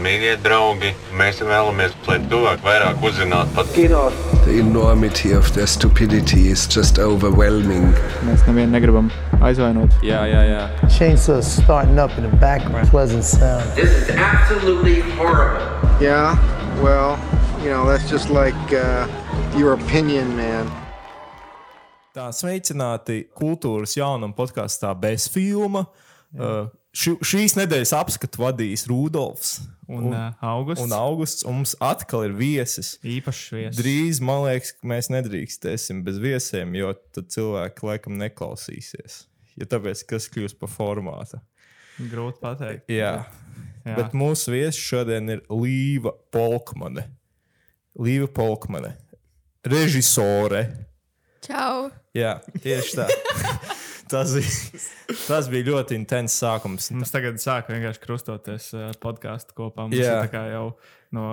Mīļie draugi, mēs vēlamies, lai cilvēki vairāk uzzinātu par kino. The enormity of their stupidity is just overwhelming. Mēs nevienu negribam aizvainot. Jā, jā, jā. Chainsaw starting up in the background. Pleasant sound. This is absolutely horrible. Yeah, well, you know, that's just like uh, your opinion, man. Tā sveicināti kultūras jaunuma podkāstā bez filma. Uh, ši, šīs nedēļas apskatu vadīs Rudolfs Un, un, uh, augusts. un Augusts. Un mums atkal ir viesis. īpašs viesis. Drīz, man liekas, ka mēs nedrīkstēsim bez viesiem, jo tad cilvēki laikam neklausīsies. Ja tāpēc, kas kļūs par formātu. Grūti pateikt. Jā. Jā. Bet mūsu viesis šodien ir Līva Polkmane. Līva Polkmane. Režisore. Čau! Jā, tieši tā. tas, bija, tas bija ļoti intensīvs sākums. Mums tagad sāk vienkārši krustoties uh, podkāstu kopā. Mums Jā. ir tā kā jau no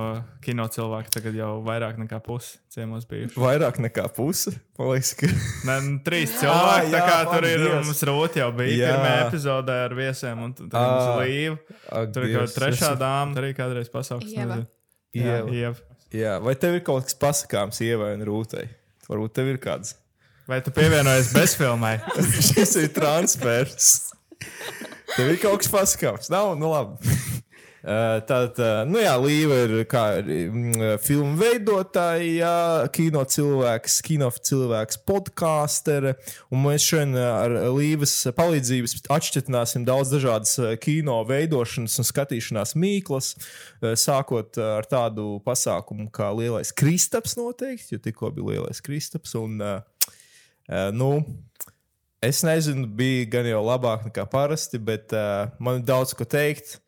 kino cilvēka tagad jau vairāk nekā pusi ciemos bijuši. Vairāk nekā puse. Man liekas, ka Nē, nu, trīs cilvēki. jā, tā kā tur ir paldies. mums roti jau bija Jā. pirmā epizodē ar viesiem, un tur ir līva. Ak, Tur ir kaut Dievs, trešā dāma, arī kādreiz pasaules. Ieva. Jā, Ieva. Ieva. Jā, vai tev ir kaut kas pasakāms, Ievai un Rūtai? Varbūt tev ir kāds. Vai tu pievienojies bezfilmai? Šis ir transfers. Tev ir kaut kas pasakāms. Nav, nu labi. Tātad, uh, nu jā, Līva ir kā mm, filmu veidotāja, kino cilvēks, kino cilvēks, podkāstere. Mēs šodien ar Līvas palīdzību atšķirtināsim daudz dažādas uh, kino veidošanas un skatīšanās mīklas. Sākot ar tādu pasākumu kā Lielais Kristaps, noteikti, jo tikko bija Lielais Kristaps. Un, uh, nu, Es nezinu, bija gan jau labāk nekā parasti, bet uh, man ir daudz ko teikt.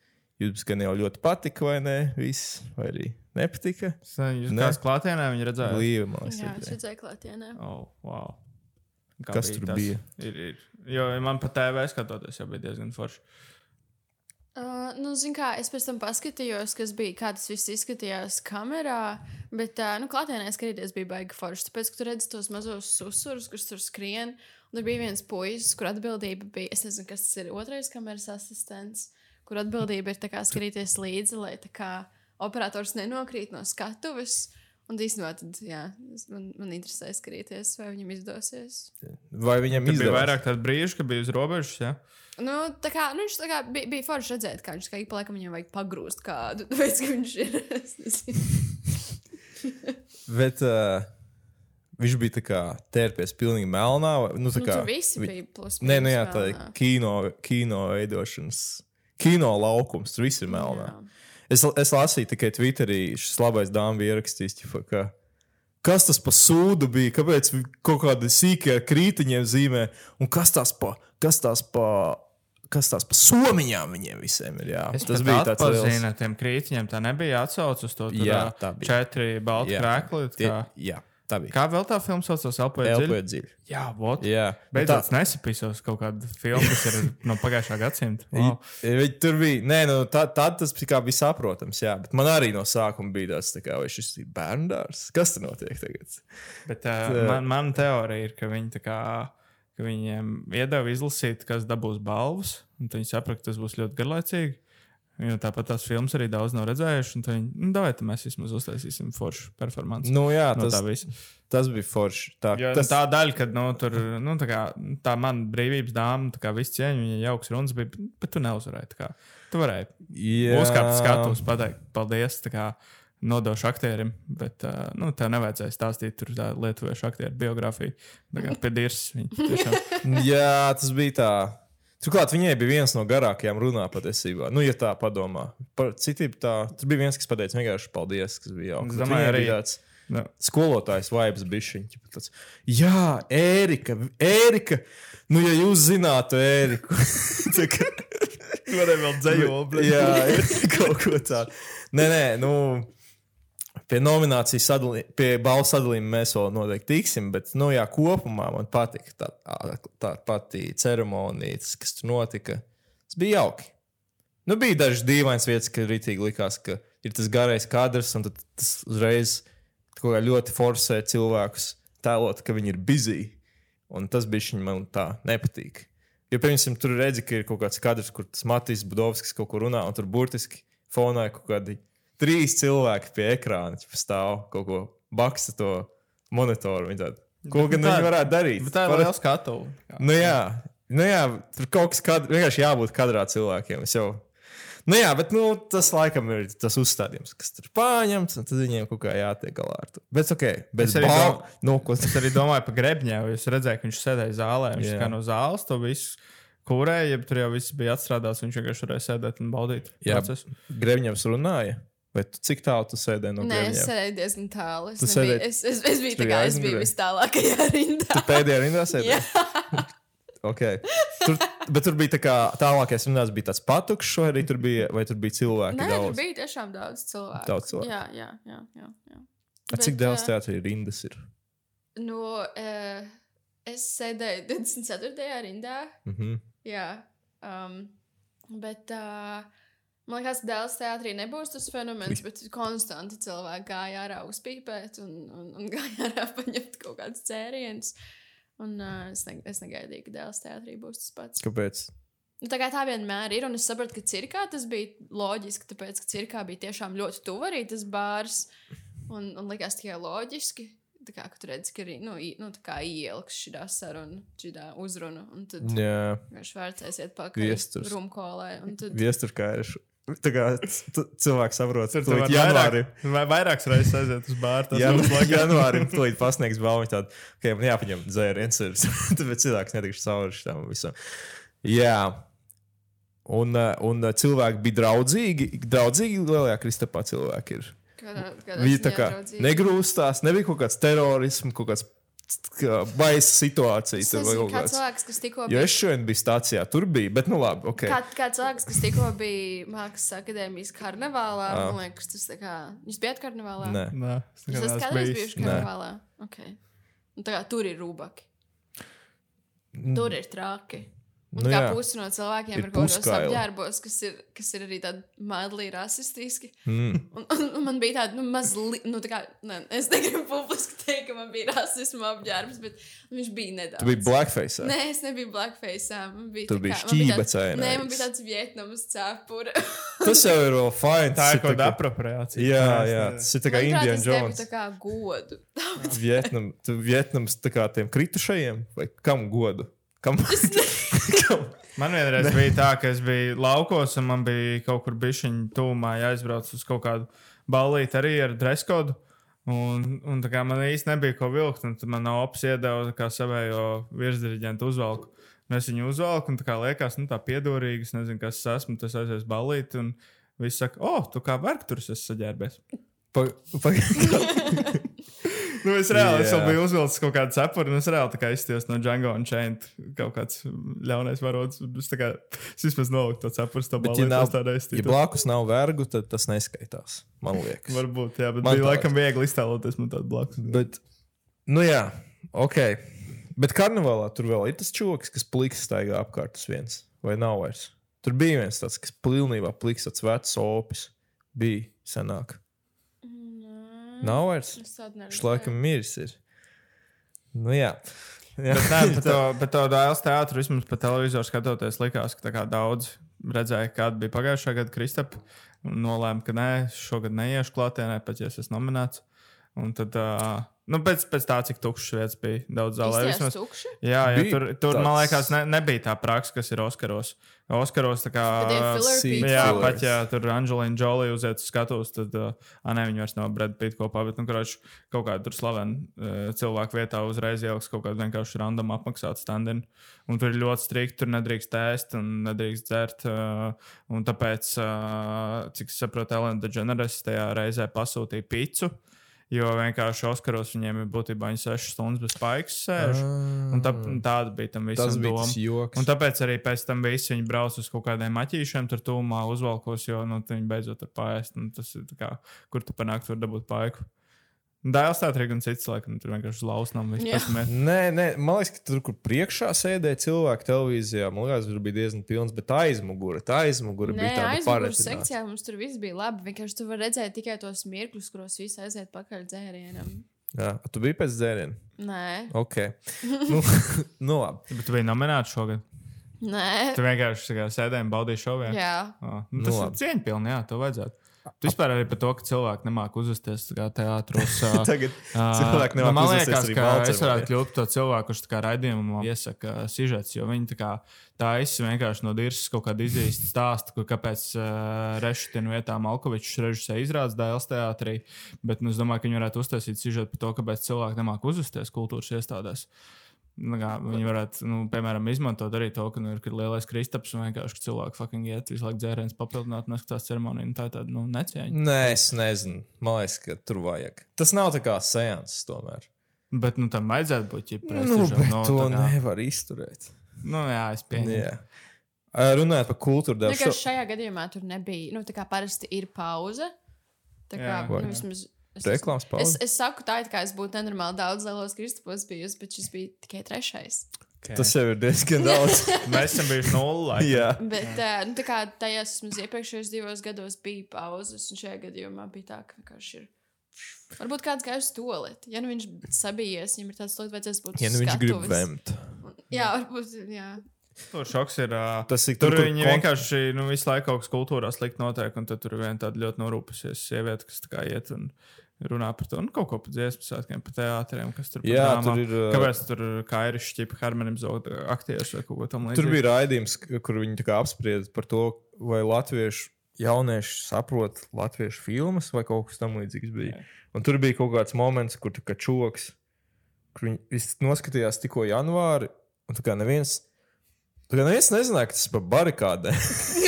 Jums gan jau ļoti patika, vai ne? Viss, vai arī nepatika. Jūs Ne. kāds klātienē viņi redzēja? Līva, Jā, es redzēju klātienē. Oh, wow. Kā Kas tur tas? bija? Ir, ir. Jo man pa TV skatoties, jau bija diezgan forši. Uh, nu, zin kā, es pēc tam paskatījos, kas bija, kā tas viss izskatījās kamerā. Bet, uh, nu, klātienē skatīties bija baigi forši. Tāpēc, ka tu redzi tos mazos susurus, kas tur skrien. Un tur bija viens puisis, kur atbildība bija, es nezinu, kas tas ir, otrais kameras asistents, kur atbildība ir tā kā skatīties līdzi, lai tā kā operators nenokrīt no skatuves. Un īstenībā, tad, jā, man, man interesē skatīties, vai viņam izdosies. Vai viņam Tur bija vairāk tādu brīžu, kad bija uz robežas. Ja? Nu, tā kā, nu, viņš tā kā bija, bija forši redzēt, kā viņš kā ik pa laikam viņam vajag pagrūst kādu. Tāpēc, ka viņš ir. Bet uh, viņš bija tā kā tērpies pilnīgi melnā. Nu, tā Nu, kā, tur visi vi- bija plus Nē, nu mīnus jā, tā ir kino, kino veidošanas, kino laukums. Tur viss ir melnā. Jā. Es, es lasīju tikai Twitterī, šis labais dāmas ierakstījis, ka kas tas par sūdu bija, kāpēc kaut kādi sīkie ar krītiņiem zīmē, un kas tas pa, kas tas pa, kas tas pa somiņām viņiem visiem ir. Jā. Es tas bija tāds liels. ar tiem krītiņiem. Tā nebija atsauce uz to. Tur, Jā, tā bija. Četri balti krēkli. Kā, jā, tā bija. kā vēl tā filma saucās? Elpoja dziļi. Jā, vot. Jā, Beidzot, es nesapisos kaut kādu filmu, kas ir no pagājušā gadsimta. Wow. Viņi tur bija. Nē, nu, tā, tad tas bija, kā bija saprotams. Jā, bet man arī no sākuma bija tas, tā kā, vai šis ir bērndārs. Kas tur notiek tagad? Bet uh, Tā- man, man teorija ir, ka viņi tā kā. Ka Viņiem iedeva izlasīt, kas dabūs balvas, un tad viņi saprata, ka tas būs ļoti garlaicīgi. Jo tāpat tās filmas arī daudz nav redzējuši. un tad Viņi, nu, davai, tad mēs vismaz uztaisīsim foršu performanci. Nu, jā, no tas, tas bija forši. Tā, Jo, tas. Tā daļa, kad nu, tur nu, tā, kā, tā man brīvības dāma, tā kā viss cieņa, viņa jauks runas bija, bet tu neuzvarēji. tā kā. Tu varēji jā, uzkāpt skatus, pateikt, paldies. tā kā Nodošu aktierim, bet uh, nu, tev nevajadzēja stāstīt tur lietuviešu aktieru biogrāfiju. Tā kā pie dirs. tiešām- jā, tas bija tā. Turklāt viņai bija viens no garākajām runām patiesībā. Nu, ja tā padomā. Par citību tā. Tur bija viens, kas pateica vienkārši paldies, kas bija jauks. Es Bet domāju, arī- tāds Nu, skolotājs vibes bišķiņš. Tāds, Jā, Ērika, Ērika, nu, ja jūs zinātu Ēriku, Varēja vēl dzējot, Jā, kaut ko tādu. Nē, nē, nu, pie nominācijas sadalījuma, pie balvu sadalījuma mēs vēl noteikti tiksim, bet, nu, jā, kopumā man patika tā, tā pati ceremonija, kas tur notika. Tas bija jauki. Nu, bija dažas dīvainas vietas, kad rītīgi likās, ka ir tas garais kadrs, un tas uzreiz ļoti forsē cilvēkus tēlot, ka viņi ir busy. Un tas bija man tā nepatīk. Jo, piemēram, tur redzi, ka ir kaut kāds kadrs, kur tas Matīs Budovskis kaut ko runā, un tur burtiski fonā ir kaut kādi trīs cilvēki pie ekrāna, stāv kaut ko baksta to monitoru. Tādi, Ko gan tā- viņi varētu darīt? Bet tā ir Parasti- liela skatu. Nu jā, nu jā, tur kaut kas kad, vienkārši jābūt kadrā cilvēkiem. Es Jau... Nu jā, bet nu, tas laikam ir tas uzstādījums, kas tur pārņemts, un tad viņiem kaut kā jātiek galā ar to. Bet, ok, bet Es arī bal... dom- nu, ko Es arī domāju par grebņēvu. Es redzēju, ka viņš sēdēja zālē. Viņš yeah. kā no zāles to visu kūrēja, ja tur jau viss bija atstrādāts. Viņš vienkārši varēja sēdēt un baudīt Jā. procesu. Grevņevs runāja? Vai tu, cik tālu tu sēdēji no Nē, es sēdēju diezgan tālu. Es, nebiju, sēdēji- es, es, es biju tā kā es biju aizmugurē? vis tālākajā rindā. Tu pēdējā rindā Jā, sēdēji? Okay. Tur, bet tur bija tā kā tālākais rindās, bija tāds patukšs, vai arī tur bija, vai tur bija cilvēki Nē, tur daudz? bija tiešām daudz cilvēku. Daudz cilvēku. Jā, jā, jā. jā, jā. A, Cik Bet, daudz ā, teātrī rindas ir? No, uh, es sēdēju 24. rindā. Mhm. Jā, um, bet uh, man liekas, Dēls teātrī nebūs tas fenomens, bet konstanti cilvēki gāja ārā uzpīpēt un, un, un gāja ārā paņemt kaut kādus cērienus. Un uh, es, ne, es negaidīju, ka Dēls teātrī būs tas pats. Kāpēc? Nu, tā kā tā vienmēr ir, un es saprotu, ka cirkā tas bija loģiski, tāpēc, ka cirkā bija tiešām ļoti tuvu arī tas bārs, un, un likās tikai loģiski. Tā kā ka tu redzi, ka arī nu, nu, ieliks šī saruna, šī uzruna, un tad vienkārši vērtēsiet pakaļ Viesturs. rumkolē. un Tad... viestur kā ir. Tā kā c- cilvēks saprot, Tur ka var janvāri. vairāk, vai vairākas reizes aiziet uz bāru. Tas Jā, būs labi. janvārim tūlīt pasniegs balvu. Tādu, ka man jāpaņem dzēriens, ir. tāpēc cilvēks netikšu cauri tam visam. Jā. Un, uh, un uh, cilvēki bija draudzīgi. Draudzīgi lielajā Kristapā cilvēki ir. Kādā, kādā Viņi tā kā negrūstās, nebija kaut kāds terorisms, kaut kāds kā baisa situācija. Es kaut kā cilvēks, kas tikko Jo bija. es šodien biju stācijā, tur bija, bet nu labi, ok. Kā, kā cilvēks, kas tikko bija Mākslas akadēmijas karnevālā, Ah. man liekas, tas kā. Jūs bijat karnevālā? Nē. Nē, es kādreiz bijuši karnevālā? Okay. Un tā kā tur ir rūbaki. Tur ir traki. Un Nu kā jā. pusi no cilvēkiem Ir ir kaut kādos apģērbos, kas ir, kas ir arī tādi madlī rasistiski. Mm. Un, un, un man bija tāda, nu, mazliet, nu, tā kā, ne, es negribu publiski teikt, ka man bija rasismu apģērbs, bet viņš bija nedaudz. Tu biji blackface. Nē, es nebiju blackface. Man bija Tu tā biji kā- tāds- šķībacēnais. Nē, man bija tāds vietnams cepura. Tas jau ir vēl fine. Tā ir kaut kāda kā- apropriācija. Jā, es jā, tas ir tā kā Indiana Jones. Tā kā godu. Vietnam, tu Vietnams tā kā tiem kritušajiem, vai kam godu? Kam? kam? Man vienreiz bija tā, ka es biju laukos, un man bija kaut kur bišķiņa tūmā jāizbrauc uz kaut kādu ballīti arī ar dreskodu. Un, un tā kā man īsti nebija ko vilkt, un tad man ops iedeva kā savējo virsdiriģentu uzvalku. Un es viņu uzvalku, un tā kā liekas, nu tā piedorīgi, es nezinu, kas es esmu, tas aizies ballīti, un viss saka, o, oh, tu kā vergturs esi saģērbies. Pa, pa, Nu, es reāli yeah. Biju uzvilcis kaut kādu cepuri, un es reāli tā kā izties no Django un Chain. Kaut kāds ļaunais varots. Es, tā kā, es vismaz noliku to cepuri, to balīti. ja, nav, ja blakus nav vergu, tad tas neskaitās. Man liekas. Varbūt, jā, bet Man bija tā laikam viegli iztēloties man tādu blakus. Bet, nu jā, ok. Bet karnevālā tur vēl ir tas čoks, kas pliks staigā apkārt uz viens. Vai nav vairs? Tur bija viens tāds, kas pilnībā pliks, tāds vecs opis. Bija senāk. Nav vairs. Viņš laikam miris ir. Nu jā. jā. Bet, nē, bet, to, bet to dēls teātru vismaz pa televizoru skatoties, likās, ka tā kā daudz redzēja, kāda bija pagājušā gada Kristapa. Un nolēma, ka nē, šogad neiešu klātienē, pat ja es esmu nominēts. Un tad, uh, nu, pēc, pēc tā, cik tukšas vietas bija daudz zālē. Vismaz, jā, jā, Bija tur, tur man tāds- liekas, ne, nebija tā praksa, kas ir Oskaros. Oskaros tā kā. Jā, pat ja tur Anģelīna Džolija uziet uz skatuves, tad, uh, nē, viņi vairs nav Brad Pitt kopā, bet, nu, kurš kaut kādā tur slavena uh, cilvēku vietā uzreiz ieliks kaut kādu vienkārši random apmaksātu standinu. Un tur ir ļoti strikti, tur nedrīkst ēst un nedrīkst dzert. Uh, un tāpēc, uh, cik es saprotu, Elena DeGeneres tajā reizē pasūtīja picu. Jo vienkārši Oskaros viņiem ir būtībā 6 stundas bez spaigas sēž. Un tā, tāda bija tam visam doma. Un tāpēc arī pēc tam visi viņi brauc uz kaut kādiem maķīšiem, tur tūmā uzvalkos, jo nu, viņi beidzot pāriest. Ir kā, kur tu panākt, tur dabūt paiku. Dēls tā arī gan cits, laikam, tur vienkārši lausnām Jā. vispār. Nē, nē, man liekas, ka tur, kur priekšā sēdēja cilvēki televīzijā, man liekas, tur bija diezgan pilns, bet aizmugure, tā aizmugure Nē, bija tāda aizmugures paredzēta. sekcijā mums tur viss bija labi. Vienkārši tu vari redzēt tikai tos mirkļus, kuros viss aiziet pakaļ dzērienam. Jā, tu biji pēc dzēriena. Nē, Ok. nu, nu, labi. Bet tu biji nominēts šogad. Nē, Tu vienkārši sēdēji un baudīji šovu. jā. Oh, nu, tas Nu, ir cieņpilni, jā, to vajadzētu. Tu vispār arī par to, ka cilvēki nemāku uzvesties tā teātros. Tagad cilvēki nu, nemāk man uzvesties liekas, ka Balcermā, es varētu kļūt par to cilvēku, kurš tā kā raidījumā iesaka sižets, jo viņi tā kā taisa vienkārši no dirzas kaut kādu izīstu stāstu, kur kāpēc uh, Rešutina vietā Malkovičs režisē izrādes dēls teātrī, bet nu, es domāju, ka viņi varētu uztaisīt sižetu par to, kāpēc cilvēki nemāk uzvesties kultūras iestādēs. Nu, kā, viņi varētu, nu, piemēram, izmantot arī to, ka nu, ir lielais kristaps un vienkārši ka cilvēki fucking iet visu laiku dzērienus papildināt un neskatās ceremoniju. Nu, tā ir tāda nu, necieņa. Nē, es nezinu. Man liekas, ka tur vajag. Tas nav tā kā seanss tomēr. Bet nu, tam vajadzētu būt ģipa Nu, bet no, to tā kā- nevar izturēt. Nu, jā, es pieņemu. Jā. Ā, Runājot par kultūru, Nu, ka šo... šajā gadījumā tur nebija. Nu, tā kā parasti ir pauze. Tā kā Jā. nu, vismaz. Es, Reklāmas pauze? Es, es saku, tā it kā es būtu nenormāli daudz lielos kristupos bijusi, bet šis bija tikai trešais. Tas jau ir diezgan daudz. Mēs esam bijuši nulle. Jā. Bet, uh, nu, tā kā mums iepriekšējos divos gados bija pauzes, un šajā gadījumā bija tā, ka vienkārši ir. Varbūt kāds gāja uz toleti. Ja nu viņš sabijies, viņam ir tāds liekas, vajadzēs būt. Ja nu viņš grib skatuves. vemt. Jā, varbūt. Jā. Tur šoks ir. Uh, Tas ir Tur tur, viņi kon- vienkārši nu, visu laiku kaut kas kultūrā slikti notiek, un tad tur ir viena tāda ļoti norūpusies sieviete, kas tā kā iet un runā par to. Nu, kaut ko par dziesmu svētkiem, par teātriem, kas tur Jā, drāmām. tur ir, Kāpēc tur kā ir šķipa harmonizēt aktierus vai kaut ko tam līdzīgu? Tur bija raidījums, kur viņi apsprieda par to, vai latviešu jaunieši saprot latviešu filmas vai kaut kas tamlīdzīgs. bija. Un tur bija kaut kāds moments, kur tā čoks, kur viņi noskatījās tikko janvāri, un tā kā neviens, tā kā neviens nezināja, ka tas ir par barikādēm.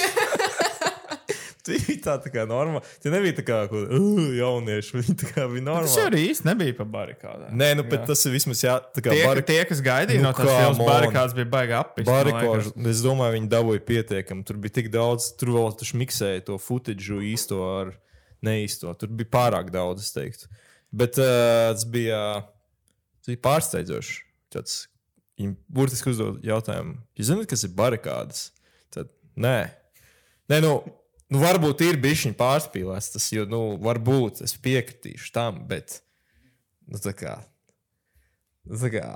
Tie bija tā, tā kā normāli. Tie nebija tā kā uh, jaunieši. Viņi tā kā bija Tas normāli. arī īsti nebija par barikādām. Nē, nu, bet tas ir vismaz jā, tā Tie, barik... tie, kas gaidīja Nu, no tās barikādas bija baigi apgājis. Barikožu, es domāju, viņi dabūja pietiekami. Tur bija tik daudz, tur vēl tas miksēja to footage īsto ar neīsto. Tur bija pārāk daudz, es teiktu. Bet uh, tas bija, tas bija pārsteidzoši. Tāds, viņi burtiski uzdod jautājumu, jūs zināt, kas ir barikādas? Tad nē. Nē, nu, nu varbūt ir bijis viņa pārspīlēts, tas jau, nu, varbūt es piekritīšu tam, bet, nu, tā kā, nu, tā kā,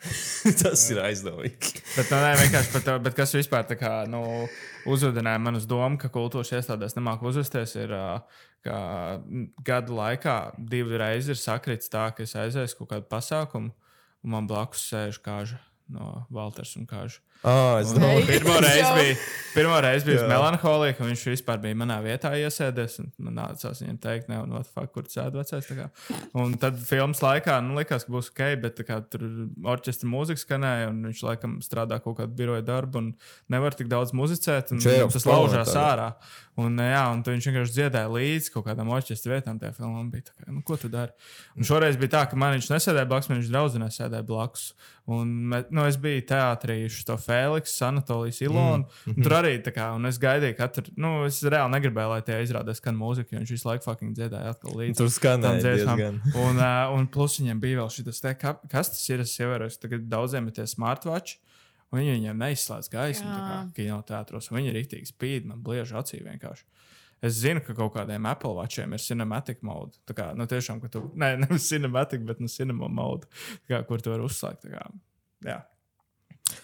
tas ir aizdomīgi. Bet, nu, nē, vienkārši to, bet kas vispār tā kā, nu, uzvedināja man uz domu, ka kultūras iestādēs nemāk uzvesties. Ir, ka gadu laikā divi reizes ir sakritis tā, ka es aizēju kaut kādu pasākumu, un man blakus sēž kāža no Valters un kāža. Un domāju, Pirmā reize Jā. bija, pirmā reize bija melanholiju, ka viņš vispār bija manā vietā iesēdies. Man nācās viņam teikt, ne, un fuck, kur sēž vecais. Un tad filmas laikā, nu, likās, ka būs ok, bet kā, tur orķestra mūzika skanēja, un viņš laikam strādā kaut kādu biroja darbu, un nevar tik daudz muzicēt. un jau Tas laužās ārā. Un, jā, un viņš vienkārši dziedāja līdzi kaut kādām orķestra vietām tajā filmā. Bija, kā, nu, ko tu dari? Un šoreiz bija tā, ka man viņš nesēdēja blakus, man viņš draudzenē sēdēja blakus. Un, nu, es biju teātrī, to Fēliksu, Anatolijas Ilonu. Mm. Tur arī tā kā, un es gaidīju, ka katru, nu, es reāli negribēju, lai tie izrādās skan mūzika, jo viņš visu laiku fucking dziedāja atkal līdzi. Tur skanēja diezgan. Un, uh, un plus viņam bija vēl šis, te, ka, kas tas ir. Es ievēroju, ka tagad daudziem ir tie smartwatch. Un viņi viņiem neizslēdz gaismu, kā Jā. kinoteātros. un Viņi ir rīktīgi spīd, man bliež acī vienkārši. Es zinu, ka kaut kādiem Apple watchiem ir cinematic mode. Tā kā, nu, tiešām, ka tu, ne, nevis cinematic, bet nu, cinema mode, tā kā, kur tu vari uzslēgt. tā Kā, jā.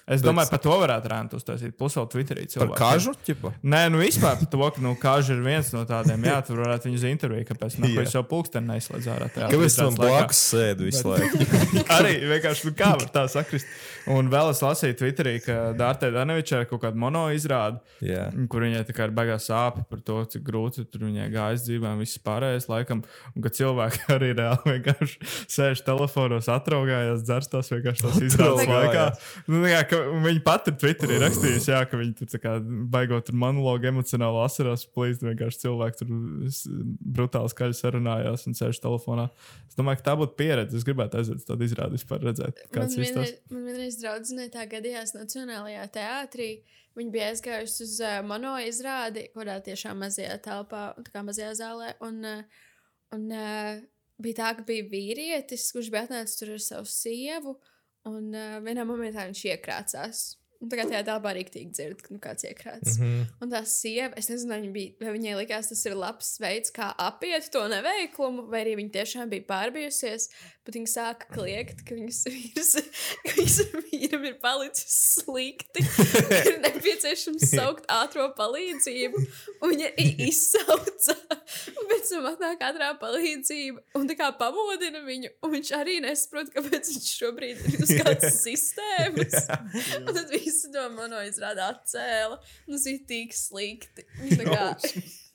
Es Bet- domāju, par to varētu rānt uztaisīt. Plus vēl Twitterī. Par cilvēki. kažu ķipa. Nē, nu vispār par to, ka nu, kāža ir viens no tādiem. Jā, tur varētu viņu uz interviju, kāpēc nu, viņš jau pulksteni neizslēdz ārā. Kāpēc man blakus sēdi visu laiku? Arī vienkārši nu, kā var tā sakrist. Un vēl es lasīju Twitterī, ka Dārtai Danovičai ir kaut kāda mono izrāde, Jā. kur viņai tā kā ir baigās sāpes par to, cik grūti tur viņai gājas dzīvē, un viss pārējais laikam. Un ka cilvēki arī reāli vienkārši sēž telefonos, atraugājās, dzerstās vienkārši tās izrādes laikā. Nu, kā, ka viņi pat ir Twitterī rakstījuši, jā, ka viņi tur kā baigot tur monologu emocionāli asarās, plīst vienkārši cilvēki tur brutāli skaļi sarunājās un sēž telefonā. Es domāju, ka tā būtu pieredze. Es gribētu aiziet uz tādu izrādi vispār redzēt, kāds ir tas. man vienreiz draudzene tā gadījās Nacionālajā teātrī. Viņa bija aizgājusi uz uh, mono izrādi, kurā tiešām mazajā telpā, tā kā mazajā zālē. Un, uh, un uh, bija tā, ka bija vīrietis, kurš bija atnācis tur ar savu sievu. Un uh, vienā momentā viņš iekrācās. Un kā tajā telpā rīktīgi dzird, ka nu, kāds iekrāts. Mm. -hmm. Un tā sieva, es nezinu, viņa bija, vai viņai likās, tas ir labs veids, kā apiet to neveiklumu, vai arī viņa tiešām bija pārbijusies. Bet viņa sāka kliegt, ka viņas vīrs, ka viņas vīram ir palicis slikti. ir nepieciešams saukt ātrā palīdzību. Un viņa izsauca, un pēc tam atnāk ātrā palīdzība un tā kā pamodina viņu. Un viņš arī nesaprot, kāpēc viņš šobrīd ir uz kādas sistēmas. Un tad visi to mano izrāda atcēla. Nu, tas ir tik slikti. Tā kā,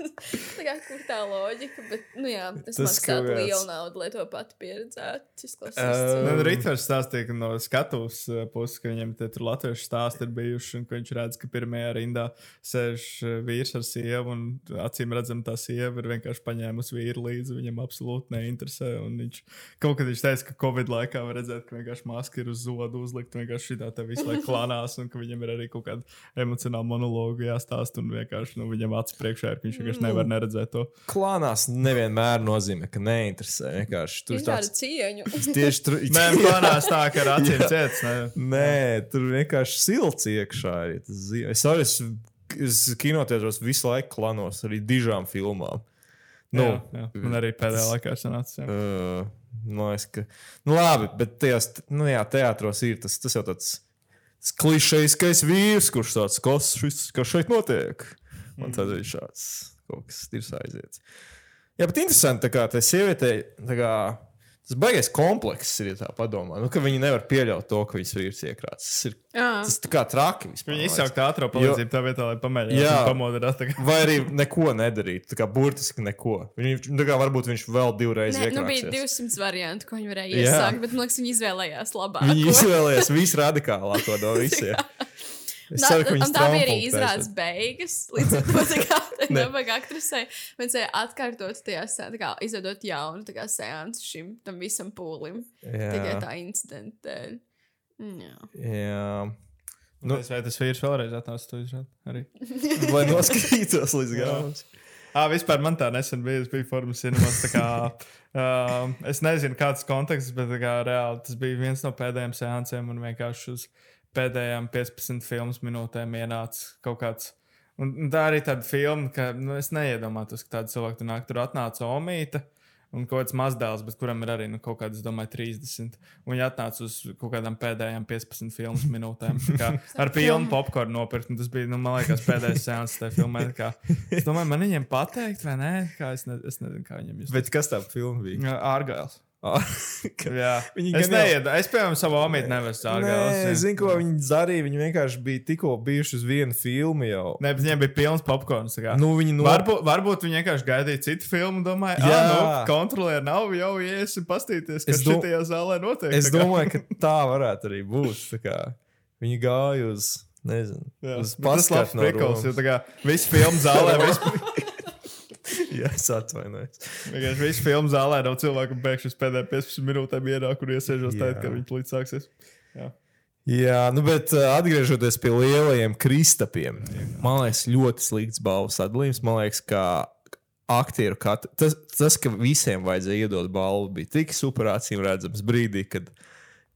kā kur tā loģika, bet, nu jā, es Tas maksātu kāds- lielu naudu, lai to pati pieredzētu. Tas klausās. Nu, Ritvers stāstīja ka no skatuves puses, ka viņam te tur latviešu stāsti ir bijuši, un ka viņš redz, ka pirmajā rindā sēž vīrs ar sievu, un acīm redzam, tā sieva ir vienkārši paņēmusi vīru līdzi. Viņam absolūti neinteresē. un Viņš kaut kad viņš teica, ka Covid laikā var redzēt, ka vienkārši maska ir uz zodu uzlikta, vienkārši šitā te visu laiku klanās, un ka viņam ir arī kaut kāda emocionāla monologa jāstāsta, un vienkārši nu, viņam acis priekšā ir, ka viņš vienkārši nevar neredzēt to. Klānās nevienmēr nozīmē, ka neinteresē. Vienkārši tur ir tāds cieņa. tieši tur Nē, klanās tā, ka ar acīm ciets. Ne? Nē, tur vienkārši silts iekšā. ir Es arī es kinoteātros visu laiku klanos, arī dižām filmām. Nu, jā, jā. Man arī pēdējā laikā sanāca. Uh, man liekas, ka. Nu, labi, bet tajās, nu, jā, teātros ir tas, tas jau tāds klišejiskais vīrs, kurš tāds - kas, šis, kas šeit notiek. Un tad ir šāds kaut kas ir aiziets. Jā, bet interesanti, tā kā tai sievietei, tā kā tas baigais komplekss ir, ja tā padomā. Nu, ka viņi nevar pieļaut to, ka viņas vīrs iekrāts. Tas ir, Jā. tas kā traki. vispār, Viņi izsaukt ātrā palīdzību tā vietā, lai pamēģinātu Jā. pamodināt. tā kā- Vai arī neko nedarīt. Tā kā burtiski neko. Viņš, tā kā varbūt viņš vēl divreiz Nē, nu bija iekrāsies. 200 varianti, ko viņi varēja Jā. iesākt, bet man liekas, viņi izvēlējās labāk. Viņi izvēlējās visradikālāko no visiem. Es ceru, ka un viņas tā bija arī izrādes beigas. Līdz ar to nabaga aktrisei vajadzēja atkārtot tajā, sē- tā kā izveidot jaunu kā seansu šim tam visam pūlim. Tikai Jā, tā incidenta dēļ. Mm, Jā. jā. Nu, vai tas vīrs vēlreiz atnāca to izrādīt? Arī. Lai noskatītos līdz galam. Ah, vispār man tā nesen bija. Es biju formas cinemās. Kā, uh, es nezinu, kāds konteksts, bet kā, reāli tas bija viens no pēdējiem seansiem. Un vienkārši uz pēdējām 15 filmu minūtēm ienāca kaut kāds. Un, un tā arī tāda filma, ka nu, es neiedomājos, ka tāda cilvēka tur nāk. Tur atnāca Omīta. Un kaut kāds mazdēls, bet kuram ir arī nu, kaut kāds, domāju, 30. Un viņi atnāca uz kaut kādām pēdējām 15 filmu minūtēm. tā Kā, ar pilnu popkornu nopirkt. un Tas bija, nu, man liekas, pēdējais seanss tajā filmā. tā Kā, es domāju, man viņiem pateikt, vai nē, kā es, ne, es nezinu, kā viņiem jūs. Bet kas tā filma bija? Ārgājas. Viņi es gan jau- neiedu. Es, piemēram, savu omīti nevaru Nē, sārgājas. es zinu, ko viņi darīja. Viņi vienkārši bija tikko bijuši uz vienu filmu jau. Nē, bet viņiem bija pilns popkorns. Nu, viņi no... Varbūt, varbūt viņi vienkārši gaidīja citu filmu, domāja, Jā. nu, kontrolieri nav jau iesim pastīties, kas dom- šitajā zālē notiek. Es domāju, ka tā varētu arī būt. Viņi gāja uz, nezinu, Jā, tas labs paskatu no prikals, jo tā kā visu filmu zālē, visu, Jā, es atvainojos. vienkārši visu filmu zālē nav cilvēku, pēkšņi uz pēdējām 15 minūtēm ienāk un iesēžos Jā. tā, ka viņi plīts sāksies. Jā, nu, bet uh, atgriežoties pie lielajiem kristapiem, man liekas, ļoti slikts balvu sadalījums. Man liekas, ka aktieru kat... tas, tas, ka visiem vajadzēja iedot balvu, bija tik superācīm redzams brīdī, kad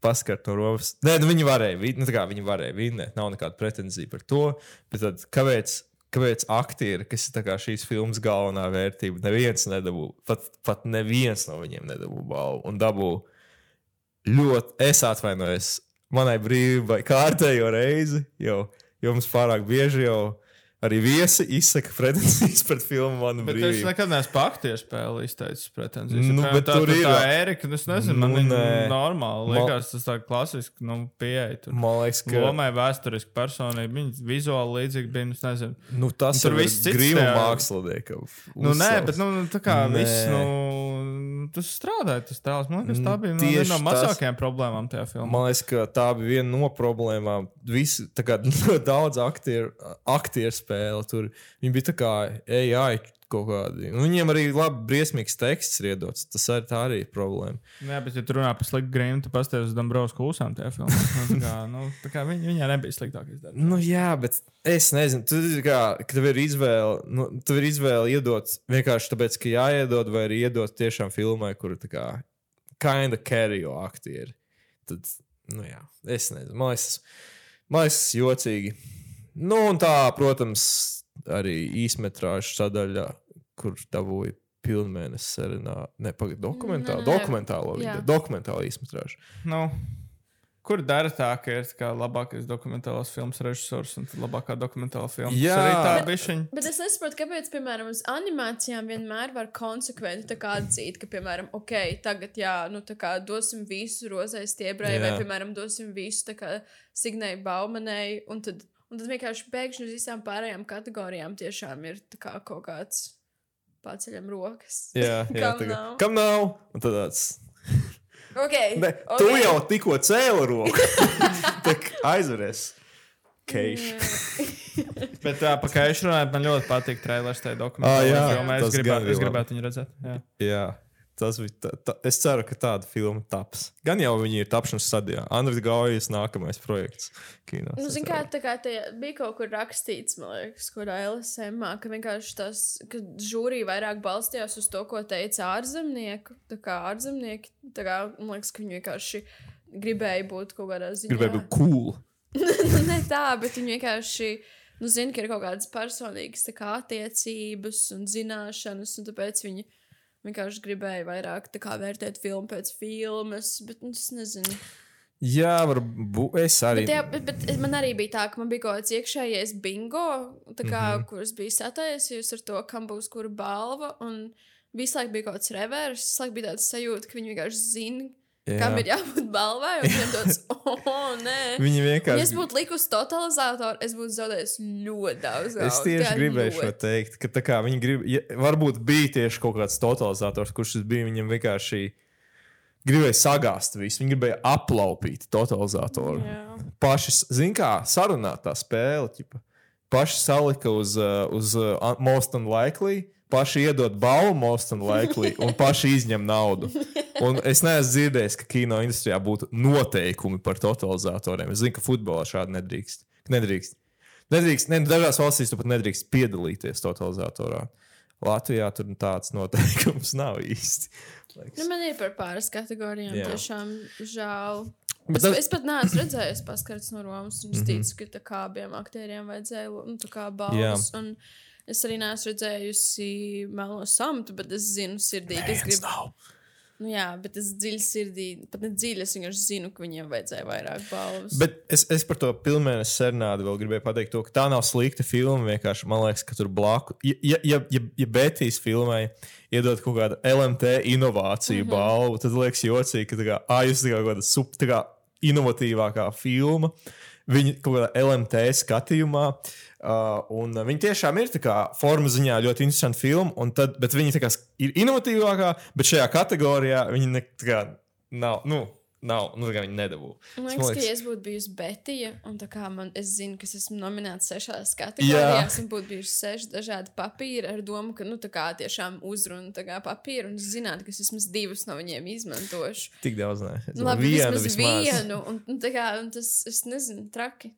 paskart no rokas. Nē, nu, viņi varēja, nu, tā kā viņi varēja vinnēt, nav nekāda pretenzija par to. Bet tad, kāpēc, kāpēc aktieri, kas ir šīs filmas galvenā vērtība, neviens nedabū, pat, pat neviens no viņiem nedabū balvu un dabū ļoti, es atvainojos manai brīvībai kārtējo reizi, jo jums pārāk bieži jau arī viesi izsaka pretenzijas pret filmu Manu Bet es brīvību. nekad neesmu paktieru spēli izteicis pretenzijas. Nu, bet tā, tur tā, ir- tā Erika, nu, es nezinu, man Nu, viņa nē. normāli. Ma- Liekas, tas tā klasiski, nu, pieeja. Tur. Man liekas, ka Lomai vēsturiski personība, viņa vizuāli līdzīga bija, nu, es nezinu. nu, tas tur ir viss cits grīma tajā- mākslinieka. Nu, nē, bet nu, tā kā Nē. viss, nu, tas strādāja, tas tēls. Man liekas, tā bija viena no tas. mazākajām problēmām tajā filmā. Man liekas, ka tā bija viena no problēmām. Visi, kā daudz aktieru, aktieru spēle tur. Viņi bija tā kā AI kaut kādi. Nu, viņiem arī labi briesmīgs teksts ir iedots. Tas arī tā arī ir problēma. Jā, bet, ja tu runā par sliktu grīmu, tad pastāvēs uz Dombrovas klusām tajā filmā. Nu, kā, nu, kā viņa, viņai nebija sliktākais darbs. Nu, jā, bet es nezinu, tu, kā, ka tev ir izvēle, nu, tev ir izvēle iedot vienkārši tāpēc, ka jāiedod, vai arī iedot tiešām filmai, kur tā kā kinda carry aktieri. Tad, nu jā, es nezinu. Man liekas, Man liekas, jocīgi. Nu, un tā, protams, arī īsmetrāžu sadaļa, kur dabūja pilnmēnesis serenā. Ne, pagaid, dokumentāli. Nē, nē, nē. Dokumentālo video. Dokumentāli īsmetrāžu. Nu, kur dara tā, ka ir tā kā labākais dokumentālās filmas režisors un tad labākā dokumentālā filma? Jā. arī tā bišķiņa. Bet es nesaprotu, kāpēc, piemēram, uz animācijām vienmēr var konsekventi tā kā atzīt, ka, piemēram, ok, tagad jā, nu tā kā dosim visu rozai stiebrai, vai, Jā. piemēram, dosim visu Signai Baumanai, un tad, un tad vienkārši pēkšņi uz visām pārējām kategorijām tiešām ir tā kā kaut kāds paceļam rokas. Jā, jā Kam tagad. nav? Kam nav? Un tad tāds. Ok, Ne, ok. Tu jau tikko cēli roku. Aizveries. Keiš. Bet tā, pa kaišu runājot, man ļoti patīk trailers tajā dokumentālajā Ā, jā, tas gan gribētu, gribētu viņu redzēt. Jā. Jā. Tas bija. Tā, tā, es ceru, ka tāda filma taps. Gan jau viņi ir tapšanas stadijā. Andris Gaujas nākamais projekts. Kinos. Nu, zin, kā, tā kā bija kaut kur rakstīts, man liekas, kur LSM, ka vienkārši tas, ka žūrija vairāk balstījās uz to, ko teica ārzemnieki. Tā kā ārzemnieki, tā kā, man liekas, ka viņi vienkārši gribēja būt kaut kādā ziņā. Gribēju būt cool. ne tā, bet viņi vienkārši. Nu, zina, ka ir kaut kādas personīgas kā, attiecības un zināšanas, un tāpēc viņi vienkārši gribēja vairāk kā, vērtēt filmu pēc filmas. Bet nu, es nezinu. Jā, varbūt es arī. Bet, jā, bet, bet man arī bija tā, ka man bija kaut kāds iekšējais bingo, tā kā, mm. -hmm. kuras bija sataisījusi ar to, kam būs kura balva. Un visu laiku bija kaut kāds revers. Visu laiku bija tāds sajūta, ka viņi vienkārši zina, Jā. kam ir jābūt balvai. Un viņiem tāds, oh, nē. Viņi Ja vienkārši. es būtu likusi totalizatoru, es būtu zaudējis ļoti daudz. Es naudas, tieši tikai gribēju šo ļoti. teikt, ka tā kā viņi grib, ja, varbūt bija tieši kaut kāds totalizators, kurš tas bija. Viņam vienkārši gribēja sagāzt visu. Viņi gribēja aplaupīt totalizatoru. Jā. Paši, zin kā, sarunātā spēle. Ķipa. Paši salika uz, uh, uz uh, most unlikely, paši iedod balvu most unlikely un paši izņem naudu. Un es neesmu dzirdējis, ka kino industrijā būtu noteikumi par totalizatoriem. Es zinu, ka futbolā šādi nedrīkst. Nedrīkst. Nedrīkst, ne, dažās valstīs tu pat nedrīkst piedalīties totalizatorā. Latvijā tur tāds noteikums nav īsti. liekas. Nu, man ir par pāris kategorijām Jā. Tiešām žēl. Bet Es, tas- Mhm. es pat neesmu redzējis paskats no Romas. un Es ticu, ka tā kā abiem aktieriem vajadzēja nu, balvas. un Es arī neesmu redzējusi melno samtu, bet es zinu, sirdī, ka es gribu. nav. Nu, jā, bet es dziļi sirdī, pat ne dziļi, es vienkārši zinu, ka viņiem vajadzēja vairāk balvas. Bet es, es par to pilnvērtības sernādu vēl gribēju pateikt, to, ka tā nav slikta filma. Vienkārši man liekas, ka tur blakus, ja, ja, ja, ja, ja Betijas filmai iedod kaut kādu LMT inovāciju mm -hmm. balvu, tad liekas jocīgi, ka tā kā, ah, jūs esat kaut kāda sup, tā kā inovatīvākā filma. Viņa kaut kādā LMT skatījumā. Uh, viņi tiešām ir forma ziņā ļoti interesanti filma, tad, bet viņi tā kā ir inovatīvākā, bet šajā kategorijā viņi ne, kā nav. Nu, Nav, nu, tā kā viņi nedabū. Man Tas liekas, ka ja es būtu bijusi Betija, un tā kā man, es zinu, ka es esmu nominēta sešās Jā. kategorijās, un būtu bijuši seši dažādi papīri ar domu, ka, nu, tā kā tiešām uzruna tā kā papīru, un es zinātu, ka es vismaz divus no viņiem izmantošu. Tik daudz, nē. Es domāju, labi, vienu vismaz vismaz. vienu, un, un tā kā, un tas, es nezinu, traki.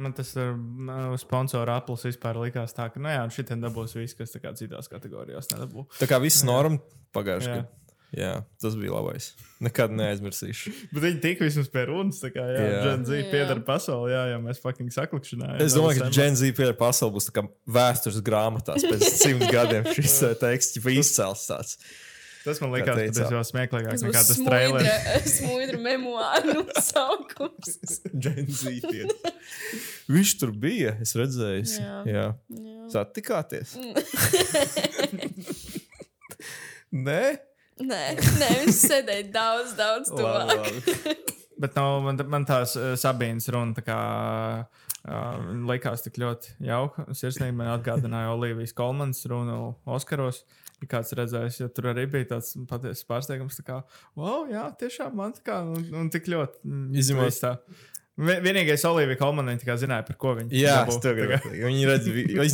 Man tas ir uh, sponsora aplis vispār likās tā, ka, nu jā, šitien dabūs viss, kas tā kā citās kategorijās nedabū. Tā kā viss norma pagājušajā Jā. gadā. Jā, tas bija labais. Nekad neaizmirsīšu. Bet viņi tika vismaz pie runas, tā kā, jā, Jā. Gen Z Jā. piedara pasaulē, jā, jā, mēs fucking saklikšanājām. Es domāju, ka Gen Z pie pasaule būs tā kā vēstures grāmatās pēc simt gadiem šis eh, teksts jau izcēls tāds. Tas man liekas, tas jau smieklīgāk nekā tas trailers. smuidra, smuidra memoāru nosaukums. Gen Z tie. Viņš tur bija, es redzēju. Jā. Jā. Jā. Satikāties? Nē? Nē, nē, viņš sēdēja daudz, daudz Labi, tuvāk. labi. Bet no, man, man tās uh, Sabīnas runa tā kā, uh, likās tik ļoti jauka. Sirsnīgi man atgādināja Olivijas Kolmanas runu Oskaros. Ja kāds redzējis, ja tur arī bija tāds patiesas pārsteigums, tā kā, wow, jā, tiešām man tā kā, un, un tik ļoti. mm, Izņemot- tā. Vi- Vienīgais Olivija Kolmana viņa tikai zināja, par ko viņa Jā, kā- gribēju. Viņi redz,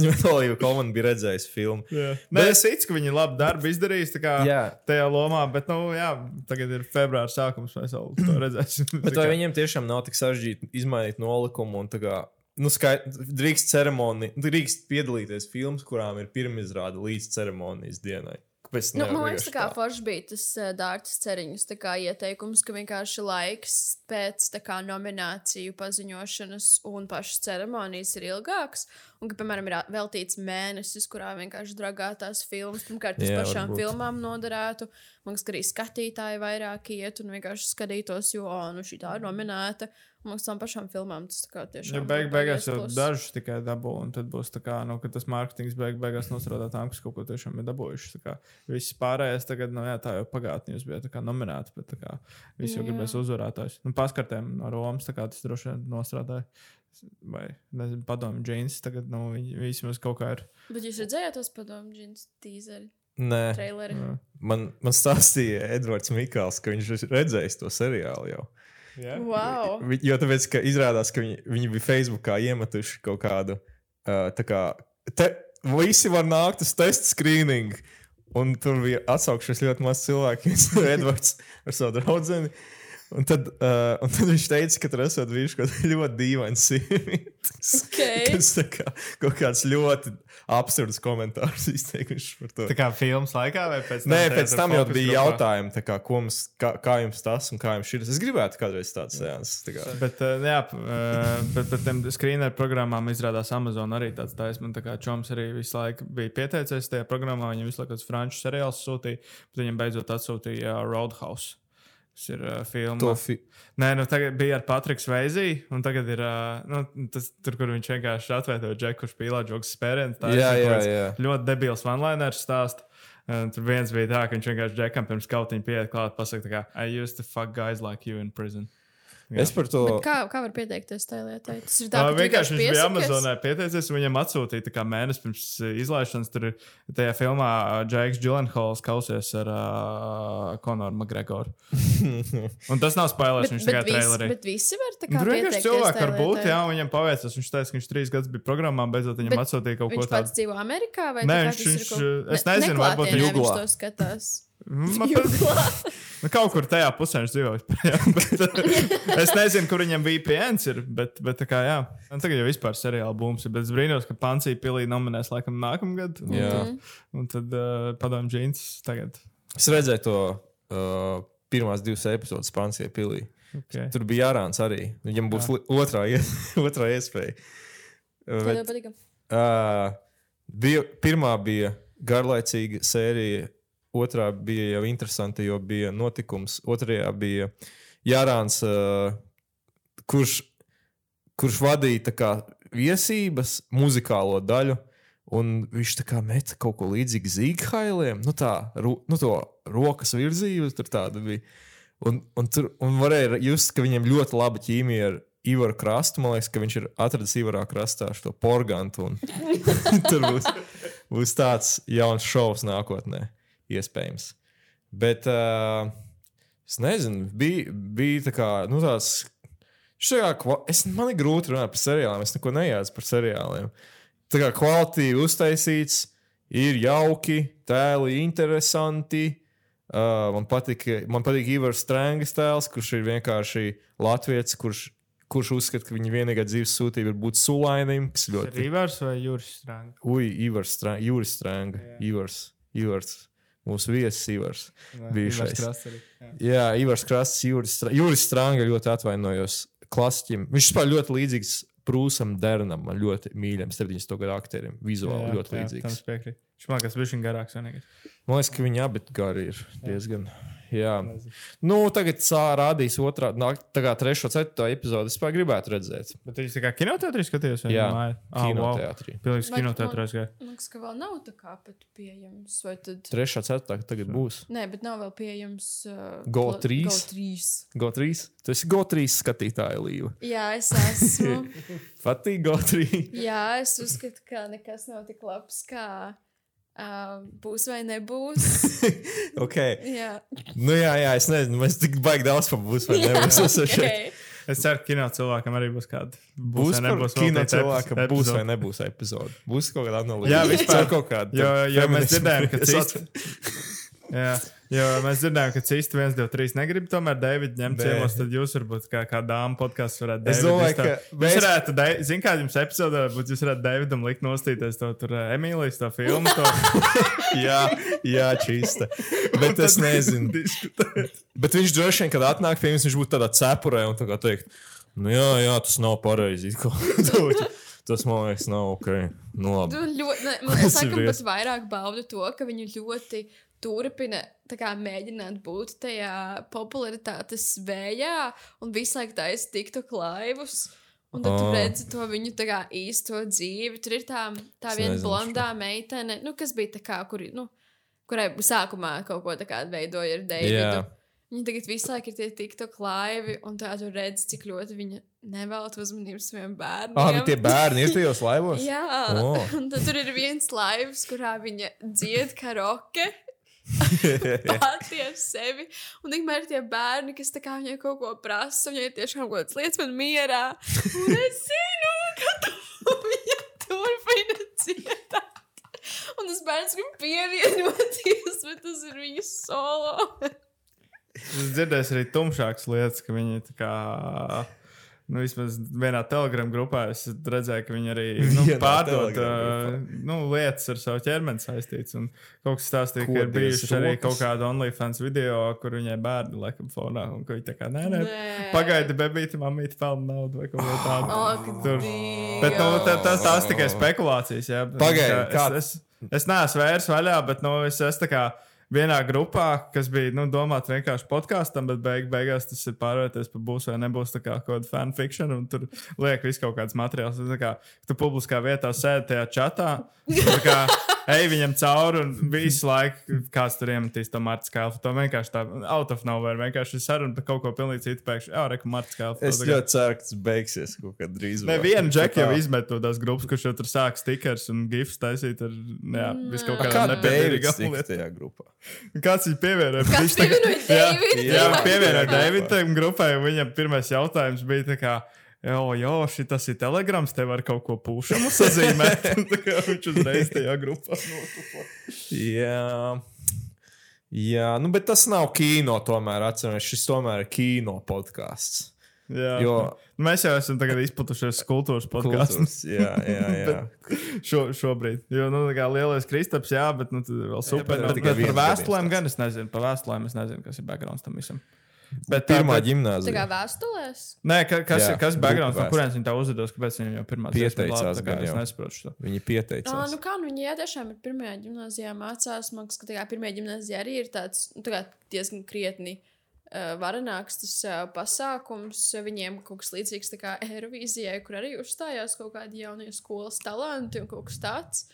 viņu Olīvu Kolmanu bija redzējis filmu. Jā. Nē, es ticu, ka viņi labi darbu izdarījis tā kā Jā. tajā lomā, bet, nu, jā, tagad ir februāra sākums, mēs vēl to redzēsim. Bet vai viņiem tiešām nav tik sarežģīti izmainīt nolikumu un tā kā, nu, skait, drīkst ceremonija, drīkst piedalīties filmas, kurām ir pirmizrāde līdz ceremonijas dienai? Bet Nu, man liekas, kā forši bija tas uh, Dārtas ceriņas ieteikums, ka vienkārši laiks pēc kā nomināciju paziņošanas un pašas ceremonijas ir ilgāks. Un, ka, piemēram, ir veltīts mēnesis, kurā vienkārši dragātās filmas, pirmkārt, uz Jā, pašām varbūt. filmām noderētu. Man liekas, ka arī skatītāji vairāk iet un vienkārši skatītos, jo, o, nu, šī tā ir nominēta. Un, liekas, tām pašām filmām tas tā kā tiešām Ja beig, beigās jau plus. dažus tikai dabū, un tad būs tā kā, nu, ka tas mārketings beig, beigās nostrādā tām, kas kaut ko tiešām ir dabūjuši. Viss pārējais tagad, nu, jā, tā jau pagātnē jūs bijat nominēti, bet kā visi jau gribēs uzvarētājs. Nu, paskartēm no Romas, tā kā tas droši vien nostrādāja. Vai, nezinu, padomju, Džeinis tagad, nu, viņi vismaz kaut kā ir. Bet jūs redzējāt tos padomu džins tīzeri, Nē, traileri? Man, man stāstīja Edvards Mikls, ka viņš ir redzējis to seriālu jau. Jā. Wow! Vi- Jo tāpēc, ka izrādās, ka viņi, viņi bija Facebookā iemetuši kaut kādu uh, tā kā. Te, visi var nākt uz testu screening. Un tur bija atsaukšies ļoti maz cilvēku. Edvards ar savu draugu. Un tad, uh, un tad viņš teica, ka tur esot bijuši kaut kādi ļoti dīvaini sievietes. Okay. Tas tā kā kaut kāds ļoti absurds komentārs izteikuši par to. Tā kā filmas laikā vai pēc tam? Nē, pēc tam jau bija grupā? jautājumi, tā kā, mums, kā, kā jums tas un kā jums šis. Es gribētu kādreiz tāds sēnes. Tā kā. Bet, uh, jā, uh, bet par tiem screener programmām izrādās Amazon arī tāds taisnība. Tā kā Čoms arī visu laiku bija pieteicies tajā programmā, viņam visu laiku tāds franču seriāls sūtīja, bet viņam beidzot atsūtīja uh, Roadhouse. Tas ir uh, filma. To fi Nē, nu tagad bija ar Patriku Sveizī, un tagad ir uh, nu, tas, tur, kur viņš vienkārši atvērt džeku, kurš pīlā joks spērienu. Tā ir Jā, kaut jā, jā. ļoti debils one-liners stāsts. Uh, tur viens bija tā, ka viņš vienkārši džekam pirms kautiņa pieiet klāt, pasakā, ka I used to fuck guys like you in prison. Jā. Es par to. Bet Kā, kā var pieteikties tajā lietā? Tas ir tā, Tā ka tu vienkārši viņš bija? Amazonē pieteicies, un viņam atsūtīja tā kā mēnesi pirms uh, izlaišanas. Tur ir tajā filmā Džeks Džilenhols kausies ar uh, Konoru Makgregoru. Un tas nav Bet, viņš bet, tikai visi, trailerī. bet visi var tā kā Tur vienkārši pieteikties cilvēki var būt, jā, un viņam paveicās. Viņš teica, ka viņš trīs gadus bija programmā, beidzot viņam Bet atsūtīja kaut ko Viņš pats tādu. dzīvo Amerikā vai kā viņš- tas ir viņš, es nezinu, varbūt viņš to skatās. Man pa- Nu, kaut kur tajā pusē viņš dzīvo. jā, bet, es nezinu, kur viņam bija piens, ir, bet, bet tā kā jā. Un tagad jau vispār seriāla būms ir. Bet es brīnos, ka Pancija pilī nominēs laikam nākamgad. Un, Jā. un tad uh, padomju Džins tagad. Es redzēju to uh, pirmās divas epizodes Francijā pilī. Okay. Tur bija Jārāns arī. Viņam būs li- otrā, ie- otrā iespēja. Bet, uh, bija, pirmā bija garlaicīga sērija, otrā bija jau interesanta, jo bija notikums. Otrajā bija Jārāns, uh, kurš, kurš vadīja kā viesības, muzikālo daļu. Un viņš tā kā met kaut ko līdzīgu zīmēm, nu tā, nu to rokas virzību tur tāda bija. Un, un tur un varēja just, ka viņam ļoti laba ķīmija ar Ivaru Krastu. Man liekas, ka viņš ir atradis Ivarā krastā šo porgantu. Tur būs, būs tāds jauns šovs nākotnē, iespējams. Bet uh, es nezinu, bija, bija tā kā, nu, tāds. Šajā, es, man ir grūti runāt par seriāliem. Es neko nejācu par seriāliem. Tā kā kvalitīvi uztaisīts, ir jauki, tēli interesanti. Uh, man patīk, man patīk Ivars Strāngas tēls, kurš ir vienkārši latviečs, kurš, kurš uzskata, ka viņa vienīgā dzīves sūtība ir būt sulainim. kas ļoti Rīvārs vai Juris Strāns? Ui, Ivars Strānga, Jūras Strānga, Ivars, Ivars. Mūsu viesis Ivars. Bijušais. Jā, Ivars Krasts, Stra- Jūras Strānga ļoti atvainojos klasiķim. Viņš vispār ļoti līdzīgs Prūsam Dernam, man ļoti mīļam 70. gadu aktierim. Vizuāli ļoti Tam līdzīgs. Viņš man viņš ir garāks. Man liekas, ka viņi abi gari ir diezgan. Jā, nu, tagad sā rādīs otrā, tā kā trešo, ceturto epizodi. Es gribētu redzēt. Bet viņš tā kā kinoteātrī skatījās? vai Jā, mājā? Ah, wow. kinoteātrī. Pilnīgs Vai- kinoteātrī. Man liekas, ka vēl nav tā kā pat pieejams. Vai tad? Trešā, ceturtā tagad būs. Nē, bet nav vēl pieejams. Uh, Go pla- 3? Go 3. GO3. Tu esi GO3 skatītāja līva. Jā, es esmu. Patīk GO3. Jā, es uzskatu, ka nekas nav tik labs, kā uh, būs vai nebūs. ok. jā, Nu, jā, jā, es nezinu, mēs tik baigi daudz par būs vai nebūs. Es esmu šeit. okay. Es ceru, ka kino cilvēkam arī būs kāda. Būs vai par nebūs kino cilvēka, epizo- būs vai epizode. nebūs epizode. Būs kaut kāda analīze. Jā, vispār. Kaut kāda. Jo, jo mēs dzirdējām, ka cits. Jā, jo mēs dzirdējām, ka cits 1, 2, 3 negrib tomēr Davidu ņemt ciemos. Tad jūs varbūt kā, kā dāmas podkāsts varētu Es Davidu domāju, ka Jūs mēs- varētu, zināt, kādā jums epizodē, varbūt jūs varētu Davidam likt nostīties to tur eh, Emīlijas, to filmu. To. Jā, jā čīsta. Bet es nezinu. Bet viņš droši vien, kad atnāk pie mums, viņš būtu tādā cepurē un tā kā teikt, nu jā, jā, tas nav pareizi. kā. tas man liekas, nav ok. Nu, Tu labi. ļoti, ne, man es ir laikam pat vairāk baudu to, ka viņi ļoti turpina kā, mēģināt būt tajā popularitātes vējā un visu laiku taisa TikTok laivus. Un tad Ah. redzi to viņu kā īsto dzīvi. Tur ir tā, tā Es viena blondā meitene, nu, kas bija tā kā, kur, nu, kurai sākumā kaut ko tā kā veidoja ar Deividu. Jā. Viņa tagad visu laiku ir tie TikTok laivi, un tā tu redzi, cik ļoti viņa nevelta uzmanību saviem bērniem. Ah, bet tie bērni ir tajos laivos? Jā, oh. un tad tur ir viens laivs, kurā viņa dzied karaoke. Pati ar sevi. Un tikmēr ir tie bērni, kas kā viņai kaut ko prasa, viņai tieši kaut kādas lietas man mierā. Un es zinu, ka tu viņa turpina dziedāt. Un tas bērns grib pievienoties, bet tas ir viņa solo. Es dzirdēju arī tumšākas lietas, ka viņi tā kā. Nu, vismaz vienā telegramu grupā es redzēju, ka viņi arī nu, pārdod uh, nu, lietas ar savu ķermeni saistītas. Un kaut kas stāstīja, ka ir bijuši arī rokas? kaut kāda OnlyFans video, kur viņai bērni laikam fonā. Un ka viņi tā kā nē, nē, Nē. pagaidi, bebīte, mamīte pelna naudu vai kaut ko tādu. Ak, Tur. Dievs. Bet nu, tā, tas tās tikai spekulācijas. Jā. Pagaidi, Es- Es, es, es neesmu vērs vaļā, bet nu, es esmu tā kā vienā grupā, kas bija nu, domāts vienkārši podkāstam, bet beig, beigās tas ir pārvērties par būs vai nebūs kā kaut kāda fanfiction, un tur liek visu kaut kāds materiāls. Tas tā Kā, tu publiskā vietā sēdi tajā čatā, kā ej viņam cauri, un visu laiku kāds tur iemetīs to Marta Kalfu. To vienkārši tā out of nowhere, vienkārši saruna par kaut ko pilnīgi citu pēkšņi. Jā, reku Marta Kalfu. Es ļoti ceru, ka tas beigsies kaut kad drīz. Ne, viena džeka jau izmet to tās grupas, kurš jau tur sāk stickers un gifs taisīt ar, jā, visu kaut Kā kādām Deivids nepiederīgām tika lietām. tajā grupā? Kāds viņu pievienoja? Viņš pievienoja Jā, Deividu? Jā, Jā. pievienoja Davidam grupai, viņam pirmais jautājums bija tā kā. Jo, jo, šis ir telegrams, tev var kaut ko pūšamu sazīmēt. Viņš uzreiz tajā grupā notupa. Jā. Jā, nu, bet tas nav kino, tomēr atceramies. Šis tomēr ir kino podkāsts. Jā, Jo mēs jau esam tagad izplatušies kultūras podkāstos. Jā, jā, jā. Šo, šobrīd. Jo, nu, kā lielais kristaps, jā, bet nu, tad vēl super. bet Bet, bet viens par vēstulēm gan es nezinu. Par vēstulēm es nezinu, kas ir backgrounds tam visam. Bet Pirmā tā- Tā gimnāzija. kā vēstulēs. Nē, ka, kas, Jā, jā, kas ir backgrounds, no kurienes viņi tā uzvedos, kāpēc viņi jau pirmā Pieteicās labi, Es nesaprotu šo. Viņi Ah, pieteicās. nu kā, nu viņi jā, tiešām ir pirmajā gimnājā mācās. Man liekas, ka tā kā pirmajā gimnājā arī ir tāds nu, tā kā diezgan krietni uh, varenāks tas uh, pasākums. Viņiem kaut kas līdzīgs tā kā Eirovīzijai, kur arī uzstājās kaut kādi jaunie skolas talanti un kaut kas tāds.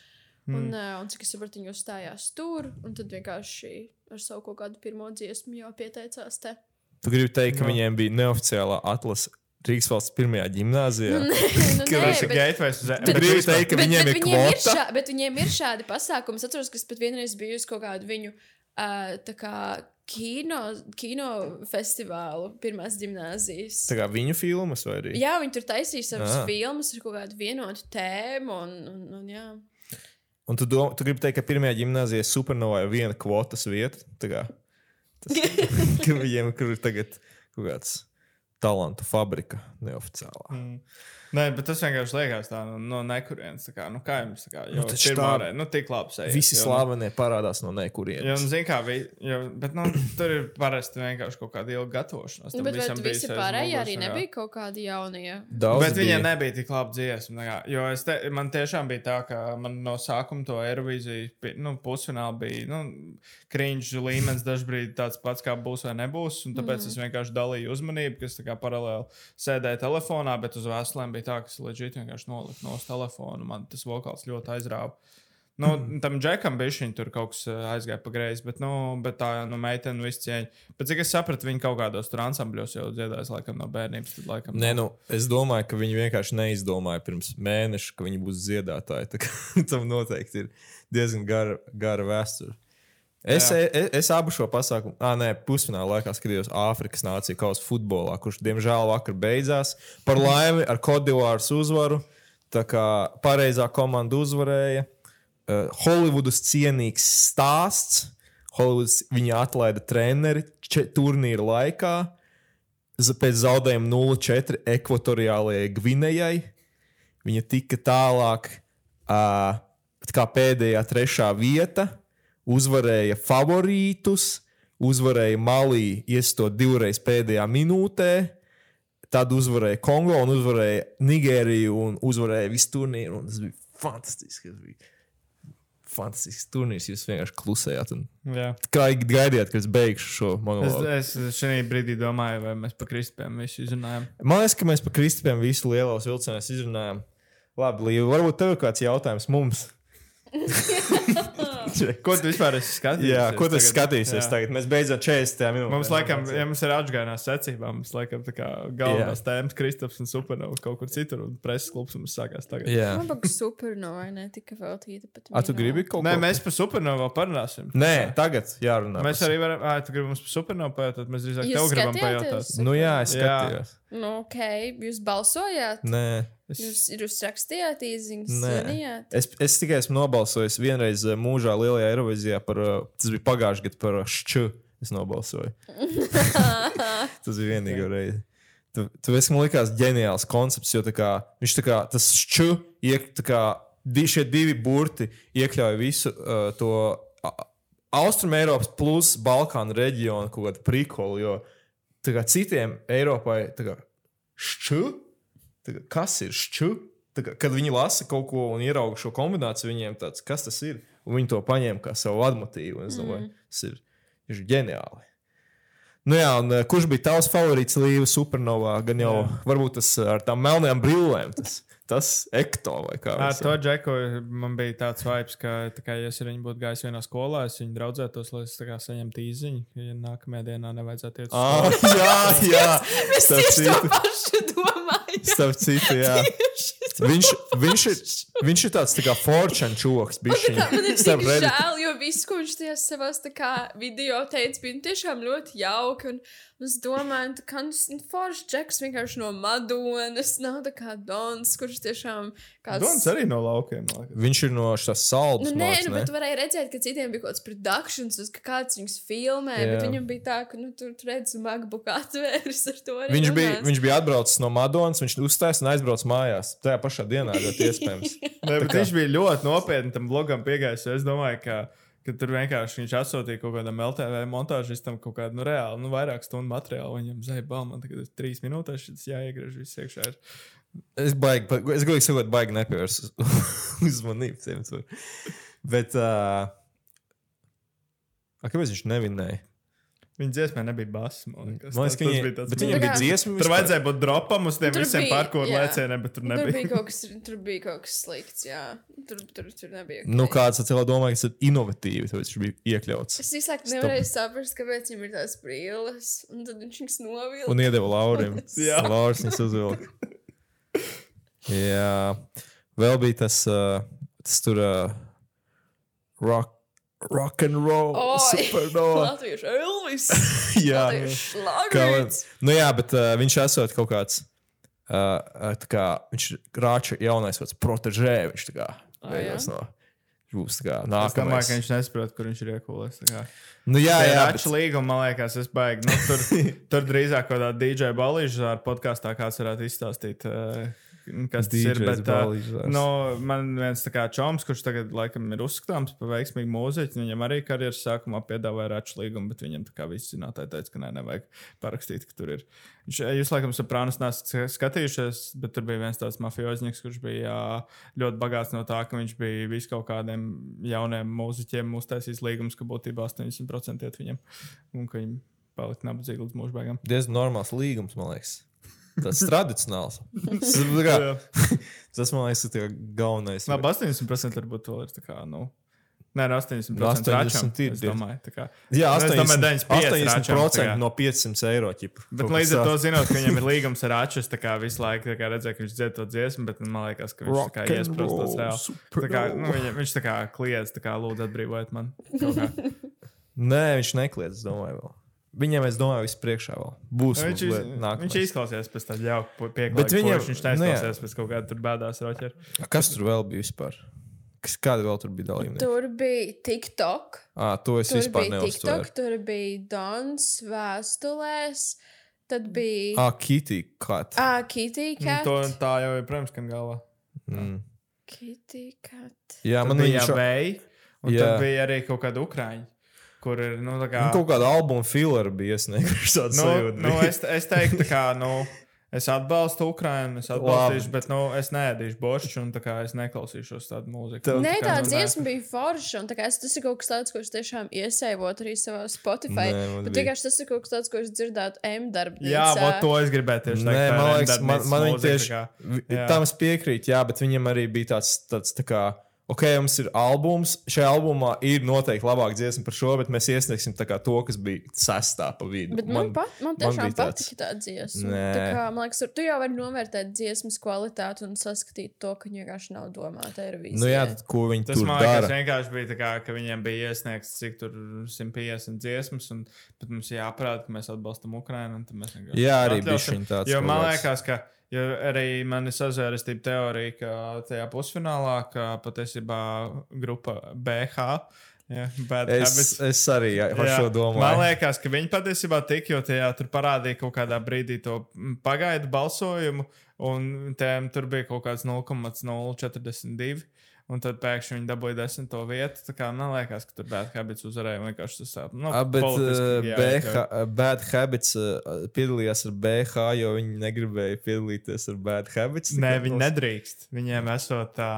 Mm. Un, un cik es saprotu, viņi uzstājās tur, un tad vienkārši ar savu kaut kādu pirmo dziesmu jau pieteicās te. Tu gribi teikt, ka viņiem bija neoficiālā atlase Rīgas valsts pirmajā gimnāzijā? nu, Ka nē, tas ir bet- uz Tu gribi teikt, ka viņiem ir viņiem ir, kvota? šā, bet viņiem ir šādi pasākumi. Es atceros, ka es pat vienreiz biju uz kaut kādu viņu uh, kā kino, kino festivālu, pirmās gimnāzijas. Tā kā viņu filmas vai arī? Jā, viņi tur taisīja savas Ah. filmas ar kaut kādu vienotu tēmu. Un, un, un, jā. Un tu, dom, tu gribi teikt, ka pirmajā gimnāzijā supernovā ir viena kvotas vieta. Kā tas, ka viņiem kur ir tagad kaut kāds talantu fabrika neoficiālā. Mm. Nē, bet tas vienkārši liekas tā no, no nekurienes. Kā, nu, kā jums tā kā, Nu, jau pirmā tā- reize, nu, tik labi sēž. Visi slavenie parādās no Jo, nekurienes. nu, zin kā, vi, jo, bet, nu, tur ir parasti vienkārši kaut kāda ilga gatavošanās. Nu, bet bija visi pārējie arī kā. nebija kaut kādi jaunie? Daudz Bet bija. viņai nebija tik labi dziesma. tā kā, Jo es te, man tiešām bija tā, ka man no sākuma to Eirovīziju pi- nu, pusfinālā bija nu, krīņš līmenis dažkārt tāds pats, kā būs vai nebūs. un Tāpēc mm. es vienkārši dalīju uzmanību, kas paralēli sēdēja telefonā, bet uz vēstulēm bija tā, ka es leģitīvi vienkārši noliku no telefona. Man tas vokāls ļoti aizrāva. Nu, mm. Tam džekam bija šī tur kaut kas aizgāja pa greizi, bet, nu, bet tā nu, meitene visu cieņu. Bet cik es sapratu, viņa kaut kādos tur ansambļos jau dziedājas laikam no bērnības. Tad, laikam, Nē, nu, es domāju, ka viņi vienkārši neizdomāja pirms mēneša, ka viņi būs dziedātāji. Tā kā Tam noteikti ir diezgan gara, gara vēsture. Es, Jā. es, es abu šo pasākumu, ah, nē, pusfinālā laikā skatījos Āfrikas nāciju kausa futbolā, kurš, diemžēl, vakar beidzās. Par laimi ar Kodivāras uzvaru. Tā kā pareizā komanda uzvarēja. Uh, Holivudas cienīgs stāsts. Holivuds viņa atlaida treneri turnīra laikā pēc zaudējuma 0-4 ekvatoriālajai Gvinējai. Viņa tika tālāk, uh, kā pēdējā trešā vieta, uzvarēja favorītus, uzvarēja Malī, iestot divreiz pēdējā minūtē. Tad uzvarēja Kongo un uzvarēja Nigēriju un uzvarēja visu turnīru. un Tas bija fantastiski. Tas bija fantastisks turnīrs. Jūs vienkārši klusējāt. Kā gaidījāt, kad es beigšu šo Es, monologu? es šajā brīdī domāju, vai mēs pa kristiem visu izrunājam. Man liekas, ka mēs par kristupiem visu lielos vilcienos izrunājām. Labi, Līva, varbūt tev ir kāds jautājums mums. Ko tu vispār esi skatījies? Jā, ko tas tagad? skatīsies Jā. tagad? Mēs beidzam 40 minūtes. Mums, laikam, ja mums ir atgādājās secībā, mums, laikam, tā kā galvenās Jā. tēmas Kristaps un Supernova kaut kur citur, un preses klubs mums sākās tagad. Jā. Man liekas, supernova netika veltīta. pat A, tu gribi kaut Nē, ko? mēs par Supernovu vēl parunāsim. Nē, tagad jārunā. Mēs arī varam, ah, tu gribi mums par Supernovu pajautāt, mēs drīzāk tev gribam pajautāt. Nu jā, es skatījos. Nu, ok, jūs balsojāt? Nē. Jūs, jūs rakstījāt īsiņas, zvanījāt? Es, es tikai esmu nobalsojis vienreiz eh, mūžā lielajā Eirovizijā par, eh, tas bija pagājušajā gadā par šķu. Es nobalsoju. tas bija vienīgā reize. Tu, tu esi man likās ģeniāls koncepts, jo tā kā, viņš tā kā tas šķu, iek, tā kā di, šie divi burti iekļauj visu uh, to a- Austrum Eiropas plus Balkānu reģionu kaut kādu prikolu, jo tā kā citiem Eiropai tā kā šķu, kas ir šķu? Tā kā, kad viņi lasa kaut ko un ierauga šo kombināciju, viņiem tāds, kas tas ir? Un viņi to paņēma kā savu vadmotīvu. un Es domāju, mm. tas ir, ir ģeniāli. Nu jā, un eh, kurš bija tavs favorīts Līva Supernovā? Gan jau jā. varbūt tas eh, ar tām melnajām brillēm, tas, tas ekto vai kā. Ar mēs to džeku man bija tāds vibes, ka, tā kā, ja es ar viņu būtu gājis vienā skolā, es viņu draudzētos, lai es kā saņemtu īziņu, ka ja nākamajā dienā nevajadzētu iet uz Ah, skolu. jā, jā. Es Starp tieši to pašu domāju. Starp citu, jā. Viņš, viņš, ir, viņš ir tāds tā kā forčan čoks. Man ir tik žēl, jo viss, ko viņš tajās savās video teica, bija tiešām ļoti jauki. Un es domāju, ka tas ir foršs džeks vienkārši no Madonas. Nav tā kā Dons, kurš tiešām kāds. Dons arī no laukiem. liekas. Viņš ir no šīs saldas. Nu, nē, nu, bet tu varēji redzēt, ka citiem bija kaut kāds produkcijas, uz ka kāds viņus filmē. Jā. Bet viņam bija tā, ka nu, tur tu redzi MacBook atvērs ar to. Viņš bija, runās. viņš bija atbraucis no Madonas, viņš uzstājās un aizbraucis mājās. Tajā pašā dienā, ļoti iespējams. Nē, bet kā- viņš bija ļoti nopietni tam blogam piegājis. Es domāju, ka, ka tur vienkārši viņš atsūtīja kaut kādam LTV montāžistam kaut kādu nu, reāli, nu, vairāk stundu materiālu. Viņam zvaigžā, bal, man tagad ir trīs minūtes, šis jāiegriež viss iekšā. Ir. Es, baigi, es gribēju sakot, baigi nepievērst uzmanību tiem. Bet, uh, kāpēc viņš nevinēja? Viņa dziesmā nebija bass. Man liekas, Man liekas, ka Tas- viņi, bija tāds bet Nu, viņam bija dziesma. Tur vispār. vajadzēja būt dropam uz tiem Tur visiem parkour lēcieniem, bet tur Tur bija, nebija. kaut kas, tur bija kaut kas slikts, jā. Tur, tur, tur nebija. Nu, ok. kāds cilvēks domāja, ka tas ir inovatīvi, tāpēc viņš bija iekļauts. Es īstenībā Stop. nevarēju saprast, kāpēc viņam ir tās brilles. Un tad viņš viņus novilka. Un iedeva Laurim. Jā. Lauris viņas uzvilka. Jā. Vēl bija tas, uh, tas tur uh, rock, rock and roll. Oi, Supernova. Latviešu Elvis. Jā. Latviešu nu jā, bet uh, viņš esot kaut kāds. Uh, tā kā viņš ir rāča jaunais vārds, protežē. Viņš tā kā beigās jā? no. Būs tā kā Es domāju, nākamais. ka viņš nesaprot, kur viņš ir iekūlējis. Nu jā, Jā, jā, bet... līguma, man liekas, es baigi. Nu, tur, tur drīzāk kaut kādā DJ balīžā ar podkāstā kāds varētu izstāstīt, uh, kas tas ir. DJs Bet, uh, no, man viens čoms, kurš tagad laikam ir uzskatāms par veiksmīgu mūziķu, viņam arī karjeras sākumā piedāvāja raču līgumu, bet viņam tā kā visi zinātāji teica, ka nē, nevajag parakstīt, ka tur ir. Jūs laikam saprānas nesat skatījušies, bet tur bija viens tāds mafioznieks, kurš bija ļoti bagāts no tā, ka viņš bija vis kaut kādiem jauniem mūziķiem uztaisījis līgumus, ka būtībā 80% iet viņam un ka viņi palika nabadzīgi līdz mūža beigām. diezgan normāls līgums, man liekas. Tas tradicionāls. Tas, kā, tas man liekas, ir galvenais. Labi, 80% varbūt vēl ir tā kā, nu. Nē, no 80% 80 račam, ir, es ir. domāju. tā kā. Jā, Nu, es domāju, 80%, 95 račam, tā 80% kā. no 500 eiro. Ķipa, Bet līdz ar to zinot, ka viņam ir līgums ar Ačus, tā kā visu laiku tā kā redzēja, ka viņš dzied to dziesmu, bet man liekas, ka viņš tā kā Rock and iesprūst tos roll, reāli. Tā kā, nu, viņa, viņš tā kā kliedz, tā kā lūdzu atbrīvojiet man. kaut kā. Nē, viņš nekliedz, es domāju, vēl. Viņam, es domāju, viss priekšā vēl būs. Viņš, liet- nākamais. viņš izklausījās pēc tāda jauka Bet pieklājīga. viņam- Viņš nu jā. neizklausījās pēc kaut kāda tur bēdās roķera. Kas tur vēl bija vispār? Kas, kāda vēl tur bija dalībnieki? Tur bija TikTok. Ah, to es Tur vispār. TikTok, tur bija Dons vēstulēs, tad bija Ah, Kitty Kat. ah, Kitty Cat. To, tā jau ir, protams, kan galvā. Mm. Kitty Cat. Jā, Man man bija viņš vēja, un Jā. tad bija arī kaut kāda ukraiņa, kur ir, nu, tā kā. Nu, kaut kāda albuma filler bija iesniegta. nu, nu, es, es teiktu, ka, nu, es atbalstu Ukraiņu, es atbalstīšu, bet, nu, es neēdīšu boršu, un tā kā es neklausīšos tādu mūziku. Tev- Nē, kā, tā nu, dziesma bija forša, un tā kā es, tas ir kaut kas tāds, ko es tiešām iesaivotu arī savā Spotify. Nē, Bet vienkārši tas ir kaut kas tāds, ko es dzirdētu M darbā. Jā, vot to es gribēju tieši Nē, teikt. tā man liekas, man, man viņa mūzika, tieši tā tam es piekrītu, jā, bet viņam arī bija tāds, tāds tā kā, ok, mums ir albums, šajā albumā ir noteikti labāk dziesma par šo, bet mēs iesniegsim tā kā to, kas bija sestā pa vidu. Bet man, man, pat, man tiešām bija tāds- patika tā dziesma. Nē. Tā kā, man liekas, tu jau vari novērtēt dziesmas kvalitāti un saskatīt to, ka viņa vienkārši nav domāta Eirovīzijai. Nu jā, tad ko viņi Tas tur man liekas, vienkārši bija tā, kā, ka viņiem bija iesniegts cik tur 150 dziesmas, un bet mums jāparāda, ka mēs atbalstam vienkārši Jā, arī bija šī tāds. Jo man liekas, ka jo arī man ir sazvērestība teorija, ka tajā pusfinālā, ka patiesībā grupa BH. Bad Es, es arī jā, par Jā, šo domāju. Man liekas, ka viņi patiesībā tik, jo tajā parādīja kaut kādā brīdī to mm, pagaidu balsojumu, un tiem tur bija kaut kāds 0,042. Un tad pēkšņi viņi dabūja desmito vietu. Tā kā man liekas, ka tur Bad Habits uzvarēja vienkārši tas tāds nu, Ah, Bet uh, jāiekļauj. BH, Bad Habits uh, piedalījās ar BH, jo viņi negribēja piedalīties ar Bad Habits. Nē, viņi nos- nedrīkst. Viņiem esot tā.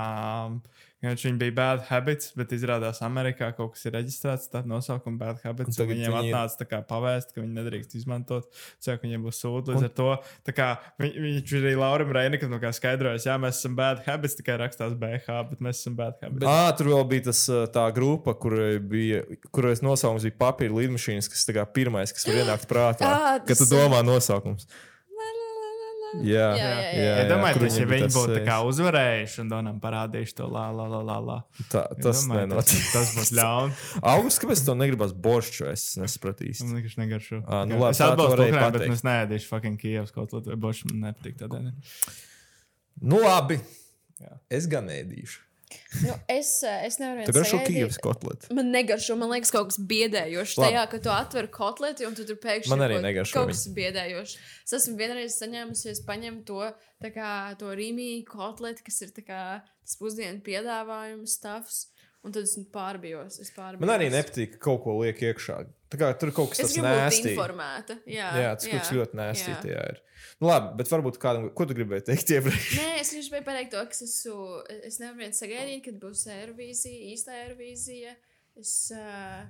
Viņš viņa bija bad habits, bet izrādās Amerikā kaut kas ir reģistrēts tāds nosaukums bad habits. Un un Viņiem viņi atnāca tā kā pavēst, ka viņi nedrīkst izmantot. Ka viņiem būs sūdi līdz ar to. Kā viņ, viņš arī Laurim Reinikam no kā skaidrojas, jā, mēs esam bad habits, tikai rakstās BH, bet mēs esam bad habits. Ah, tur vēl bija tas, tā grupa, kurai bija, kuras nosaukums bija papīra lidmašīnas, kas kā pirmais, kas var ienākt prātā. Kad tu tas- domā nosaukums. Jā, Jā, jā, jā. Ja domāju, tas, ja viņi tas, būtu tā kā uzvarējuši un Donam parādījuši to lā, lā, lā, lā, lā. Tā, tas Iedomājies, nenotiek. Tas, tas būtu ļauni. Augusts, kāpēc tev negribas boršu? Es nesapratu īsti. Man liekas, negaršo. Ā, nu Jā. labi, es atbalstu Ukraiņu, bet es neēdīšu fucking Kievas kaut ko, vai bošu man nepatīk tādēļ. Nu, labi. Jā. Es gan ēdīšu. Nu, es, eh, es nevaru Tu garšo sagaidīt- Kīvas kotleti. Man negaršo, man liekas, kaut kas biedējošs tajā, ka tu atver kotleti un tu tur pēkšņi Man ir arī negaršo kaut kas biedējošs. Es esmu vienreiz saņēmusi, es paņemu to, tā kā, to rīmī kotleti, kas ir tā kā tas pusdienu piedāvājums, stāvs. Un tad es pārbijos. Es pārbijos. Man arī nepatīk, ka kaut ko liek iekšā. Tā kā tur kaut kas tāds informēta. Jā, Jā, tas kas ļoti nēstī jā. tajā ir. Nu, labi, bet varbūt kādam, ko tu gribēji teikt iepriekš? Nē, es gribēju pateikt to, ka es, esmu, es nevaru vien sagaidīt, kad būs aerovīzija, īsta aerovīzija. Es, uh,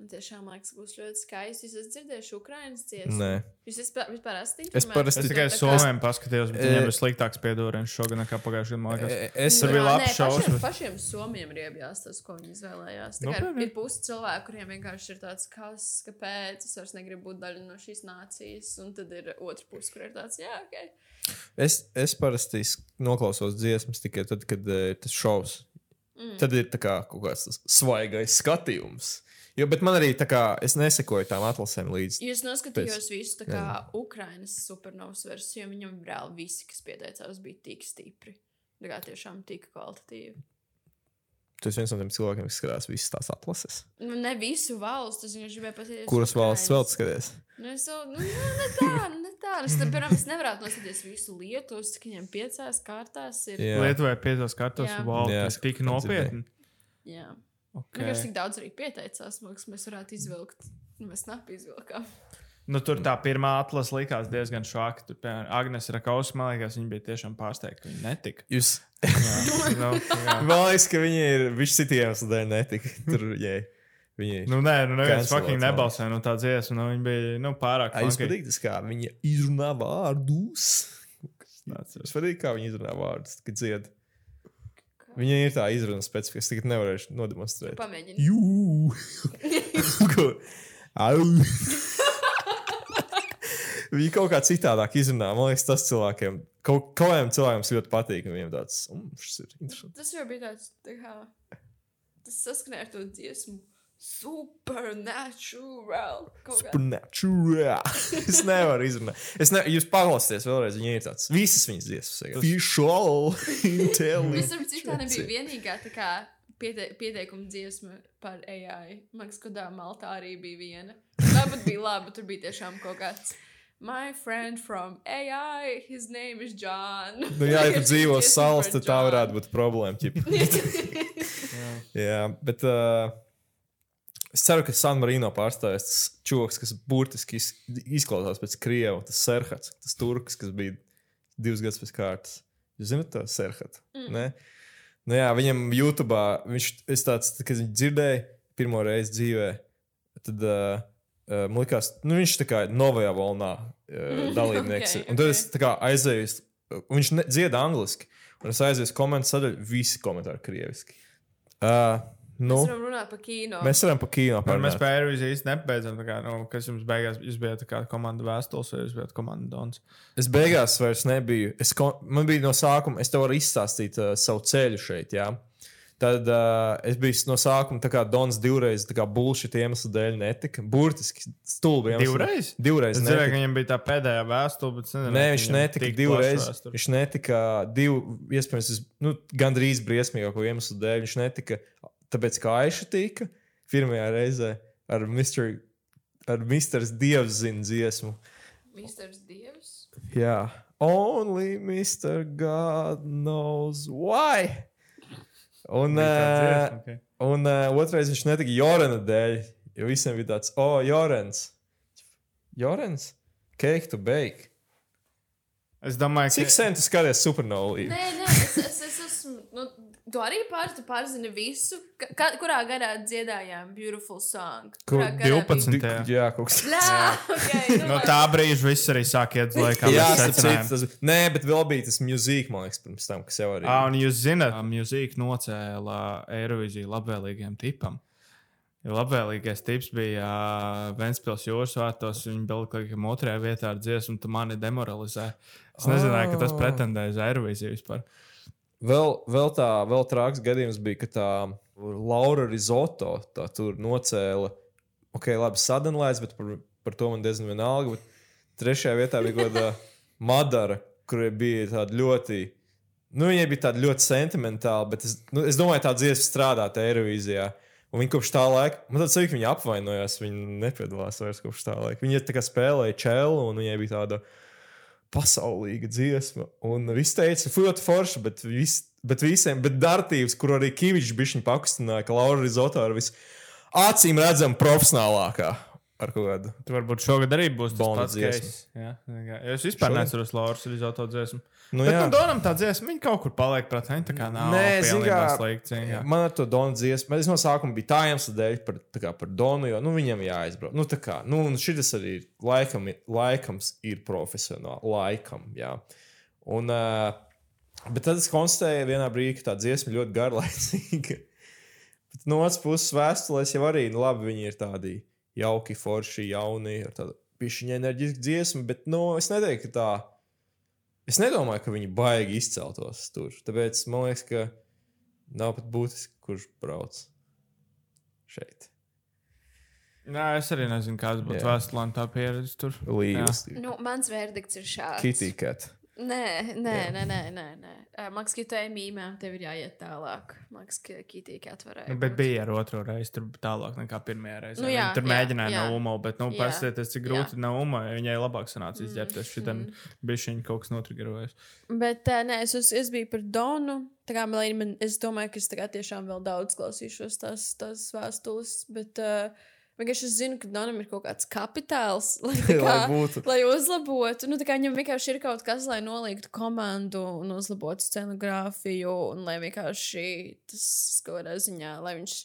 man tiešām liekas, būs ļoti skaisti. Jūs esat dzirdējuši Ukraiņas dziesmu? Nē, Jūs vispār, vispār esat Es parasti- Es tikai Somijam paskatījos, bet viņiem ir sliktāks piedūriens šogad nekā pagājušajā gadā. E- es bija labs Nē, šovs, pašiem, pašiem somiem ir iebjās tas, ko viņi izvēlējās. Kā Nopietni? ir pusi cilvēku, kuriem vienkārši ir tāds, kas, kāpēc es vairs negribu būt daļa no šīs nācijas, un tad ir otra puse, kur ir tāds, jā, ok. Es, es parasti noklausos dziesmas tikai tad, kad uh, tas šovs. Mm. Tad ir tā kā kaut kāds svaigais skatījums. Jo, bet man arī tā kā es nesekoju tām atlasēm līdzi. Jūs noskatījos visu tā kā Ukrainas supernovas versiju, jo viņam reāli visi, kas pieteicās, bija tik stipri. Tā kā tiešām tik kvalitatīvi. Tu esi viens no tiem cilvēkiem, kas skatās visas tās atlases. Nu, ne visu valstu, es vienkārši gribēju pateikt. Kuras valsts vēl skaties? Nu, es jau, nu, nu, ne tā, ne tā. Es, tad, piemēram, es nevarētu noskatīties visu lietu, cik viņiem piecās kārtās ir. Jā. Jā. wow, Jā, tas tik nopietni. Jā. Okay. Vienkārši tik daudz arī pieteicās, man liekas, mēs varētu izvilkt. Nu, Mēs snapi izvilkām. Nu, tur tā pirmā atlase likās diezgan švaka. Tur, piemēram, Agnēs Rakaus, man liekas, viņa bija tiešām pārsteigta, ka viņa netika. Jūs. Jā, nu, jā. Man liekas, ka viņi ir viņš citiem dēļ netika. Tur, jā. Viņi Nu, nē, nu, neviens fucking man nebalsoja no tā dziesmas. Nu, viņa bija nu, pārāk Ai, Jūs patīk tas, kā viņi izrunā vārdus. Es patīk, kā viņi izrunā vārdus, kad dzied. Viņai ir tā izruna specifika, es tagad nevarēšu nodemonstrēt. Pamēģini. Jū! Au! Viņi kaut kā citādāk izrunā. Man liekas, tas cilvēkiem, kaut kādiem cilvēkiem ļoti patīk. Viņiem tāds, um, šis ir interesants. Tas jau bija tāds, tā kā, tas saskanēja ar to dziesmu. Supernatural. Supernatural. es nevaru izrunāt. Es ne, jūs paklausieties vēlreiz, viņa ir tāds. Visas viņas dziesmas. Visual Es intelligence. saprotu, cik tā nebija vienīgā tā kā piete, pieteikuma dziesma par AI. Man liekas, ka tā Maltā arī bija viena. Tāpat bija labi, tur bija tiešām kaut kāds. My friend from AI, his name is John. Nu, jā, ja tu dzīvo salas, tad tā varētu būt problēma. ķip. jā, bet uh, es ceru, ka San Marino pārstājas tas čoks, kas burtiski iz, izklausās pēc krieva, tas serhats, tas turks, kas bija divus gadus pēc kārtas. Jūs zināt, to serhatu? Mm. Nu, jā, viņam YouTube, viņš es tāds, kad viņš dzirdēja pirmo reizi dzīvē, tad uh, uh, man liekas, nu, viņš tā kā novajā valnā uh, dalībnieks. Ok, okay, un tad es tā kā aizēju, viņš ne, dzieda angliski, un es aizēju uz komentāru sadaļu, visi komentāri krieviski. Uh, nu, Mēs varam runāt par kino. mēs varam pa kino Un mēs parunāt. pēc Eirovīzijas īsti nebeidzam. tā Kā, nu, kas jums beigās? Jūs bijāt tā kā komanda vēstules, vai jūs bijāt komanda Dons? Es beigās vairs nebiju. Es, man bija no sākuma, es tev varu izstāstīt uh, savu ceļu šeit. Jā. Tad uh, es biju no sākuma, tā kā Dons divreiz, tā kā bullshit iemeslu dēļ netika. Burtiski stulbi. Divreiz? Divreiz. Es netika. ka viņam bija tā pēdējā vēstule, bet nezinu, Nē, viņš netika tik divreiz. Viņš netika divu, iespējams, nu, gandrīz briesmīgāko iemeslu dēļ. Viņš netika, tāpēc kā Aiša tika pirmajā reizē ar Mr. Ar Mr. Dievs zina dziesmu. Misters Dievs. Jā, only Mr. God knows why. Un, uh, dziesma, ok. un uh, otrais viņš netika Jorana dēļ, jo visiem bija tāds, o, oh, Jorans. Jorans? Cake to bake. Es domāju, Cik ka sen tu skaties supernovu? Nē, nē, es, es, es esmu. Nu, tu arī pār, tu pārzini visu. Ka, kurā gadā dziedājām Beautiful Song? Kur Kurā gadā 12. bija- Jā. Kaut kas Blā, okay, no tā brīža viss arī sāk iet uz leju, kā Jā, mēs tas ir. Nē, bet vēl bija tas mūzika, man liekas, pirms tam, kas jau arī. Ah, un jūs zināt, ka mūzika nocēla Eirovīziju labvēlīgiem tipam. Jo labvēlīgais tips bija uh, Vēnspils jūras vārtos. Viņa bija kaut otrajā vietā ar dziesmu, un tu mani demoralizē. Es nezināju, ka tas pretendēja uz Eirovīziju vispār. Vēl, vēl tā, vēl trāks gadījums bija, ka tā Laura Rizoto tā tur nocēla. Ok, labi, sadanlaids, bet par, par to man diezgan vienalga. Bet trešajā vietā bija kaut kāda Madara, kurai bija tāda ļoti. Nu, viņai bija tāda ļoti sentimentāla, bet es, nu, es domāju, tā dziesma strādāt Eirovīzijā. Un viņa kopš tā laika, man ka viņa apvainojās. Viņa nepiedalās vairs kopš tā laika. Viņa tā kā spēlēja čēlu, un viņai bija tāda pasaulīga dziesma. Un viss teica, ļoti forši, bet, vis, bet visiem, bet Dartīvs, kur arī Kavičs bija pakustināja, ka Laura Rizoto ir vis acīm redzama profesionālākā ar kaut kādu. Tu varbūt šogad arī būs pats dziesma. Jā, jā. es vispār Šogad? neatceros Lauras Rizoto dziesmu. Nu, Bet, jā. nu, Donam tā dziesma, viņa kaut kur paliek prātā. Viņa tā kā nav Nē, kā, slikta. zini, jā. Man ar to Donu dziesmu, es no sākuma biju tā iemesla dēļ par, kā par Donu, jo nu, viņam jāizbrauc. Nu, tā kā, nu, un šis arī ir laikam, ir- laikams ir profesionāli. Laikam, jā. Un, uh, bet tad es konstatēju vienā brīdī, ka tā dziesma ļoti garlaicīga. Bet no otras puses, vēstulēs jau arī, nu, labi, viņi ir tādi jauki, forši, jauni, ar tādu pišķiņa enerģisku dziesmu, bet, nu, es neteiktu, ka tā. Es nedomāju, ka viņi baigi izceltos tur. Tāpēc man liekas, ka nav pat būtiski, kurš brauc šeit. Nē, es arī nezinu, kāda būtu tā pieredze tur. Līdz Nu, mans verdikts ir šāds. Kittycat. Nē, nē, nē, nē, nē, nē. Uh, Maks, ka ej mīmēm, tev ir jāiet tālāk. Maks, ka Kitija atvarēja. Nu, bet bija ar otro reizi, tur tālāk nekā pirmajā reizē. Nu jā, Viņa tur jā, mēģināja jā. no UMO, bet, nu, Jā, paskatieties, cik grūti jā. no UMO. Viņai labāk sanāca izģērbties. Šitam bija šī kaut kas notrigerojis. Bet nē, es, uz, es biju par Donu. Tā kā man, man, es domāju, ka es tiešām vēl daudz klausīšos tās, tās vēstules. Bet uh, vienkārši es zinu, ka Donam ir kaut kāds kapitāls, lai, tā kā, Lai būtu. lai uzlabotu. Nu, viņam vienkārši ir kaut kas, lai noliktu komandu un uzlabotu scenogrāfiju, un lai vienkārši tas kaut kādā ziņā, lai viņš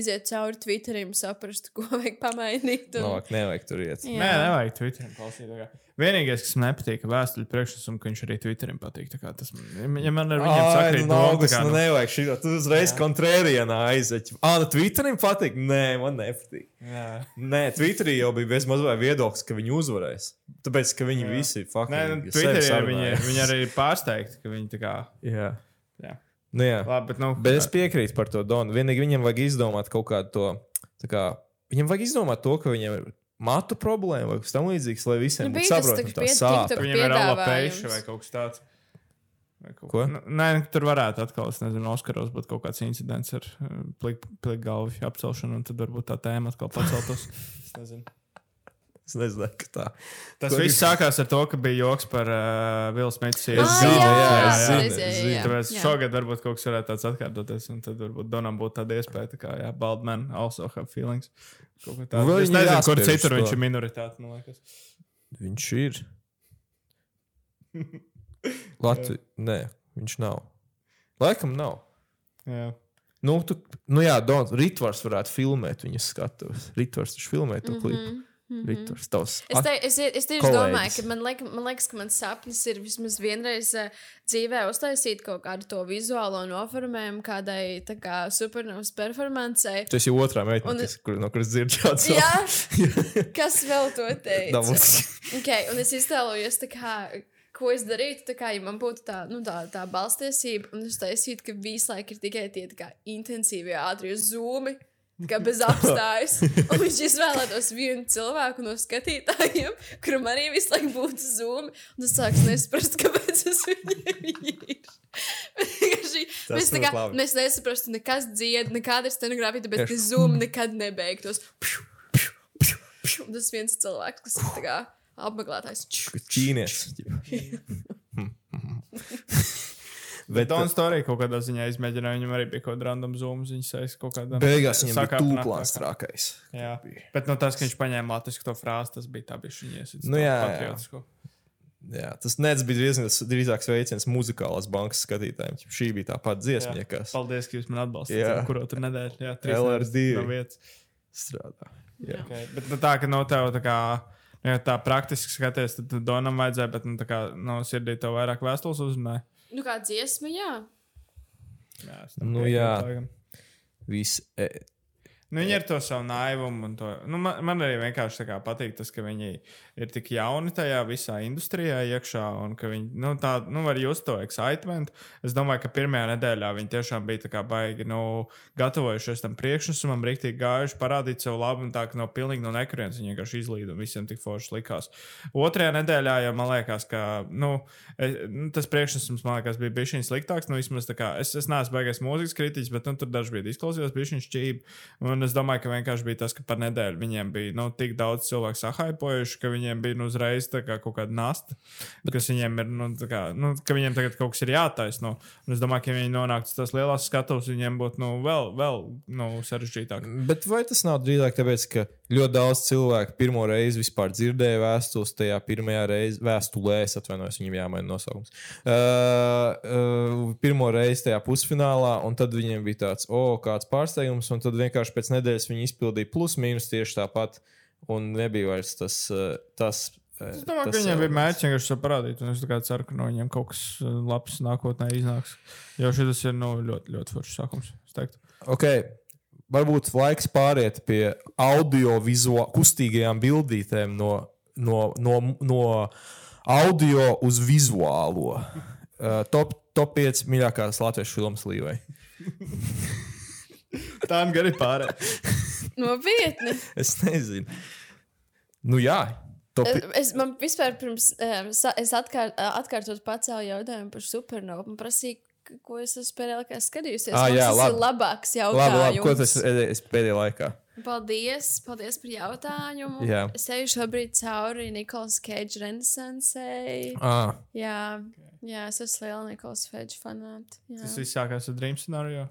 iziet cauri Twitterim, saprastu, ko vajag pamainīt. Un... Novāk, nevajag tur iet. Jā. Nē, nevajag Twitterim klausīt. Tā kā. Vienīgais, kas man nepatīk, ir vēstuļu priekšnesums, ka viņš arī Twitterim patīk. Tā kā Tas, ja man ar viņiem Ai, sakrīt, nu, tā Augusts, kā, nu, nu, nevajag šī. Tu uzreiz kontrērienā aizeķi. Ā, nu, Twitterim patīk? Nē, man nepatīk. jā. Nē, Twitterī jau bija bezmaz vai viedoklis, ka viņi uzvarēs. Tāpēc, ka viņi visi Nē, faktiski nu, Twitterī viņi, viņi arī ir pārsteigti, ka viņi tā kā. Jā. Jā. Nu, jā. Labi, bet, nu, Bet es piekrītu par to Donu. Vienīgi viņam vajag izdomāt kaut kādu to Tā kā, viņam vajag izdomāt to, ka viņam ir matu problēma vai kas tam līdzīgs, lai visiem Nu, būtu tas tā pie sāpe. TikTok Viņam ir piedāvājums. alapēša vai kaut kas tāds. Vai kaut- Ko? Nu, Nē, nu, tur varētu atkal, es nezinu, Oskaros būt kaut kāds incidents ar pliku galvu apcelšanu, un tad varbūt tā tēma atkal paceltos. Es nezinu. Es nezinu, ka tā. Tas Ko viss gribi- sākās ar to, ka bija joks par uh, Vilnu Smitu. Es Ah, zinu, jā, jā, jā, es jā, es jā, zinu. jā. Tāpēc Jā. šogad varbūt kaut kas varētu tāds atkārtoties, un tad varbūt Donam būtu tāda iespēja, tā kā, jā, bald man also have feelings. Vai Es nezinu, kur citur viņš ir minoritāte, man liekas. Viņš ir. Latvijas. Nē, viņš nav. Laikam nav. Jā. Nu, tu, nu jā, Dons, Ritvars varētu filmēt viņas skatuves. Ritvars taču filmē to klipu. Mm -hmm. Ritvars, tavs. Es, te, es, es tieši kolēģis. domāju, ka man, liek, man liekas, ka mans sapnis ir vismaz vienreiz uh, dzīvē uztaisīt kaut kādu to vizuālo noformējumu kādai kā supernovas performancei. Tas jau otrā meitene, Un- kas, kur, no kuras dzird šādu Jā, kas vēl to teica? Okay, un es iztēlojos, tā kā, ko es darītu, kā, ja man būtu tā, nu, tā, tā balstiesība, un es taisītu, ka visu laiku ir tikai tie kā, intensīvie ātrie zūmi. Kā bez apstājas. Un viņš izvēlētos vienu cilvēku no skatītājiem, kuram arī visu laiku būtu zūmi. Un es sāku nesprast, kāpēc tas viņiem ir. Mēs, kā, mēs nesaprastu, nekas dzied, nekāda scenogrāfija, bet tas zūmi nekad nebeigtos. Un tas viens cilvēks, kas ir kā apmeklētājs. Ķīnietis. Bet Dons to arī kaut kādā ziņā izmēģināja. Viņam arī bija kaut kāda random zoom, viņa saistās kaut kādā Beigās viņam bija sakāpinātākā. tūplānstrākais. Jā, bet no tas, ka viņš paņēma latviešu to frāzi, tas bija tā, viņa iesits. Nu jā, jā. patriotisko. Jā, tas nec bija diezgan drīzāk sveiciens muzikālās bankas skatītājiem. Šī bija tā pati dziesma, Jā. kas Paldies, ka jūs man atbalstāt. Jā. Kuru tur nedēļu? Jā, trīs LR2. nedēļas no vietas. strādā. Jā. Okay. Bet nu, tā, ka no tev tā kā. Ja tā praktiski skaties, tad Donam vajadzēja, bet nu, tā kā no sirdī tev vairāk vēstules uzrunāja. Nu, kā dziesma, jā. Jā, es Nu, jā. Viss. Nu, viņi ir to savu naivumu. To, nu, man, man arī vienkārši patīk tas, ka viņi ir tik jauni tajā visā industrijā iekšā un ka viņi nu, tā, nu, var just to excitement. Es domāju, ka pirmajā nedēļā viņi tiešām bija kā baigi nu, gatavojušies tam priekšnesumam, rīktīgi gājuši, parādīt sev labu un tā, ka no pilnīgi no nekurienes viņi vienkārši izlīd un visiem tik forši likās. Otrajā nedēļā jau man liekas, ka nu, es, nu, tas priekšnesums man liekas bija bijis sliktāks. Nu, vismaz, kā, es, es neesmu baigais mūzikas kritiķis, bet nu, tur dažs bija izklausījās, bija čība. Un es domāju, ka vienkārši bija tas, ka par nedēļu viņiem bija nu, tik daudz cilvēku sahaipojuši, ka viņiem bija nu, uzreiz kā kaut kāda nasta, bet... kas viņiem ir, nu, kā, nu, ka viņiem tagad kaut kas ir jātaisno. Un es domāju, ka ja viņi nonāktu tās lielās skatuves, viņiem būtu nu, vēl, vēl nu, sarežģītāk. Bet vai tas nav drīzāk tāpēc, ka ļoti daudz cilvēku pirmo reizi vispār dzirdēja vēstules tajā pirmajā reizē, vēstulē, es atvainojos, viņam jāmaina nosaukums. Uh, uh, pirmo reizi tajā pusfinālā, un tad viņiem bija tāds, o, oh, kāds pārsteigums, un tad vienkārši pēc nedēļas viņi izpildīja plus mīnus tieši tāpat, un nebija vairs tas. uh, tas Es domāju, ka viņiem bija mērķis vienkārši to parādīt, es ceru, ka no viņiem kaut kas labs nākotnē iznāks. Jo šis ir nu, ļoti, ļoti foršs sākums. Ok, varbūt laiks pāriet pie audio-vizuālām kustīgajām bildītēm no, no, no, no audio uz vizuālo. Uh, top, top 5 mīļākās latviešu filmas līvai. Tā nu gari pārējai. Nopietni. Es nezinu. Nu jā, top, Es, man vispār pirms um, sa- es atkār, atkārtot pacēlu jautājumu par supernovu. Man prasīja, ko es esmu pēdējā laikā skatījusies. Ah, jā, tas labi. ir labāks labi, jautājums. labi, ko tas ir pēdējā laikā? Paldies, paldies par jautājumu. Jā. Es eju šobrīd cauri Nikolas Keidža renesansei. Ah, Jā, jā, es esmu liela Nikolas Keidža fanāta. Tas viss sākās ar Dream scenāriju.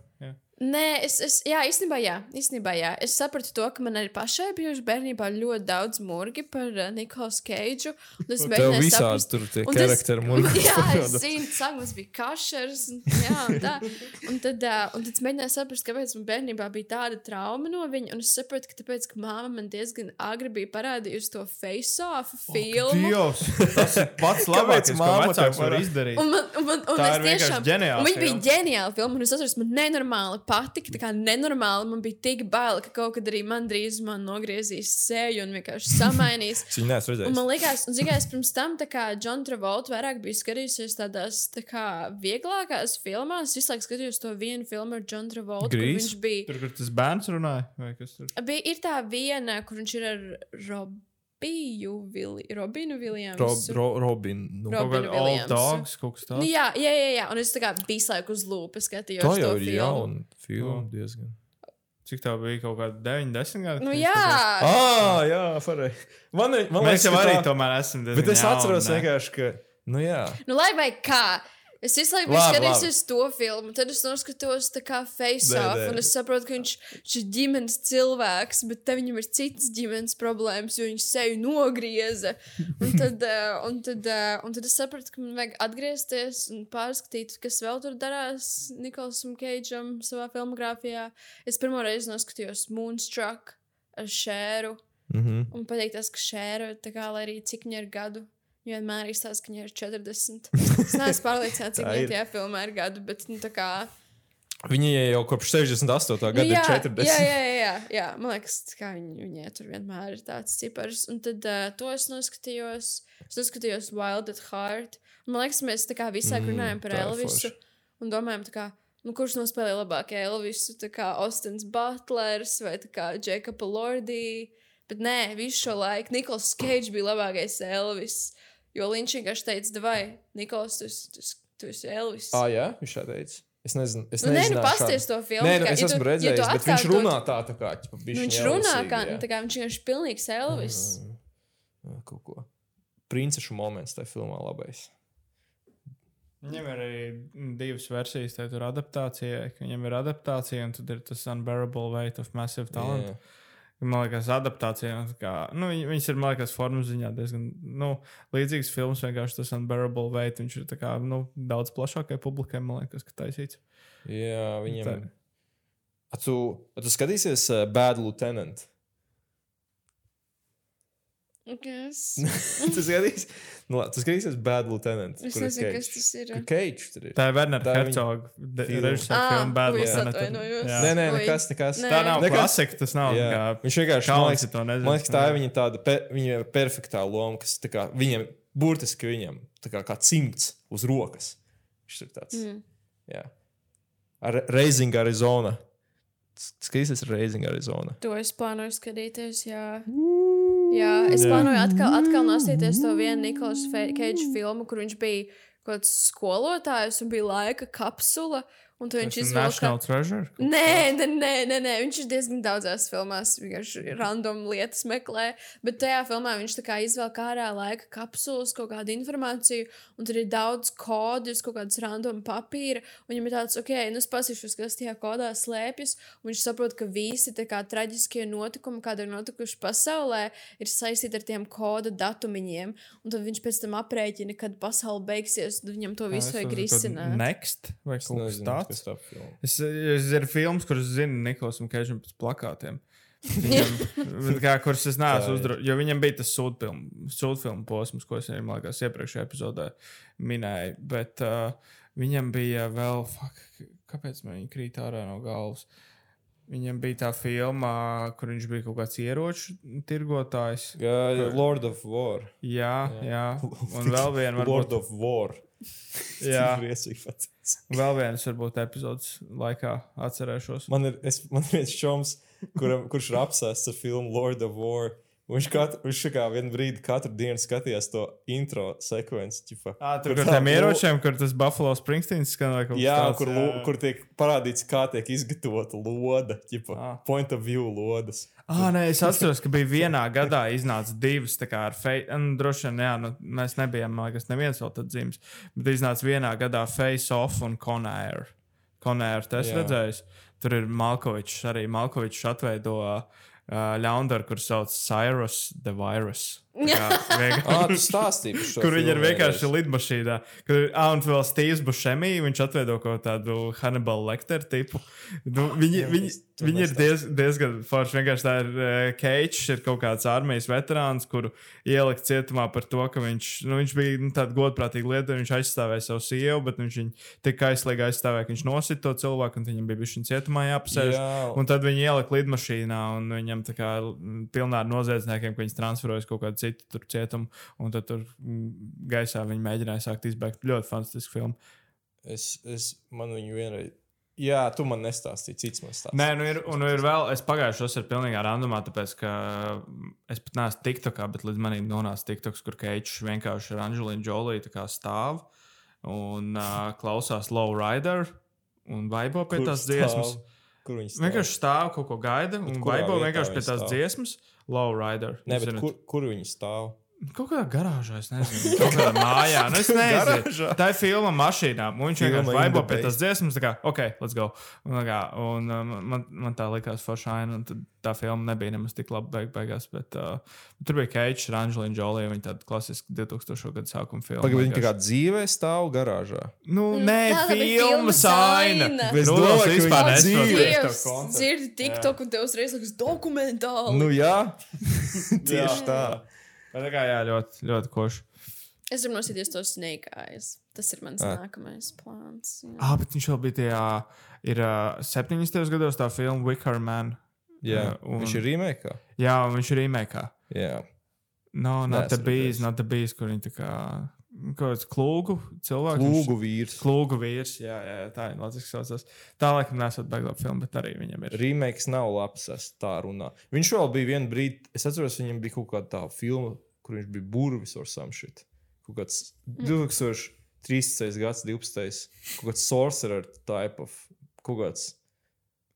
Nē, es, es, jā, īstenībā, jā, īstenībā, jā. Es sapratu to, ka man arī pašai bijuši bērnībā ļoti daudz murgi par uh, Nikolasu Keidžu. un Es mēģināju visādi saprast- tur tie un tas- karakteri murgi. Jā, es zinu, sākumā bija kašers. un- Jā, un tā. Un tad, uh, un tad es mēģināju saprast, kāpēc man bērnībā bija tāda trauma no viņa. Un es sapratu, ka tāpēc, ka māma man diezgan agri bija parādījusi to face-off filmu. Dievs, tas ir pats labākais, ko vecāks var izdarīt. Un, man, un, man, un Tā es ir tiešām, ģeniāla un viņa bija ģeniāla filma. Un es atceros, man nenormāli patika, tā kā nenormāli. Man bija tik bail, ka kaut kad arī man drīzumā nogriezīs seju un vienkārši samainīs. Neesmu Un redzējis. man liekas, un zināms, pirms tam, tā kā John Travolta vairāk bija skatījusies tādās tā kā vieglākās filmās. Visu laiku skatījos to vienu filmu ar John Travolta. Viņš bija, Tur, kur tas bērns runāja, vai kas tur? bija. Ir tā viena, kur viņš ir ar Robiju, Vili, Robinu Viljamsu. Rob, ro, Robin. Nu. Kaut Robinu old Williamsu. dogs, kaut kas Nu, tāds. jā, jā, jā, jā, un es tā kā visu laiku uz lūpas skatījos. Tā jau ir jauna filma Nu. diezgan. Cik tev bija kaut kāda 9, 10 gadi? Nu, jā? Ah, jā, pareizi. Man, man Mēs liekas, jau ka arī tā- tomēr esam. Bet es atceros vienkārši, ka. Nu, jā. nu, lai vai kā. Es visu laiku Labi, skatījusies to filmu, tad es noskatos tā kā face Nē, off, nē. un es saprotu, ka viņš, ir ģimenes cilvēks, bet te viņam ir citas ģimenes problēmas, jo viņš seju nogrieza. Un tad, uh, un tad, uh, un tad es sapratu, ka man vajag atgriezties un pārskatīt, kas vēl tur darās Nikolsam Keidžam savā filmogrāfijā. Es pirmo reizi noskatījos Moonstruck ar Šēru. Mhm. Un pateikt, tas, ka šēra, kā lai arī cik viņai ir gadu, viņa vienmēr izstāsta, ka viņai ir 40. Es neesmu pārliecināts, cik ir. tajā filmā ir gadu, bet, nu, tā kā. Viņi jau kopš 68. Nu, gada jā, ir 40. jā, jā, jā, jā, jā, man liekas, tā kā viņi, viņai tur vienmēr ir tāds cipars. Un tad uh, to es noskatījos, es noskatījos Wild at Heart. Un, man liekas, mēs tā kā visāk Mm, runājam par Elvisu un domājam, kā. Nu, kurš nospēlēja labāk Elvisu? Tā kā Austins Butlers vai Jacobs Lordi. Bet nē, visu šo laiku Nikols Keits bija labākais Elvis. Jo viņš vienkārši teica, vai Nikols, tu, esi- tu, esi- tu esi Elvis. Ah, jā, viņš tā teica. Es nezinu, es Nu, nē, nu, pasties to filmu. Nē, nu, es ja esmu tu- ja redzējis, tu bet viņš atkārtot- runā tā, tā kā. ķipa, Nu, viņš runā, kā, jā. tā kā viņš vienkārši pilnīgs Elvis. Jā, Kaut ko. Princešu moments tajā filmā labais. Viņam ir arī divas versijas, tā ir adaptācija. ka Viņam ir adaptācija, un tad ir tas unbearable weight of massive talent. Jā. Man liekas, adaptācija, tā kā, nu, viņ- viņas ir, man liekas, formas ziņā diezgan nu, līdzīgas filmas. Vienkārši tas unbearable weight, viņš ir kā, nu, daudz plašākai publikai, man liekas, ka taisīts. Jā, viņam. Tā. Tu, tu skatīsies uh, Bad Lieutenant? Yes. tu skatīsies, nu, labi, tu skatīsies Bad Lieutenant. Es nezinu, kas tas ir. Cage tur ir. Tā ir Herzoga filma. režisora Ah, filma Bad Lieutenant. Nē, nē, nekas, nekas. Nē. Tā nav Nekas- klasika, tas nav. Jā. kā Viņš vienkārši man liekas, to nezinu. man liekas, tā ir viņa tāda pe, viņa perfektā loma, kas tā kā, viņam burtiski viņam tā kā, kā cimds uz rokas. Viņš ir tāds. Mm. Jā. Ar Raising Arizona. Skatīsies Raising Arizona. To es plānoju skatīties, jā. Jā, es plānoju atkal, atkal nostīties to vienu Nikolas Keidža filmu, kur viņš bija kaut kāds skolotājs un bija laika kapsula. Un viņš izvēlējās. National Treasure. Nē, nē, nē, nē, nē, viņš ir diezgan daudzās filmās, vienkārši random lietas meklē. Bet tajā filmā viņš tā kā izvēl ārā laika kapsulas, kaut kādu informāciju, un tur ir daudz kodu, uz kaut kādas random papīra. Un viņam ir tāds, ok, nu es pasīšos, kas tajā kodā slēpjas. Un viņš saprot, ka visi kā traģiskie notikumi, kādi ir notikuši pasaulē, ir saistīti ar tiem koda datumiņiem. Un tad viņš pēc tam aprēķina, kad pasaule beigsies, tad viņam to visu vajag risināt. Next vai kaut kas tāds. Filma. Es, es ir filmas, kuras zinu Niklausam Kežam pēc plakātiem. Viņam, kā, kuras es Tā neesmu ir. uzdrukājis, jo viņam bija tas sūdfilmu posms, ko es man liekas, iepriekšējā epizodē minēju. Bet uh, viņam bija vēl, fuck, kāpēc man viņa krīt ārā no galvas? Viņam bija tā filma, kur viņš bija kaut kāds ieroču tirgotājs. Jā, Lord of War. Jā, jā. Un vēl viena, Lord varbūt, of War. Jā. Briesīgi pateicis. vēl vienas, varbūt, epizodes laikā atcerēšos. Man ir, es, man ir viens čoms, kuram, kurš ir apsēsts ar filmu Lord of War. Viņš, katru, viņš kā vienu brīdi katru dienu skatījās to intro sekvenci. ķipa, À, tur kur lo- ieročiem, kur tas Buffalo Springsteins skan vai kaut kas Jā, tāds. kur, lo- kur tiek parādīts, kā tiek izgatavota loda, ķipa, Ah. point of view lodas. Ah, nē, es atceros, ka bija vienā gadā iznāca divas, tā kā ar face. Nu, droši vien, jā, nu, mēs nebijām, man liekas, neviens vēl tad dzimis. Bet iznāca vienā gadā Face Off un Conair. Conair, tas Jā. redzējis. Tur ir Malkovičs, arī Malkovičs atveido uh, ļaundaru, kur sauc Cyrus the Virus. Ah. Kur viņi ir vienkārši lidmašīnā. Kur ah, un vēl Steve's Buscemi, viņš atveido kaut tādu Hannibal Lecter tipu. Nu, viņi, Jā, viņi, tu viņi ir diez, diezgan forši. Vienkārši tā ir uh, Keits, ir kaut kāds armijas veterāns, kuru ielikt cietumā par to, ka viņš, nu, viņš bija nu, tāds godprātīgs lieta, viņš aizstāvēja savu sievu, bet viņš viņu tik aizslēga aizstāvēja, ka viņš nosita to cilvēku, un viņam bija viņa cietumā jāpasēž. Jā. Un tad viņi ielika lidmašīnā, un viņam tā kā mm, pilnā ar noziedzniekiem, ka viņas transferojas kaut kādu citu tur cietumu, un tad tur mm, gaisā viņi mēģināja sākt izbēgt. Ļoti fantastiski filma. Es, es man viņu vienreiz. Jā, tu man nestāstīji, cits man stāstīja. Nē, nu ir, un ir vēl, es pagājušajā gadā pilnīgi randomā, tāpēc, ka mm, es pat neesmu TikTokā, bet līdz manim nonāca TikToks, kur Keits vienkārši ar Anģelīnu kā stāv un uh, klausās Low Rider un vaibo pie tās dziesmas. Kur viņi stāv? Vienkārši stāv kaut ko gaida, un kurā vaibo vienkārši pie tās stāv? dziesmas, Low Rider. Nē, Jūs bet zināt. kur, kur viņi stāv? Kaut kādā garāžā, es nezinu, kaut kādā mājā. Nu, es nezinu, tā ir filma mašīnā. Un Viņš vienkārši vaibo pie tās dziesmas, tā kā, ok, let's go. Un, tā kā, un um, man, man tā likās foršaina, un tad tā filma nebija nemaz tik labi beig, beigās. Bet, uh, tur bija Keits, Ranželīna Džolija, viņa tāda klasiska 2000. gada sākuma filma. Pagaidām, viņi tā kā dzīvē stāv garāžā. Nu, nē, tā bija filma saina. aina. Es Nu, domāju, ka vispār konceptu. dzirdi TikTok, un tev uzreiz liekas dokumentāli. Nu, jā, tieši tā. Bet tā kā jā, ļoti, ļoti koši. Es gribu nosīties to Snake Eyes. Tas ir mans Ah. nākamais plāns. jā. Ah, bet viņš vēl bija tajā, ir uh, 70. gados tā filma Wicker Man. jā. Jā, un- Viņš ir rīmēkā. Jā, viņš ir remake. Jā. No, not the Neesmu bees, not the bees, kur viņi tā kā kāds klūgu cilvēks. Lūgu vīrs. Klūgu vīrs, jā, jā, tā ir latviešu saucās. Tā laikam nesat beigla filma, bet arī viņam ir. Rīmēks nav labs, es tā runāju. Viņš vēl bija vienu brīdi, es atceros, viņam bija kaut kāda tā filma, kur viņš bija burvis or some shit. Kaut kāds 2013. gads, 12. kaut kāds sorcerer type of, kaut kāds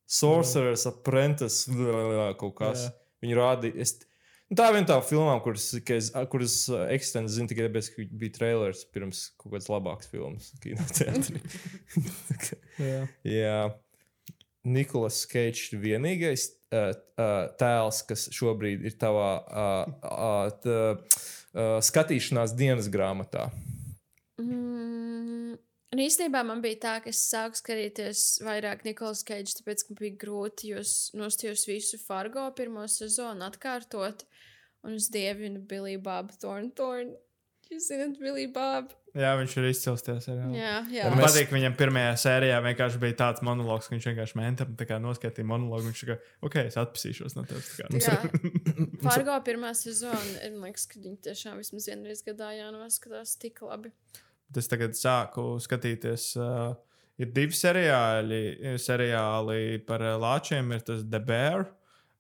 sorcerer's apprentice, kaut kas. Jā. Viņi rādīja. Nu, tā ir viena no tām filmām, kuras, es- kuras eksistence zinu tikai tāpēc, ka bija trailers pirms kaut kādas labākas filmas kinoteātrī. Jā. Jā, Nikolas Keits ir vienīgais uh, uh, tēls, kas šobrīd ir tavā uh, uh, t, uh, skatīšanās dienas grāmatā. Mm, un īstenībā man bija tā, ka es sāku skatīties vairāk Nikolas Keidža, tāpēc, ka bija grūti, jo nostājos visu Fargo pirmo sezonu atkārtot. Un es dievinu Billy Bobu Thorntorn. Jūs zināt, Billy Bobu? jā, viņš ir izcils seriālā. Jā, jā. Man mēs- patīk, ka viņam pirmajā sērijā vienkārši bija tāds monologs, ka viņš vienkārši kā noskatīja monologu. Viņš kā, ok, es atpasīšos no tevis. tā kā. Jā. Fargo pirmā sezona, ir, man liekas, ka viņi tiešām vismaz vienreiz gadā jānoskatās tik labi. Es tagad sāku skatīties. Uh, ir divi seriāli, seriāli par lāčiem. Ir tas The Bear.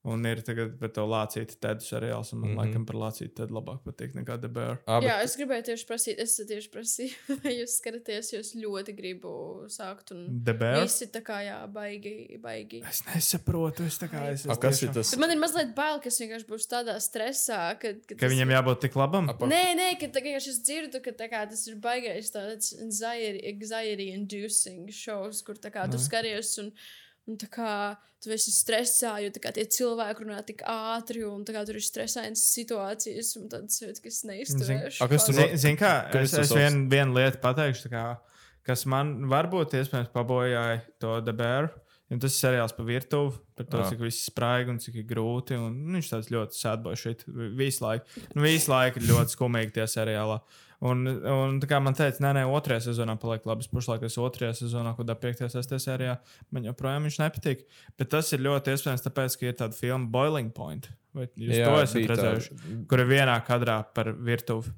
Un ir tagad par to lācītu tēdu seriāls. un Man mm Mhm. -hmm. laikam par lācītu tēdu labāk patīk nekā The Bear. Abi, Jā, es gribēju tieši prasīt, es tieši prasīju, vai jūs skatāties, jo es ļoti gribu sākt. Un The Bear. visi tā kā jā, baigi, baigi. Es nesaprotu, es tā kā es. A, kas ir tiešām- tas? Bet man ir mazliet bail, ka es vienkārši būšu tādā stresā, ka, ka, Ka viņam jābūt tik labam. Nē, nē, ka tagad es dzirdu, ka tā kā, tas ir baigais tāds anxiety, anxiety inducing shows, kur tā kā tu skaties un, un tā kā tu esi stresā, jo tā kā tie cilvēki runā tik ātri un tā kā tur ir stresainas situācijas un tad sajūta, ka es neizturēšu. A, kas no- Zini, zin kā, Kas es, es vienu vien lietu pateikšu, tā kā, kas man varbūt iespējams pabojāja to debēru. Jo tas ir seriāls par virtuvi, par to, Ah. cik viss spraiga un cik ir grūti. Un, nu, viņš tāds ļoti sēdbošs visu laiku. Nu, visu laiku ir ļoti skumīgi tie seriālā. Un, un tā kā man teica, nē, nē, otrajā sezonā paliek labi. Es pašlaik esmu otrajā sezonā, kad 5. un 6. sērijā man joprojām viņš nepatīk. Bet tas ir ļoti iespējams, tāpēc, ka ir tāda filma Boiling Point. Vai jūs Jā, to esat bija tā. redzējuši? Kur ir vienā kadrā par virtuvi.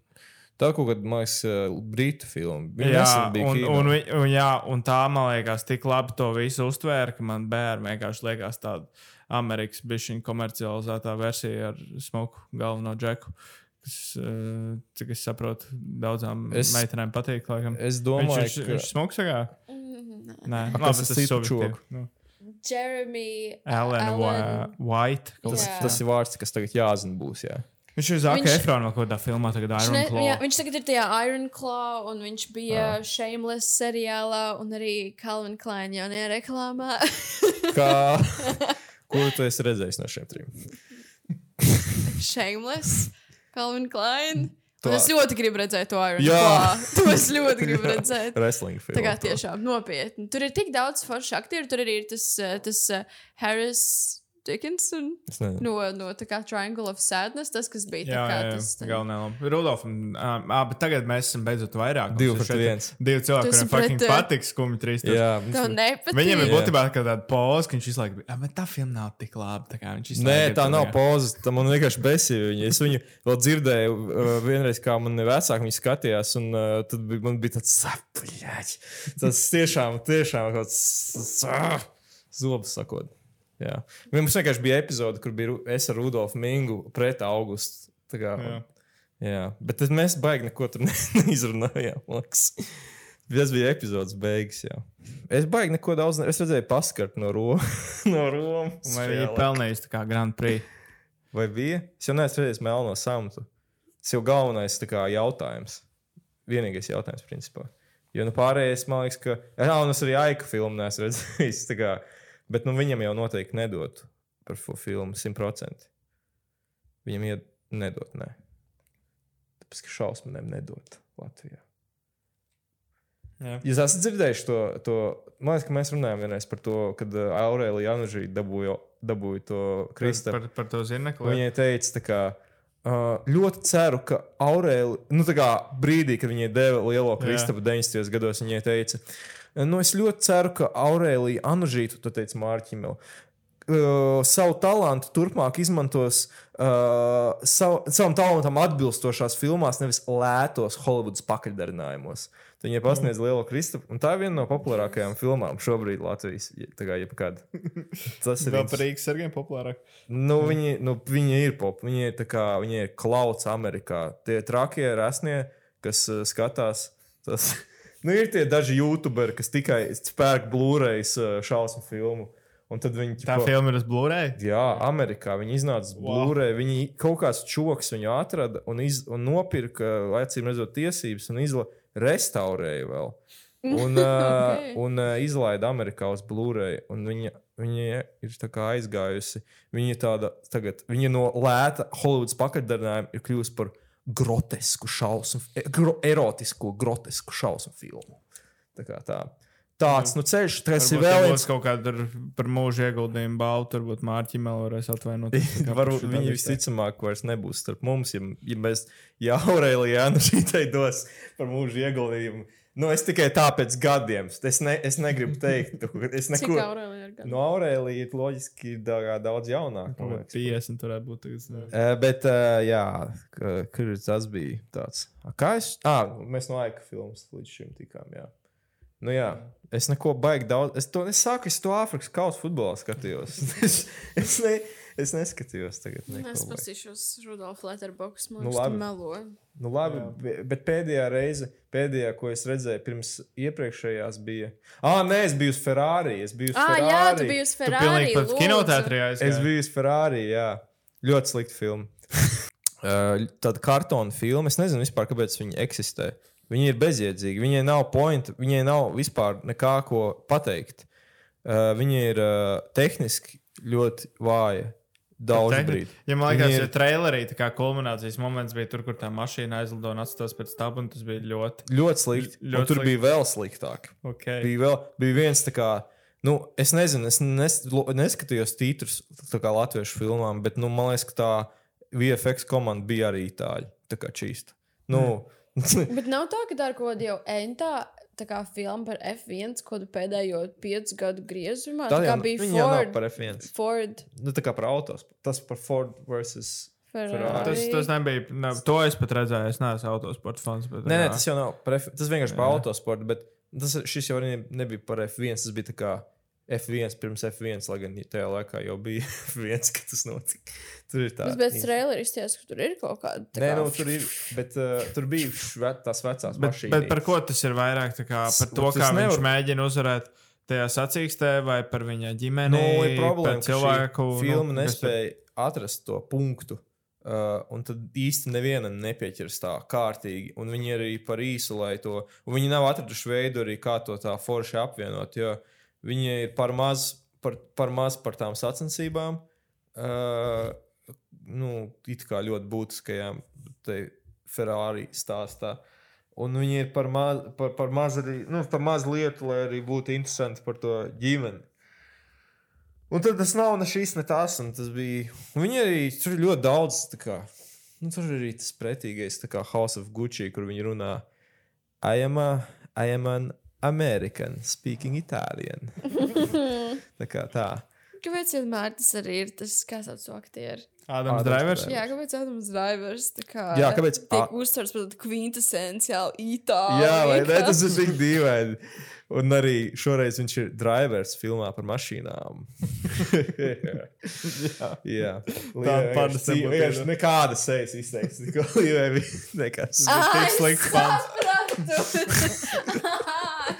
Tā kaut kāda, liekas, uh, brītu filma. Viņa Jā, un, kino. un, un, jā, un tā man liekas, tik labi to visu uztvēra, ka man bērni vienkārši liekas tāda Amerikas bišķiņa komercializētā versija ar smuku galveno džeku. Kas, eh, cik es saprotu, daudzām Es- meitenēm patīk. Laikam. Es Viņš, domāju, viņš, ka viņš smuks sagā? Mm, Nē, A, labi, tas ir subjektīvi. Nu. Jeremy Alan Allen. Wa- White. tas, Jā. tas ir vārds, kas tagad jāzina būs. Jā. Viņš ir Zaka Viņš- Efrona kaut kādā filmā, tagad Viņš, Iron ne, Claw. jā, viņš tagad ir tajā Iron Claw, un viņš bija Shameless seriālā, un arī Calvin Klein jaunajā reklāmā. Kā, ko tu esi redzējis no šiem trim? Shameless. Calvin Klein. To-. Es ļoti gribu redzēt to Iron. Claw. To es ļoti gribu redzēt. Wrestling filmu. Tā kā tiešām nopietni. Tur ir tik daudz foršu aktieru. Tur arī ir tas, eh, tas eh, Harris Dickinson no, no tā kā Triangle of Sadness. Tas, kas bija tā Jā, kā jā, tas. jā. galvenā loma. Rudolf, un, um, ah, bet tagad mēs esam beidzot vairāk. Divi pret viens. Divi cilvēki, kuriem fucking pret, patīk skumji trīs. Jā, Tev nepatīk. Viņam ir būtībā tāda poza, ka viņš visu laiku bija. Bet tā filma nav tik laba. Tā kā Nē, tā nav poza. Tā man vienkārši besīja. Viņa. Es viņu vēl dzirdēju, uh, vienreiz, kā man vecāki viņa skatījās, un uh, tad bija, man bija tāds sapņš. Tas tiešām, tiešām kaut kāds zobs sakot. Jā. Mums vienkārši bija epizode, kur bija es ar Rudolfu Mingu pret augustu. Kā, Jā. jā. Bet mēs baigi neko tur ne- neizrunājām. Tas bija epizodes beigas. Jā. Es baigi neko daudz. Ne... Es redzēju, paskart no Romas. no Romas. Vai viņi pelnījuši tā kā Grand Prix? Vai bija? Es jau neesmu redzējis melno samtu. Tas jau galvenais kā, jautājums. Vienīgais jautājums, principā. Jo nu, pārējais, man liekas, ka. Jā, un es arī Aika filmu neesmu redzējis. Bet nu, viņam jau noteikti nedot par šo filmu 100%. Viņam iet nedot, nē. Tāpēc, ka šausmām nedot Latvijā. Jā. Jūs esat dzirdējuši to, to man liekas, ka mēs runājām vienreiz par to, kad uh, Aurēlija Janužī dabūja, dabūja to Kristēnu. Par, par to zinekli. Viņai teica, kā, uh, ļoti ceru, ka Aurēlija, nu, tā kā brīdī, kad viņai deva lielo Kristapu 90. gados, viņai teica, nu, es ļoti ceru, ka Aurēlija Anužītu, tu teici Mārķim, uh, savu talantu turpmāk izmantos uh, savu, savam talantam atbilstošās filmās, nevis lētos Holivudas pakaļdarinājumos. Tad Viņai pasniedz lielo Kristapu, un tā ir viena no populārākajām filmām šobrīd Latvijas. Tā kā jebkad. Tas ir Vēl par Rīgas sargiem populārāk. Nu, viņi, nu, viņi ir pop, viņi ir, kā, viņi ir klauds Amerikā. Tie trakie resnie, kas uh, skatās, tas nu, ir tie daži youtuberi, kas tikai spērk uh, šausmu filmu. Un tad viņi Tā ķipa- filma ir uz Blu-ray. Jā, Amerikā viņi iznāca Wow. Blu-ray. Viņi kaut kāds čoks viņu atrada un, iz, un nopirka, acīm redzot, tiesības un izla, restaurēja vēl. Un, uh, Ok. un uh, izlaida Amerikā uz Blu-ray. un Viņa, viņa ir tā kā aizgājusi. Viņa, ir tāda, tagad, viņa no lēta Hollywoods pakaļdarinājuma ir kļuvusi par grotesku šausmu, e- gro, erotisku, grotesku šausmu filmu. Tā kā tā. Tāds nu, ceļš, tas ir vēl viens. kaut kāda ar- par mūža ieguldījumu balvu, varbūt Mārķim vēl varēs atvainoties. Varbūt viņi visticamāk vairs nebūs starp mums, ja, ja mēs, ja Aurēlija Jānu šī dos par mūžu ieguldījumu. Nu, es tikai tāpēc gadiem. Es, ne, es negribu teikt, ka es Cik neko. Aurelija ir? No Aurēlija ir loģiski da- daudz jaunāk. man liekas. 50 turētu būt. Tagad. Eh, Bet, uh, jā, kur tas bija tāds? A, Kā es? Ah, mēs no laika filmas līdz šim tikām. Jā. Nu, jā, es neko baigi daudz. Es to nesāku, es to Āfrikas kausa futbolā skatījos. es, es, ne, es neskatījos tagad. neko Es baigi. pasīšos Rudolf Letterbox. Man Nu, labi. tu melo. Nu, labi, be- bet pēdējā reize, pēdējā, ko es redzēju pirms iepriekšējās, bija. Ah, nē, es biju uz Ferrari. Es biju uz Ah, Ferrari. jā, tu biji uz Tu Ferrari. pilnīgi pat lūdzu. kinoteātrī Es aizgāji. biju uz Ferrari, jā. Ļoti slikta filma. Tāda kartona filma. Es nezinu vispār, kāpēc viņi eksistē. Viņi ir bezjēdzīgi. Viņai nav point, viņai nav vispār nekā ko pateikt. Uh, viņi ir uh, tehniski ļoti vāji. Daudz brīdi. Ja man liekas, ir- trailerī tā kā kulminācijas moments bija tur, kur tā mašīna aizlido un atstās pēc stāba, un tas bija ļoti. Ļoti slikti. Ļoti Ļoti tur slikti. bija vēl sliktāk. Okay. Bija, vēl, bija viens tā kā. Nu, es nezinu, es nes, neskatījos titrus tā kā latviešu filmām, bet nu, man liekas, ka tā VFX komanda bija arī itāļu. Tā kā čīsta. Nu, Bet nav tā, ka tā ir kaut kāda jau entā. Tā kā filma par F1, ko pēdējo piecu gadu griezumā. tā Tā jau bija Ford. par F1. Ford Nu, tā kā par autos. Tas par Ford versus. Ferrari. Tas, tas nebija. Ne, to es pat redzēju. Es neesmu autosporta fans. Bet, Nē, nē, tas jau nav par F... Tas vienkārši par Jā. autosportu, bet tas, šis jau ne- nebija par F1. Tas bija tā kā F1 pirms F1, lai gan tajā laikā jau bija F1, kad tas notika. Tur ir tā. Tas pēc traileris izties, ka tur ir kaut kāda. tā Nē, kā- nu, tur ir, bet uh, tur bija šve, tās vecās Bet, mašīnas. bet par ko tas ir vairāk? Kā, par to, kā nevar- viņš mēģina uzvarēt tajā sacīkstē, vai par viņa ģimeni, Nu, ir problēma, ka cilvēku. šī filma nu, kas ir- nespēja atrast to punktu. Uh, un tad īsti nevienam nepieķers tā kārtīgi. Un viņi ir arī par īsu, lai to. Un viņi nav atraduši veidu arī, kā to tā forši apvienot. Jo viņi ir par maz par, par, maz par tām sacensībām. Uh, nu, it kā ļoti būtiskajām. Ferrari stāstā. Un viņi ir par, maz, par, par, maz arī, nu, par maz lietu, lai arī būtu interesanti par to ģimeni. Un tad tas nav ne šis, ne un tas Bija, viņi arī tur ļoti daudz. Kā, nu, tur arī tas pretīgais, kā House of Gucci, kur viņi runā. I am, a, I am an American speaking Italian. tā kā tā. Kāpēc vienmēr tas arī ir tas, kā sauc to aktieru? Ādams Ādams Drivers. Drivers. Jā, kāpēc Adams Drivers kā Jā, kāpēc- tiek a- uztverts par tādu kvintesenciālu itāļu? Jā, vai ne? Tas ir tik dīvaini. Un arī šoreiz viņš ir drivers filmā par mašīnām. jā, jā. Tāda panda Vienkārši nebūtu. nekāda sejas izteiks. Tikai nekas. Ah, tik slikts pants.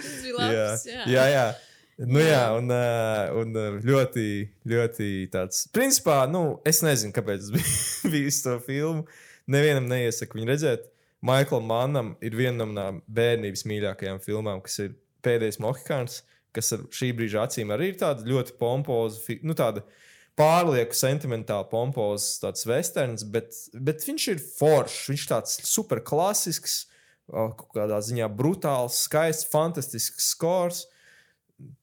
Tas bija Jā, labs. Jā, jā. jā. Nu, jā, un, uh, un uh, ļoti, ļoti tāds. Principā, nu, es nezinu, kāpēc es biju bijis to filmu. Nevienam neiesaku viņu redzēt. Maiklam Mannam ir viena no bērnības mīļākajām filmām, kas ir pēdējais Mohikāns, kas ar šī brīža acīm arī ir tāda ļoti pompoza, nu, tāda pārlieku sentimentāla, pompoza, tāds westerns, bet, bet viņš ir foršs. Viņš ir tāds super klasisks, ā, kaut kādā ziņā brutāls, skaists, fantastisks skors.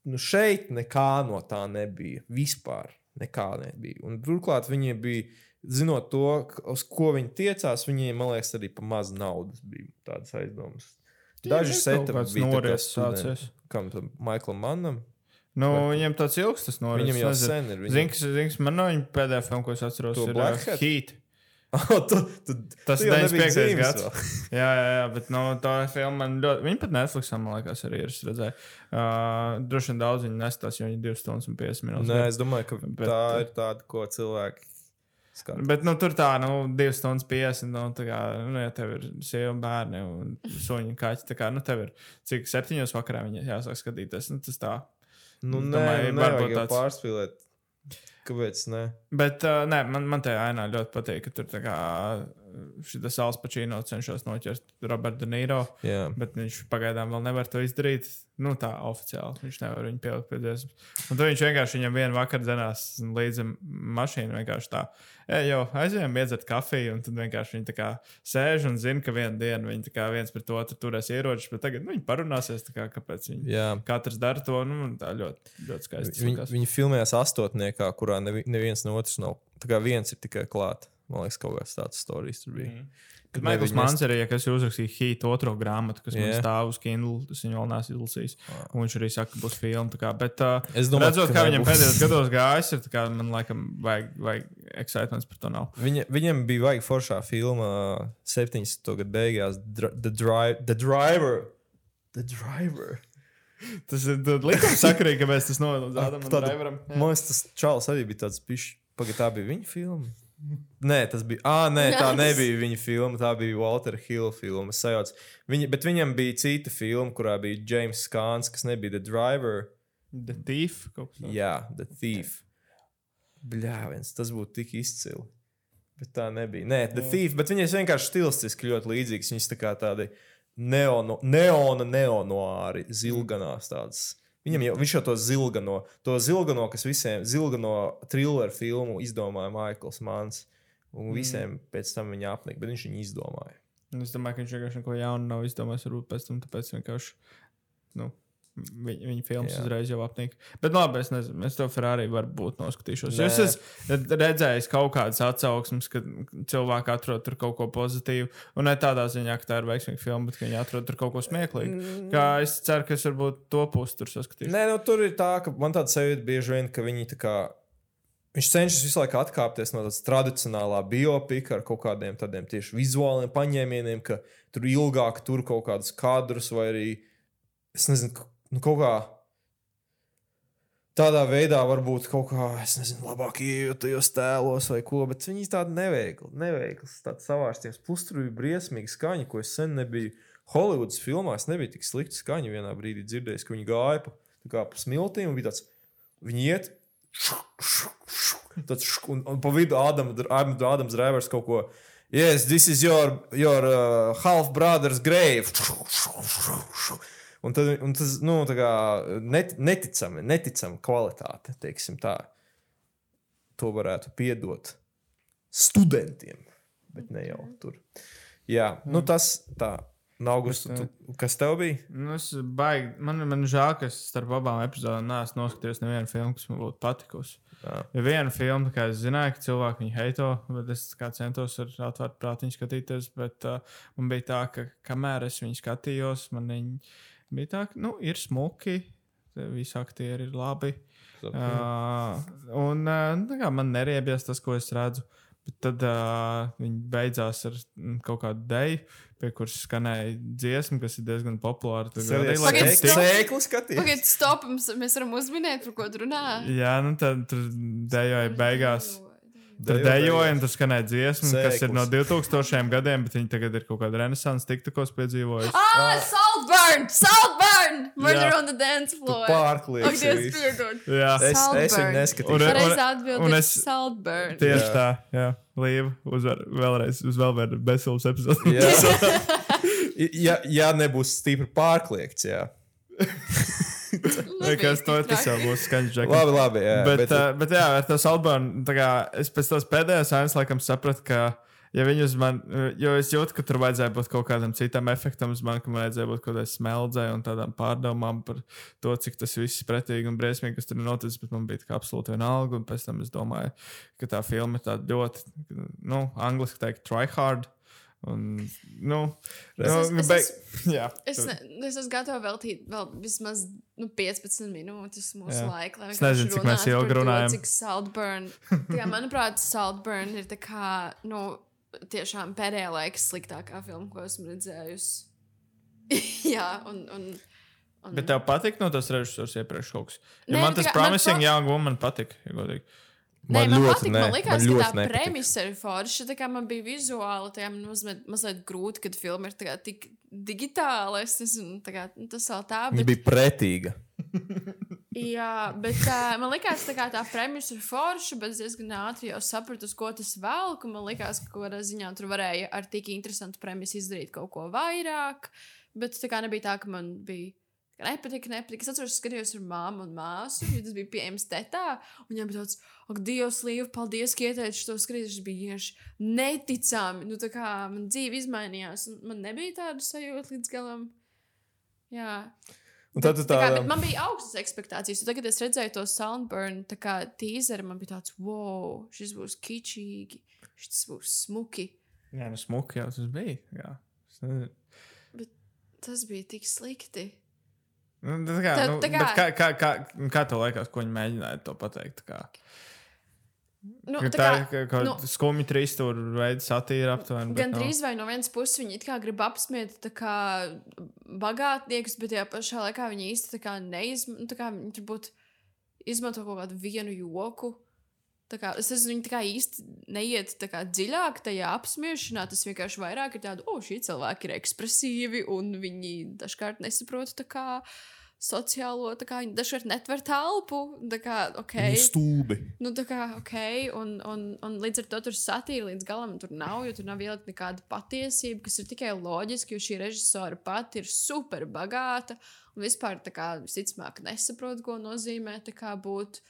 Nu, šeit nekā no tā nebija. Vispār nekā nebija. Un turklāt viņi bija, zinot to, uz ko viņi tiecās, viņiem, man liekas, arī pa maz naudas bija tādas aizdomas. Daži kāds bija sācies. Kam tam Maiklam Mannam? Nu, viņam tāds ilgs tas noris. Viņam jau sen ir. Viņam... Zini, kas, zini, kas man no viņa pēdējā filma, ko es atceros, To ir Black Hat? Heat. Tu, tu, Tas tu ir jau nebiji 95. dzīves gads. Jā, jā, jā, bet no tā filma man ļoti. Viņa pat Netflixā, man liekas, arī ir. Redzēju, uh, droši vien daudz viņi nestās, jo viņi ir 2 stundas un 50 minūtes. Nē, es domāju, ka Bet, tā uh, ir tāda, ko cilvēki skatās. Bet nu, tur tā, nu, 2 stundas 50. Nu, tā kā, nu, ja tev ir sieva bērni un suņi kaķi, tā kā, nu, tev ir cik septiņos vakarā viņi jāsāk skatīties. Nu, tas tā. Nu, nē, domāju, nu, varbūt tāds- pārspīlēt. Kāpēc? Ne? Bet, uh, nē, man, man tajā ainā ļoti patīk, ka tur tā kā šis Alspačīno cenšas noķert Robertu De Niro. Jā. Bet viņš pagaidām vēl nevar to izdarīt. Nu, tā oficiāli. Viņš nevar viņu pielikt pie dziesmas. Un tad viņš vienkārši viņam vienu vakaru dzinās līdzi mašīnu. Vienkārši tā, ej, jau aizējām iedzert kafiju. Un tad vienkārši viņi tā kā sēž un zina, ka vienā dienā viņi viens pret otru turēs ieročus. Bet tagad nu, viņi parunāsies, kā, kāpēc viņi Jā. katrs dara to. Nu, tā ļoti, ļoti skaisti. Viņi, viņi filmējās astotniekā, kurā nevi, neviens no otras nav. Tā kā viens ir tikai klāts. Man liekas, kaut kāds tāds stāstījis tur bija. Mm. Kad Maikls Mans arī, ja kas uzrakstīja Heat otro grāmatu, kas yeah. man stāv uz Kindle, tas viņu vēl nesu izlasījis. Un viņš arī saka, ka būs filma. Kā, bet, uh, Es domāju, redzot, ka kā viņam pēdējos gados gājis, ir, kā, man laikam vajag, vajag excitements par to nav. Viņa, viņam bija vajag foršā filma 70. gada beigās, dr the, dri the Driver. The Driver. Tas ir likums sakarīgi, kāpēc tas novedās Ādamam Driveram. Man liekas, tas čalis arī bija tāds pišķis. Pagaid, tā bija viņa filma. Nē, tas bija. Ah, nē, tā nebija viņa filma. Tā bija Walter Hill filma. Viņa, bet viņam bija cita filma, kurā bija James Kāns, kas nebija The Driver. The Thief. Jā, The Thief. Bļāviens, tas būtu tik izcili. Bet tā nebija. Nē, The Thief, bet viņas vienkārši stilistiski ļoti līdzīgas. Viņas tā kā tādi neono, neona, neonoāri, zilganās tādas. Viņam jau, viņš jau to zilgano, to zilgano, kas visiem, zilgano trilleru filmu izdomāja Maikls Mans. Un visiem mm. pēc tam viņa apnika, bet viņš viņu izdomāja. Un Es domāju, ka viņš vienkārši neko jaunu nav izdomājis. Varbūt pēc tam tāpēc vienkārši. Nu, Viņa, viņa filmas Jā. uzreiz jau apnika. Bet, labi, es nezinu, es to Ferrari varbūt noskatīšos. Nē. Es esmu redzējis kaut kādas atsauksmes, ka cilvēki atrod tur kaut ko pozitīvu. Un ne tādā ziņā, ka tā ir veiksmīga filma, bet viņi atrod tur kaut ko smieklīgu. Kā es ceru, ka es varbūt to pusi tur saskatīšu. Nē, nu, tur ir tā, ka man tāda sajūta bieži vien, ka viņi tā kā. Viņš cenšas visu laiku atkāpties no tādas tradicionālā biopika ar kaut kādiem tādiem tieši vizuāliem paņēmieniem, ka tur ilgāk tur kaut kādus kadrus vai arī, es nezinu, nu, kaut kā tādā veidā varbūt kaut kā, es nezinu, labāk iejūtajos tēlos vai ko, bet viņi tādi neveikli, neveikls, tāds savārsties. Plus tur bija briesmīgi skaņa, ko es sen nebiju. Holivudas filmās nebija tik slikta skaņa. Vienā brīdī dzirdējis, ka viņi gāja pa, kā pa smiltīm un bija tāds, viņi iet. Tāds, šk- un, un pa vidu Ādams Ādams Drivers kaut ko. Yes, this is your, your uh, half brother's grave. Un, tad, un tas, nu, tā kā net, neticami, neticami kvalitāte, teiksim tā. To varētu piedot studentiem. bet ne jau tur. Jā, nu tas tā. Augusts, tu, kas tev bija? Nu, es baigi, man, man žēl, ka es starp abām epizodēm neesmu noskatījies nevienu filmu, kas man būtu patikusi. Jā. Ja viena filma, kā es zināju, ka cilvēki viņu heito, bet es kā centos ar atvērtu prātu viņu skatīties. Bet uh, man bija tā, ka kamēr es viņu skatījos, man viņi bija tā, ka nu, ir smuki, visi aktieri ir labi. Uh, un uh, kā, man neriebies tas, ko es redzu. Bet tad uh, viņi beidzās ar mm, kaut kādu deju, pie kuras skanēja dziesma, kas ir diezgan populāra. Laikam, stop. tik- Sēklu skaties. Pagaidiet, stop, mēs varam uzminēt, par ko tu runā. Jā, nu tad tur dejoja beigās. Tur Dejoja dejoja, un beigās. tur skanēja dziesma, kas ir no Sēklas. 2000 gadiem, bet viņi tagad ir kaut kāda renaissance, tiktukos piedzīvojuši. Ah, Saltburn! Saltburn! Murder Jā. on the dance floor! pārkliedz Ak, Dievs, piedod. Jā, Es, es viņu Saltburn. neskatīju. Un- Pareizi un atbildēt es- Saltburn. tieši Jā. tā. Jā, Līva uzvar vēlreiz uz vēl vienu veselas epizodi. Jā. ja, ja nebūs stipri pārkliegts, jā. Vai kas to tas jau būs skaņas džekļi. Labi, labi. Jā, Bet, bet, uh, bet jā, ar to Salbānu, es pēc tās pēdējās ainas laikam sapratu, ka, ja viņi uz mani, jo es jūtu, ka tur vajadzēja būt kaut kādam citam efektam, uz mani, ka man vajadzēja būt kaut kādai smeldzei un tādām pārdomām par to, cik tas viss ir pretīgi un briesmīgi, kas tur noticis, bet man bija tā kā absolūti vienalga, un pēc tam es domāju, ka tā filma ir tāda ļoti, nu, angliski teikt, try hard. Un, nu, Es nu, es- es beig... esmu- jā, Es, ne, es esmu gatava veltīt vēl vismaz nu, 15 minūtes mūsu Jā. laika. lai Es nezinu, cik mēs ilgi par to, runājam. Cik Saltburn. Kā, manuprāt, Saltburn ir tā kā, nu, tiešām pēdējā laika sliktākā filma, ko esmu redzējusi. Jā, un. un Un, Bet tev patīk no tas režisors iepriekš kaut kas. Ja Nē, man nu, tas kā- man promising pro- young woman patīk. Ja godīgi. Nē, man, man patīk, man liekas, man ka ļoti tā nepatika. premisa ir forša. Tā kā man bija vizuāli, tā man mazliet, mazliet grūti, kad filma ir kā tik digitāla. Es nezinu, kā, nu, tas vēl tā. Viņa Bet, bija pretīga. jā, bet uh, man liekas, tā, tā premisa ir forša, bet es diezgan ātri jau sapratu, uz ko tas velk. Man liekas, ka kādā ziņā tur varēja ar tik interesantu premisu izdarīt kaut ko vairāk. Bet tā kā nebija tā, ka man bija. Ka Nepatika. Es atceros, ka skatījos ar māmu un māsu, jo tas bija pieejams tetā. Un viņam bija tāds, ak, Dievs, Līva, paldies, ka ieteici to skatīt. Tas bija vienkārši neticami. Nu, tā kā man dzīve izmainījās, un man nebija tāda sajūta līdz galam. Jā, Un tad tu tā kā, tā, bet man bija augstas expectācijas. Tagad, kad es redzēju to soundburn, tā kā teaseru, man bija tāds, wow, šis būs kičīgi, šis būs smuki. Jā, nu smuki jau tas bija. Jā. Nezinu. Tas bija tik slikti. Nu, tā kā, Tā- nu, tā kā- kā, kā, kā, kā tev liekas, ko viņi mēģināja to pateikt? Tā, kā, Nu, tā tā kā, kā, nu, nu, skumji trīs tur veids satīra aptuveni. Gan nav. drīz vai no vienas puses viņi it kā grib apsmiet tā kā bagātniekus, bet tajā pašā laikā viņi īsti tā kā neizmanto, kā viņi turbūt izmanto kaut kādu vienu joku. Tā kā, es nezinu, viņi tā kā īsti neiet kā dziļāk tajā apspiešanā. Tas vienkārši vairāk ir tāds, o, šie cilvēki ir ekspresīvi un viņi dažkārt nesaprot kā sociālo, tā kā viņi dažkārt netver telpu. Tā kā, ok. stūbi. Nu, tā kā, ok, un, un, un līdz ar to tur satīra līdz galam tur nav, jo tur nav ielikt nekāda patiesība, kas ir tikai loģiski, jo šī režisora pati ir super bagāta un vispār kā visticamāk nesaprot, ko nozīmē kā būt,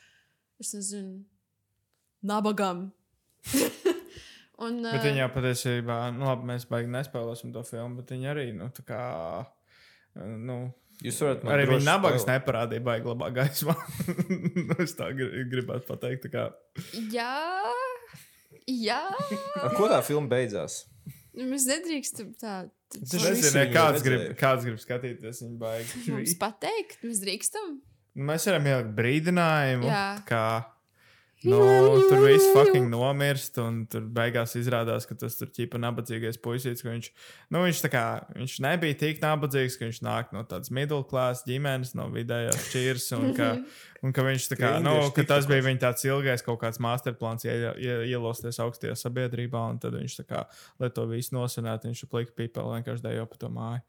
es nezinu, nabagam. un, Bet eh, viņi jau patiesībā, nu, labi, mēs baigi nespēlēsim to filmu, bet viņi arī, nu, tā kā. Nu, Jūs varat man arī viņa nabagas neparādīja baigi labā gaismā. Nu, es tā gri- gribētu pateikt. tā kā. Jā, jā, Ar ko tā filma beidzās? mēs nedrīkstam tā. Es nezinu, kāds grib, kāds grib skatīties viņa baigi. Mums pateikt, mēs drīkstam. Nu, Mēs varam ielikt brīdinājumu, Jā. ka nu, tur viss fucking nomirst, un tur beigās izrādās, ka tas tur ķipa nabadzīgais puisītis, ka viņš, nu, viņš, kā, viņš nebija tik nabadzīgs, ka viņš nāk no tādas middle class ģimenes, no vidējās šķiras, un ka, un ka viņš tā kā, Ka nu, ka tas bija viņa tāds ilgais kaut kāds masterplāns, ie, ie, ielosties augstajā sabiedrībā, un tad viņš tā kā, lai to visu nosvinētu, viņš plika pīpeli vienkārši dejo pa to māju,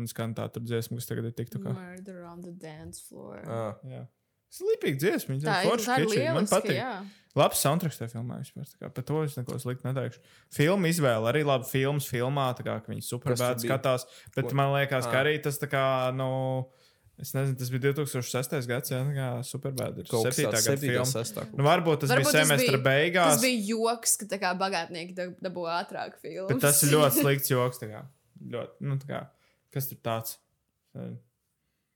un skan tā tur dziesma, kas tagad ir tik tā kā. Murder on the dance floor. Ah. Jā. Tas ir lipīgi dziesma. Tā ir forša, tā kitschīga, Man lieliski, patīk. jā. Labs soundtracks tajā filmā vispār. tā kā Par to es neko sliktu neteikšu. Filma izvēle arī labi filmas filmā, tā kā ka viņi superbēdi bija? skatās. Bet Ko? man liekas, ka Ah. arī tas tā kā, nu, Es nezinu, tas bija 2006. gads, jā, tā kā superbēda. Ir Kaut kas 7. tāds gada 7. filma. 6. Nu, varbūt tas Varbūt bija semestra beigās, Tas bija joks, ka tā kā bagātnieki dab- dabū ātrāk filmu. bet tas ir ļoti slikts joks. tā kā. Ļoti, nu, tā kā, kas tur tāds?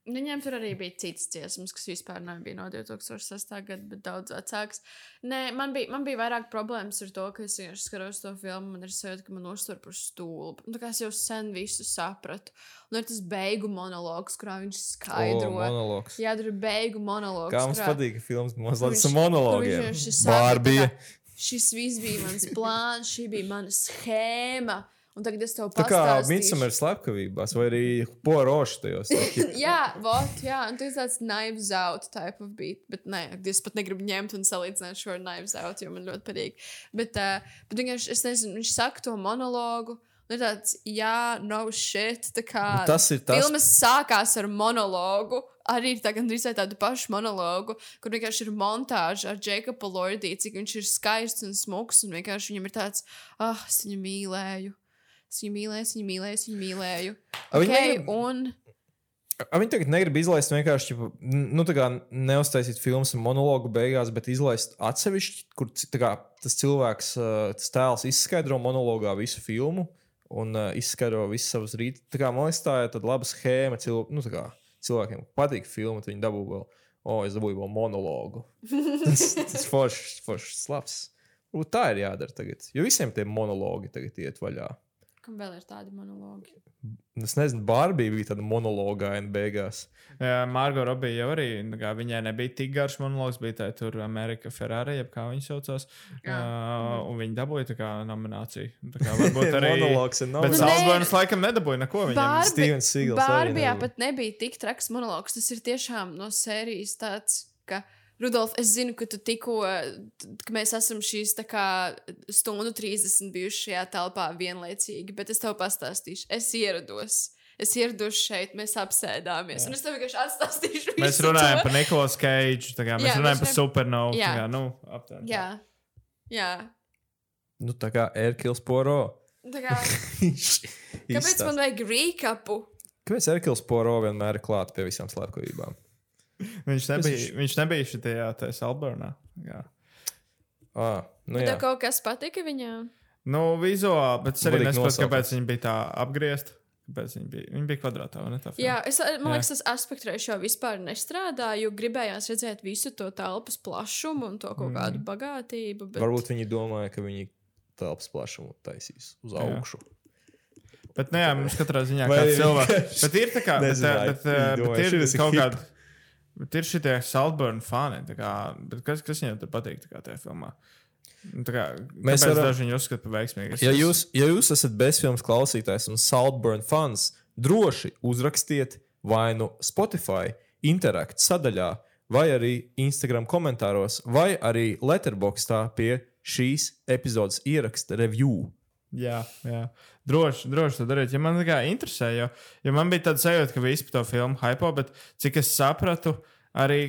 Viņiem tur arī bija cits dziesmas, kas vispār nebija no 2006. gada, bet daudz vecāks. Nē, man bija, man bija vairāk problēmas ar to, ka es vienkārši skatos to filmu. Man ir sajūta, ka man uztver par stulbu. Nu, Tā kā es jau sen visu sapratu. Un ir tas beigu monologs, kurā viņš skaidro. O, monologs. Jā, tur ir beigu monologs. Kā mums kurā- patīk, ka filmas mazliet ar monologiem. Bārbija. Šis viss bija mans plāns, šī bija mana schēma. Un tagad es tev Tā kā pastāstīšu. Midsummer slepkavībās, vai arī poroši tajos. jā, vot, jā, un tas tāds knives out type of beat. Bet nē, es pat negribu ņemt un salīdzināt šo ar knives out, jo man ļoti patīk. Bet, uh, bet vienkārši, es nezinu, viņš saka to monologu. Ir tāds, jā, no shit. Tā kā Nu, tas ir tas- Filmas sākās ar monologu. Arī tā, gandrīz tādu pašu monologu, kur vienkārši ir montāža ar Jēkabu Lordī, cik viņš ir skaists un smuks. Un vienkārši viņam ir tāds, ah, es viņu mīlēju. Es viņu mīlēju, es viņu mīlēju, es viņu mīlēju. Okay, negrib- un A Viņi tagad negrib izlaist vienkārši, nu, tā kā neuztaisīt filmas monologu beigās, bet izlaist atsevišķi, kur kā, tas cilvēks, tas tēls izskaidro monologā visu filmu un uh, izskaidro visu savus rītus. Tā kā man liekas, tā ir laba schēma cil, nu, kā, cilvēkiem, patīk filma, tad viņi dabū vēl, o, oh, es dabūju vēl monologu. tas tas foršs, foršs. Varbūt tā ir jādara tagad, jo visiem tie monologi tagad iet vaļā. Kam vēl ir tādi monologi? Es nezinu, Bārbija bija tāda monologaina beigās. Jā, Margo Robija jau arī, nu kā, viņai nebija tik garš monologs, bija tā tur Amerika Ferrari, jeb kā viņa saucās. Jā. Uh, un viņi dabūja tā kā nomināciju. Tā kā varbūt arī. Monologs ir Bet nominācija. nē. Salzburgas laikam nedabūja neko viņam. Stevens arī Bārbijā pat nebija tik traks monologs. Tas ir tiešām no sērijas tāds, ka, Rudolf, es zinu, ka tu tikko, ka mēs esam šīs kā stundu 30 bijuši šajā telpā vienlaicīgi, bet es tev pastāstīšu. Es ierados. Es ierados šeit, mēs apsēdāmies. Jā. Un es tev vienkārši atstāstīšu. Mēs runājam to. par Nikolaus Keidžu, kā mēs Jā, runājam mēs par runājam- supernovu. Jā. tā Kā, nu, aptuveni tā. Jā. Jā. Nu, tā kā Erkils Poro. Tā kā, kāpēc man vajag rīkapu? Kāpēc Erkils Poro vienmēr ir klāts pie visām slepkavībām? Viņš nebija, viņš- viņš nebija šitajā Salburnā. Jā. Ah, nu jā. kaut kas patika viņam? Nu, vizuāli, bet es arī nesaprotu, kāpēc viņi bija tā apgriezti. Kāpēc viņi bija, viņi bija kvadrātā ne? tā filma? Jā, es, man liekas, tas aspekts jau vispār nestrādā, jo gribējās redzēt visu to telpas plašumu un to kaut Mm. kādu bagātību. Bet... Varbūt viņi domāja, ka viņi telpas plašumu taisīs uz Jā. augšu. Bet, nu, jā, mums katrā ziņā arī cilvēks. Bet ir tā kā, bet, nezināja, bet, viņi bet, bet ir ir kaut kāda. Bet ir šie Salburn fani. tā Kā, bet kas, kas viņiem tur patīk tajā filmā? Nu, Tā kā, Mēs varam- daži viņu uzskata par veikmīgu. Es- Ja jūs, ja jūs esat bezfilmas klausītājs un Saltburn fans, droši uzrakstiet vai nu Spotify, Interact sadaļā, vai arī Instagram komentāros, vai arī Letterboxdā pie šīs epizodes ieraksta review. Jā, jā. Droši, droši to darīt. Ja man tā kā interesē, jo, jo man bija tāds sajūta, ka visi par to filmu hypo, bet cik es sapratu, arī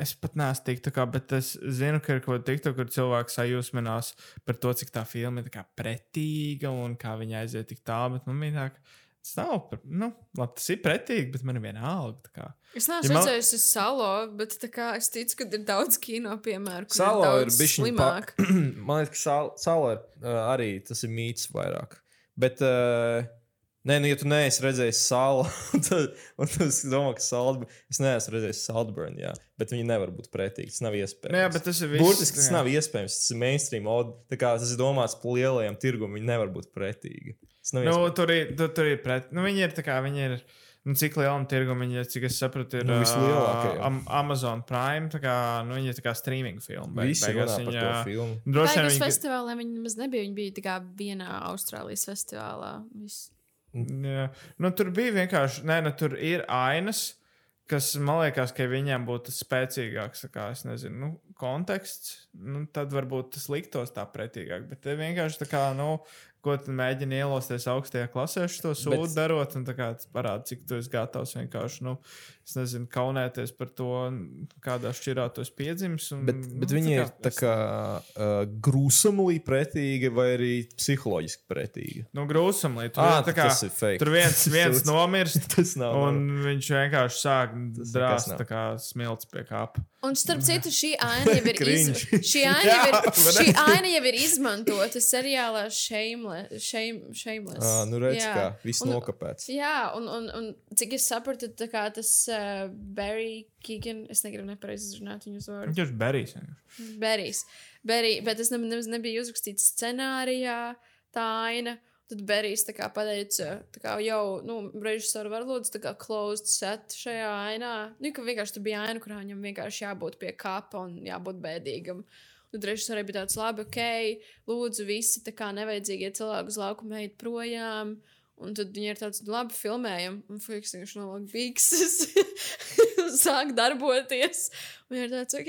es pat neesmu tik tā kā, bet es zinu, ka ir kaut kas tāds, kur cilvēks sajūsminās par to, cik tā filma ir pretīga un kā viņa aiziet tik tālu. Bet man bija tā, ka tas nav, nu, labi, tas ir pretīgi, bet man ir vienalga. tā kā. Es neesmu Ja ja man- salo, bet tā kā es ticu, ka ir daudz kino piemēru, Salo ir ir bijis slimāk. Man liekas, ka sal, sala ir uh, arī tas ir mīts vairāk. Bet, uh, nē, nu, ja tu neesi redzējis salu, tad un tu domā, ka Saltburn, es neesmu redzējis Saltburn, jā, bet viņi nevar būt pretīgi. Tas nav iespējams. Nu, jā, bet tas ir viss, Burtiski tas jā. nav iespējams. Tas ir mainstream. Tā kā tas ir domāts par lielajiem tirgumiem, viņi nevar būt pretīgi. Tas nav Nu, tur ir, tur, tur ir pret. Nu, viņi ir tā kā viņi ir. Nu, cik liela tirgu viņi ir, cik es sapratu, ir Nu, vislielākie, ā, jā. Am Amazon Prime. Tā kā, nu, viņi ir tā kā streaming filma. Visi beigās runā par viņa- to filmu. Droši vien viņi. festivālā viņi nemaz nebija. Viņi bija tikai vienā Austrālijas festivālā. Viss. Jā. Nu, tur bija vienkārši, nē, nu, tur ir ainas, kas man liekas, ka viņiem būtu spēcīgāks, kā, es nezinu, nu, konteksts. Nu, tad varbūt tas liktos tā pretīgāk. Bet te vienkārši tā kā, nu, ko tu mēģini ielosties augstajā klasē, šo sūdu Bet- darot, un kā tas parāda, cik tu esi gatavs vienkārši, nu, es nezinu, kaunēties par to, kādā šķirā tu esi piedzimis. Un, Bet, bet nu, viņi ir tā kā uh, grūsumlī pretīgi vai arī psiholoģiski pretīgi. Nu, grūsumlī. Tur, ir tā kā, tas ir fake. tur viens, viens nomirst, Tas nav. un viņš vienkārši sāk drāzt nav. tā kā smilts pie kāpa. Un starp citu, šī aina jau ir, iz... Šī aina jau ir, šī aina jau ir izmantota seriālā Shameless. Shame, shameless. Ah, nu redz, Jā. kā viss nokapēts. Jā, un, un, un cik es sapratu, tas uh, Barry Keegan, es negribu nepareizi izrunāt viņu uzvārdu. Viņš ir vienkārši. Berijs. Berry, bet tas nemaz ne, nebija uzrakstīts scenārijā, tā aina. Tad Berijs pateica, kā jau, nu, režisori var lūdzu, tā kā closed set šajā ainā. Nu, ka vienkārši tur bija aina, kurā viņam vienkārši jābūt pie kapa un jābūt bēdīgam. Un tad režisori bija tāds, labi, ok, lūdzu, visi tā kā nevajadzīgie cilvēki uz laukuma ejat projām. Un tad viņi ir tāds, labi, filmējam. Un vienkārši novelk bikses, sāk darboties. Un ir tāds, ok.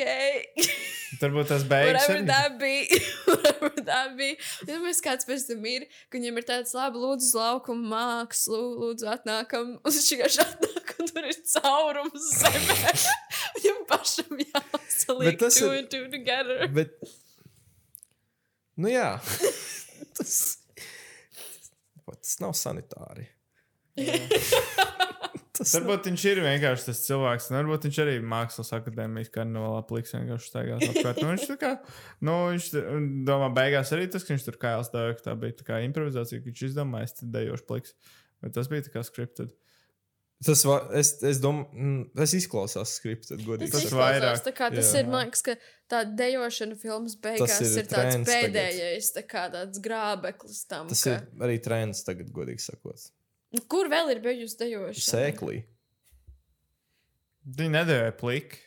Turbūt tas beigas. Whatever that be. Whatever that be. Ja mēs kāds pēc tam ir, ka viņam ir tāds labi, lūdzu, uz laukumu mākslu, lūdzu, atnākam. Un viņš vienkārši atnāk, un tur ir caurums zemē. Viņam pašam jāsaliek two ir- and two together. Bet, nu jā, tas, tas nav sanitāri. tas nav, Varbūt viņš ir vienkārši tas cilvēks. Varbūt viņš arī mākslas akadēmijas karnevālā pliks vienkārši staigās apkārt. Nu, viņš kā, nu, viņš domā, beigās arī tas, ka viņš tur kājās dēļ, ka tā bija tā kā improvizācija, ka viņš izdomāja, tas dejošs pliks. Bet tas bija tā kā skripted. Tas va, es, es domāju, tas izklausās godīgi. Tas Tas vairāk, tā kā tas jā. ir, liekas, ka tā dejošana filmas beigās ir ir, ir tāds trends tagad. pēdējais, tā kā tāds grābeklis tam. Tas ka... ir arī trends tagad, godīgi sakot. Kur vēl ir bijusi dejošana? Sēklī. Viņi nedēvēja pliki.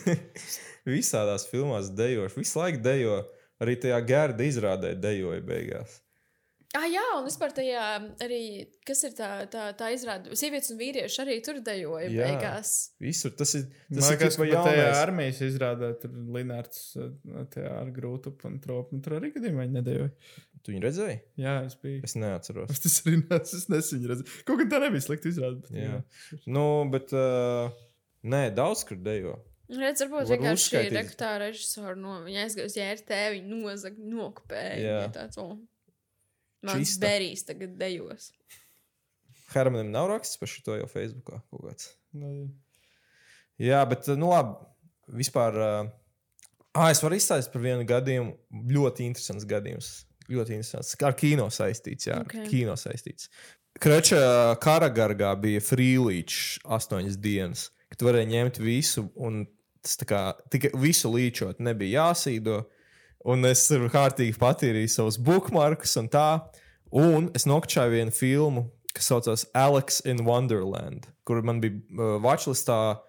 Visādās filmās dejoši, visu laiku dejo. Arī tajā gērda izrādē dejoja beigās. Ah, jā, un vispār tajā arī, kas ir tā, tā, tā izrāde, sievietes un vīrieši arī tur dejoja Jā. beigās. Visur tas ir. Tas Tas ir kas ir man tajā armijas izrādē, tur Linārds uh, tajā ar grūtu un tropu. un Tur arī gadījumā viņi nedēvēja. Tu viņu redzēji? Jā, es biju. Es neatceros. Es tas arī nesu, es nesu viņu redzēju. Kaut kā tā nebija slikta izrāde. bet Jā. Nu, bet. Uh, nē, daudz kur dejo. Redz, varbūt Var vienkārši uzskaitīt. rekrutāra režisori no viņa aizgāja uz JRT, viņa nozaga, nokopēja. Jā. Viņa Tāds, o, mans berijs tagad dejos. Hermanim nav raksts par šo jau Facebookā. kaut kāds. Nu, Jā, bet, uh, nu labi. Vispār. Uh, ah, es varu izstāstīt par vienu gadījumu. Ļoti interesants gadījums. Ļoti interesants. Ar kino saistīts. Jā, Ok. okay. kino saistīts. Kreča karagargā bija frīlīčs astoņas dienas, kad varēja ņemt visu un tas tā kā tikai visu līčot, nebija jāsīdo. Un es tur kārtīgi patīrīju savus bookmarkus un tā. Un es nokļuvu vienu filmu, kas saucās Alex in Wonderland, kur man bija uh, watchlistā.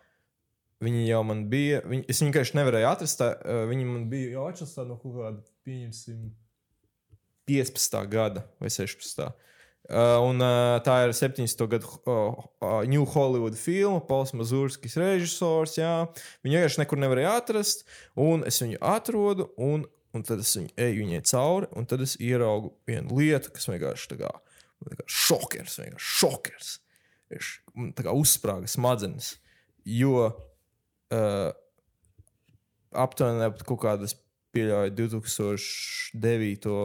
Viņi jau man bija. Viņi, es vienkārši nevarēju atrast. Tā, uh, viņi man bija jau atšķirta no kaut kāda, pieņemsim, 15. gada vai 16. Uh, un uh, tā ir 70. gada uh, uh, New Hollywood filma, Pauls Mazurskis režisors. Jā. Viņu vienkārši nekur nevarēja atrast, un es viņu atrodu, un, un tad es viņu eju viņai cauri, un tad es ieraugu vienu lietu, kas vienkārši tā kā, tā kā šokers, vienkārši šokers. Tā kā uzsprāga smadzenes, jo uh, aptuveni ap kaut kādas pieļauju 2009.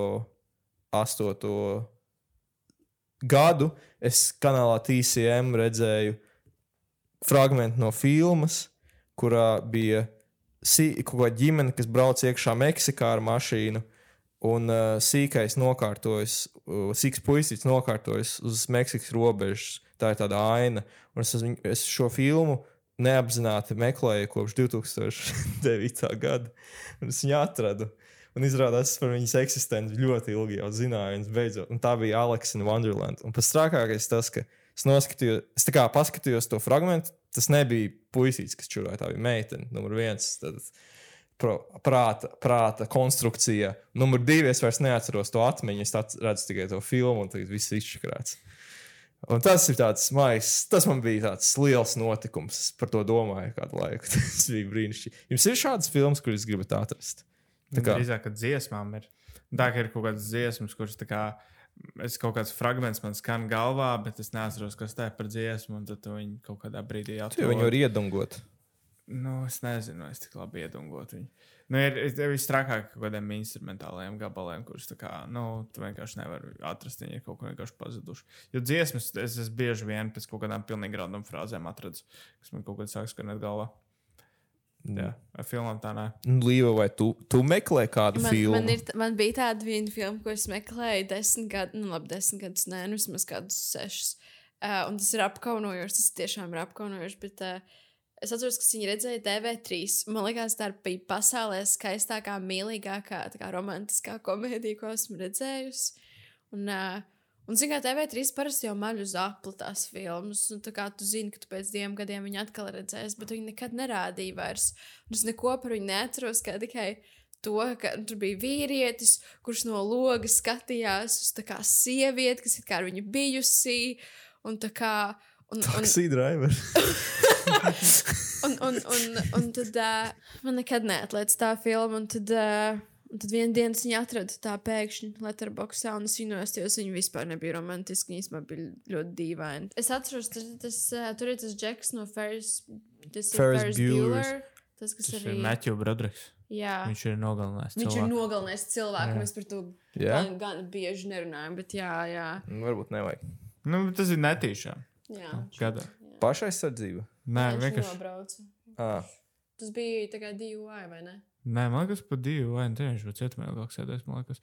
8. gadu es kanālā TCM redzēju fragment no filmas, kurā bija kaut kāda ģimene, kas brauc iekšā Meksikā ar mašīnu. Un uh, sīkais nokārtojas, uh, sīks puisis nokārtojas uz Meksikas robežas. Tā ir tāda aina. Un es, es šo filmu neapzināti meklēju kopš 2009. gada. Un es viņu atradu. Un izrādās, es par viņas eksistenci ļoti ilgi jau zināju. Un, beidzot, un tā bija Alex in Wonderland. Un pats trakākais tas, ka es noskatījos, es tā kā paskatījos to fragment. Tas nebija puisis, kas čurāja. Tā bija meitene, numur viens. Tad, prāta, prāta konstrukcija. Numur divi, es vairs neatceros to atmiņu. Es redzu tikai to filmu, un tagad viss ir izšķirts. Un tas ir tāds maigs, tas man bija tāds liels notikums. Es par to domāju kādu laiku. Tas bija brīnišķīgi. Jums ir šādas filmas, kuras gribat atrast? Tā kā, Drīzāk, ka dziesmām ir. Tā kā ir kaut kādas dziesmas, kuras tā kā. Es kaut kāds fragments man skan galvā, bet es neatceros, kas tā ir par dziesmu. Tad tu viņu kaut kādā brīdī atrod. viņu var iedungot. Nu, es nezinu, es tik labi iedungotu viņu. Nu, ir ir visstrakāk kaut kādiem instrumentāliem gabaliem, kurus kā, nu, tu vienkārši nevari atrast. Viņi ir kaut kur vienkārši pazuduši. Jo dziesmas es, es bieži vien pēc kaut kādām pilnīgi random frāzēm atradu, kas man kaut kad sāk skanēt galvā. Jā, ar filmām tā nē. Nu, Līva, vai tu, tu meklē kādu Man, filmu? man, ir, man bija tāda viena filma, ko es meklēju desmit gadus, nu, labi, desmit gadus, nē, nu, vismaz kādus sešus. Uh, un tas ir apkaunojoši, tas tiešām ir apkaunojoši. Bet uh, es atceros, ka viņi redzēja TV3. Man liekas, tā bija pasaulē skaistākā, mīlīgākā, tā kā romantiskā komēdija, ko esmu redzējusi. Un, uh, un zināmā mērā, TV3 parasti jau maļ uz apli tās filmas. Un, tā kā tu zini, ka tu pēc diviem gadiem viņu atkal redzēsi, bet viņi nekad nerādīja vairs. Un es neko par viņu neatceros, kā tikai to, ka tur bija vīrietis, kurš no logas skatījās uz tā kā sievieti, kas it kā ar viņu bijusi. Un tā kā. Un, un, un, un, un, un tad uh, man nekad neatlaiž tā filma. Un tad, uh, un tad vienā dienā viņa atrada tā pēkšņi letterboxā, un es viņos, jo viņa vispār nebija romantiska. Viņa īstenībā bija ļoti dīvaina. Es atceros, tas, tas, uh, tur ir tas Džeks no Ferris, tas Ferris Ferris. Bueller. Tas, kas Tas arī ir Matthew Broderiks. Jā. Viņš ir nogalinājis. Viņš ir cilvēku. nogalinājis cilvēku. Jā. Mēs par to Jā? gan, gan bieži nerunājam, bet jā, jā. Nu, Varbūt nevajag. Nu, bet tas ir netīšām. jā. Gada. Pašaizsardzība. Nē, vienkārši. nobrauca. Ah. Tas bija tā kā DUI, vai ne? Nē, man liekas, pat divi vai ne. Viņš bija cietumā ilgāk sēdējis. Man liekas,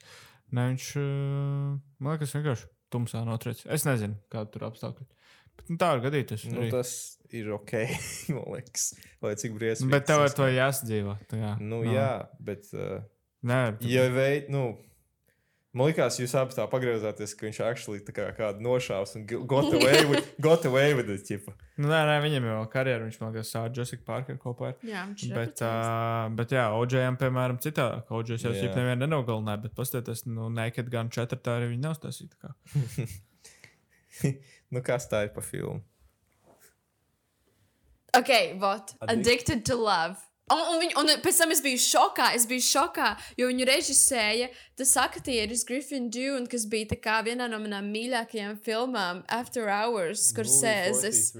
Nē, viņš uh, man liekas, vienkārši tumsā notriec. Es nezinu, kāda tur apstākļi. Bet, nu, tā var gadīties. Nu, arī. tas ir ok, man liekas. Lai cik briesmīgi. Bet tev ar to jāsadzīvo. kā, Nu, nav. jā, bet. Uh, Nē, tu- ja veid, nu, man liekas, jūs abi tā pagriezāties, ka viņš actually tā kā kādu nošāvis un got away with, got away with it. Ķipa. Nu, nē, nē, viņam jau karjeru, viņš man liekas, sāka Jessica Parker kopā ar. Jā, viņš ir. Bet, uh, bet jā, OJM, piemēram, citādi. OJS jau šeit nevienu nenogalināja, bet paskatieties, nu, Naked Gun 4 tā arī viņa nav stāstīta. nu, kas tā ir pa filmu? Ok, what? Addic- Addicted to love. Un, un, viņ, un pēc tam es biju šokā. Es biju šokā, jo viņu režisēja tas aktieris Griffin Dune, kas bija kā vienā no manām mīļākajām filmām, After Hours, kur sēžas.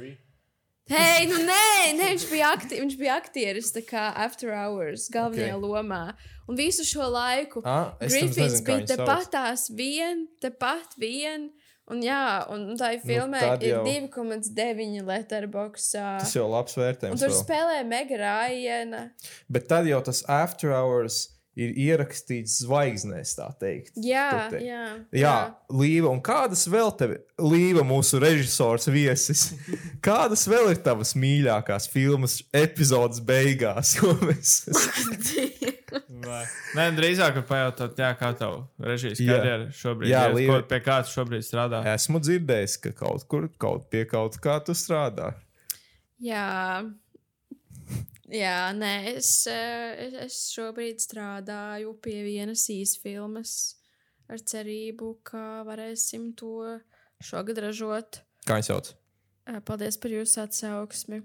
Hei, nu nē, nē viņš, bija akti, viņš bija aktieris tā kā After Hours, galvenajā okay. lomā. Un visu šo laiku Ah, Griffins nezinu, bija viņu tepat tās vien, tepat vien. Un jā, un tā ir filmē, tad ir jau- 2,9 letterboxā. Tas jau labs vērtējums. tur vēl. spēlē Mega Rājena. Bet tad jau tas after hours ir ierakstīts zvaigznēs, tā teikt. Jā, te- jā. Jā, Līva, un kādas vēl tev, Līva, mūsu režisors viesis, kādas vēl ir tavas mīļākās filmas epizodes beigās? Jo mēs Nē, drīzāk pajautāt, jā, kā tev režijas karjera šobrīd Jā, ir. Ko, pie kā tu šobrīd strādā? esmu dzirdējis, ka kaut kur, kaut pie kaut kā tu strādā. Jā. Jā, nē, es, eh, es, es šobrīd strādāju pie vienas īsfilmas ar cerību, ka varēsim to šogad ražot. Kā viņš sauc? Eh, Paldies par jūsu atsauksmi.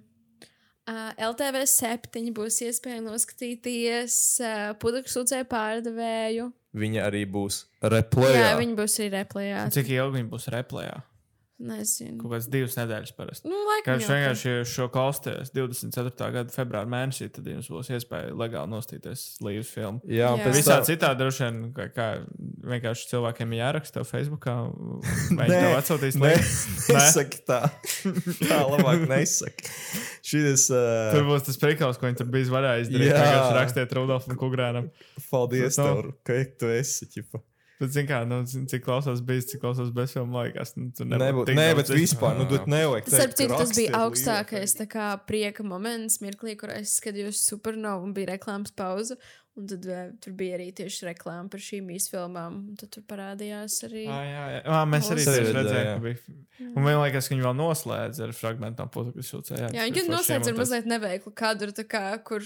LTV 7 būs iespēja noskatīties uh, pudru sūdzēju pārdevēju. Viņa arī būs replēja. Jā, viņi būs arī replējā. Cik ilgi viņi būs replējā? Nezinu. Kaut kādas divas nedēļas parasti. Nu, Kā laikam jūs jau, vienkārši šo klausāties 24. gada februāra mēnesī, tad jums būs iespēja legāli nostīties līdz filmu. Jā, Jā. Visā tam- citā droši vien, kā, kā vienkārši cilvēkiem jāraksta Facebookā, vai viņi tev atsūtīs nē, linku. nesaki tā. tā labāk nesaki. Šis, Tur uh, būs tas prikals, ko viņi tur bija varēja izdarīt. Jā. Rakstiet Rudolfam Kugrānam. paldies nav- tev, ka tu esi. Ķipa. Bet, zin kā, nu, zin, cik klausās bijis, cik klausās bez filmu laikās. Nu, tur Nebūt, tik nē, bet vispār, nu, bet nevajag. Starp citu, tas bija augstākais tā kā, prieka moments, mirklī, kur es skatījos supernovu un bija reklāmas pauze. Un tad uh, tur bija arī tieši reklāma par šīm īsfilmām. Tad tur parādījās arī. Ah, jā, jā. Ah, mēs arī redzējām, jā. ka bija. Un man liekas, ka viņi vēl noslēdz ar fragmentām putekļu sūcē. Jā, viņi noslēdz ar mazliet neveiklu kadru, tā kā, kur,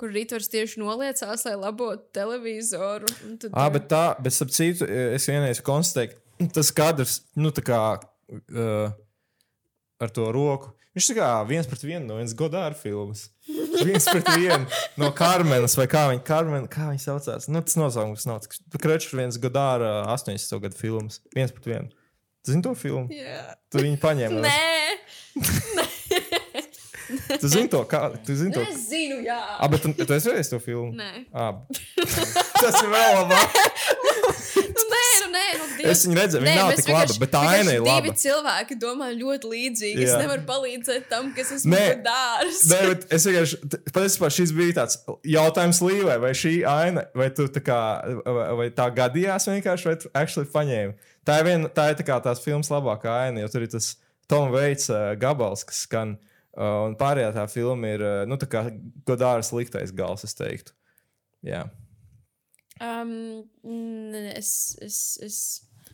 kur rītvars tieši noliecās, lai labotu televizoru. Tad, Ah, bet tā, bet starp citu, es vienreiz konstatēju, tas kadrs, nu, tā kā uh, ar to roku, viņš tā kā viens pret vienu no vienas Godāra filmas. viens pret vienu no Karmenas, vai kā viņa, Karmen, kā viņa saucās. Nu, tas nosaukums nav. Krečs viens Godāra 80. gadu films. Viens pret vienu. Tu zini to filmu? Jā. Tu viņu paņēmi. Nē, Tu zini to, kā. Tu zini to. es zinu, jā. Ah, bet tu, tu esi redzējis to filmu? Nē, Ah. Tas ir vēl labāk. nu, nē, nu, nē, nu, divi- Es viņu redzēju, viņa nav tik laba, bet tā aina ir laba. Divi cilvēki domā ļoti līdzīgi. Es Jā. nevaru palīdzēt tam, kas esmu Nē. dārsts. Nē, bet es vienkārši, patiesībā šis bija tāds jautājums Līvai, vai šī aina, vai tu tā kā, vai, vai tā gadījās vienkārši, vai tu actually paņēmi. Tā ir viena, tā ir tā kā tās filmas labākā aina, jo tur ir tas Tom Veits uh, gabals, kas skan, uh, un pārējā tā filma ir, uh, nu tā kā Godāras liktais gals, es teiktu. Jā. Um, es, es, es,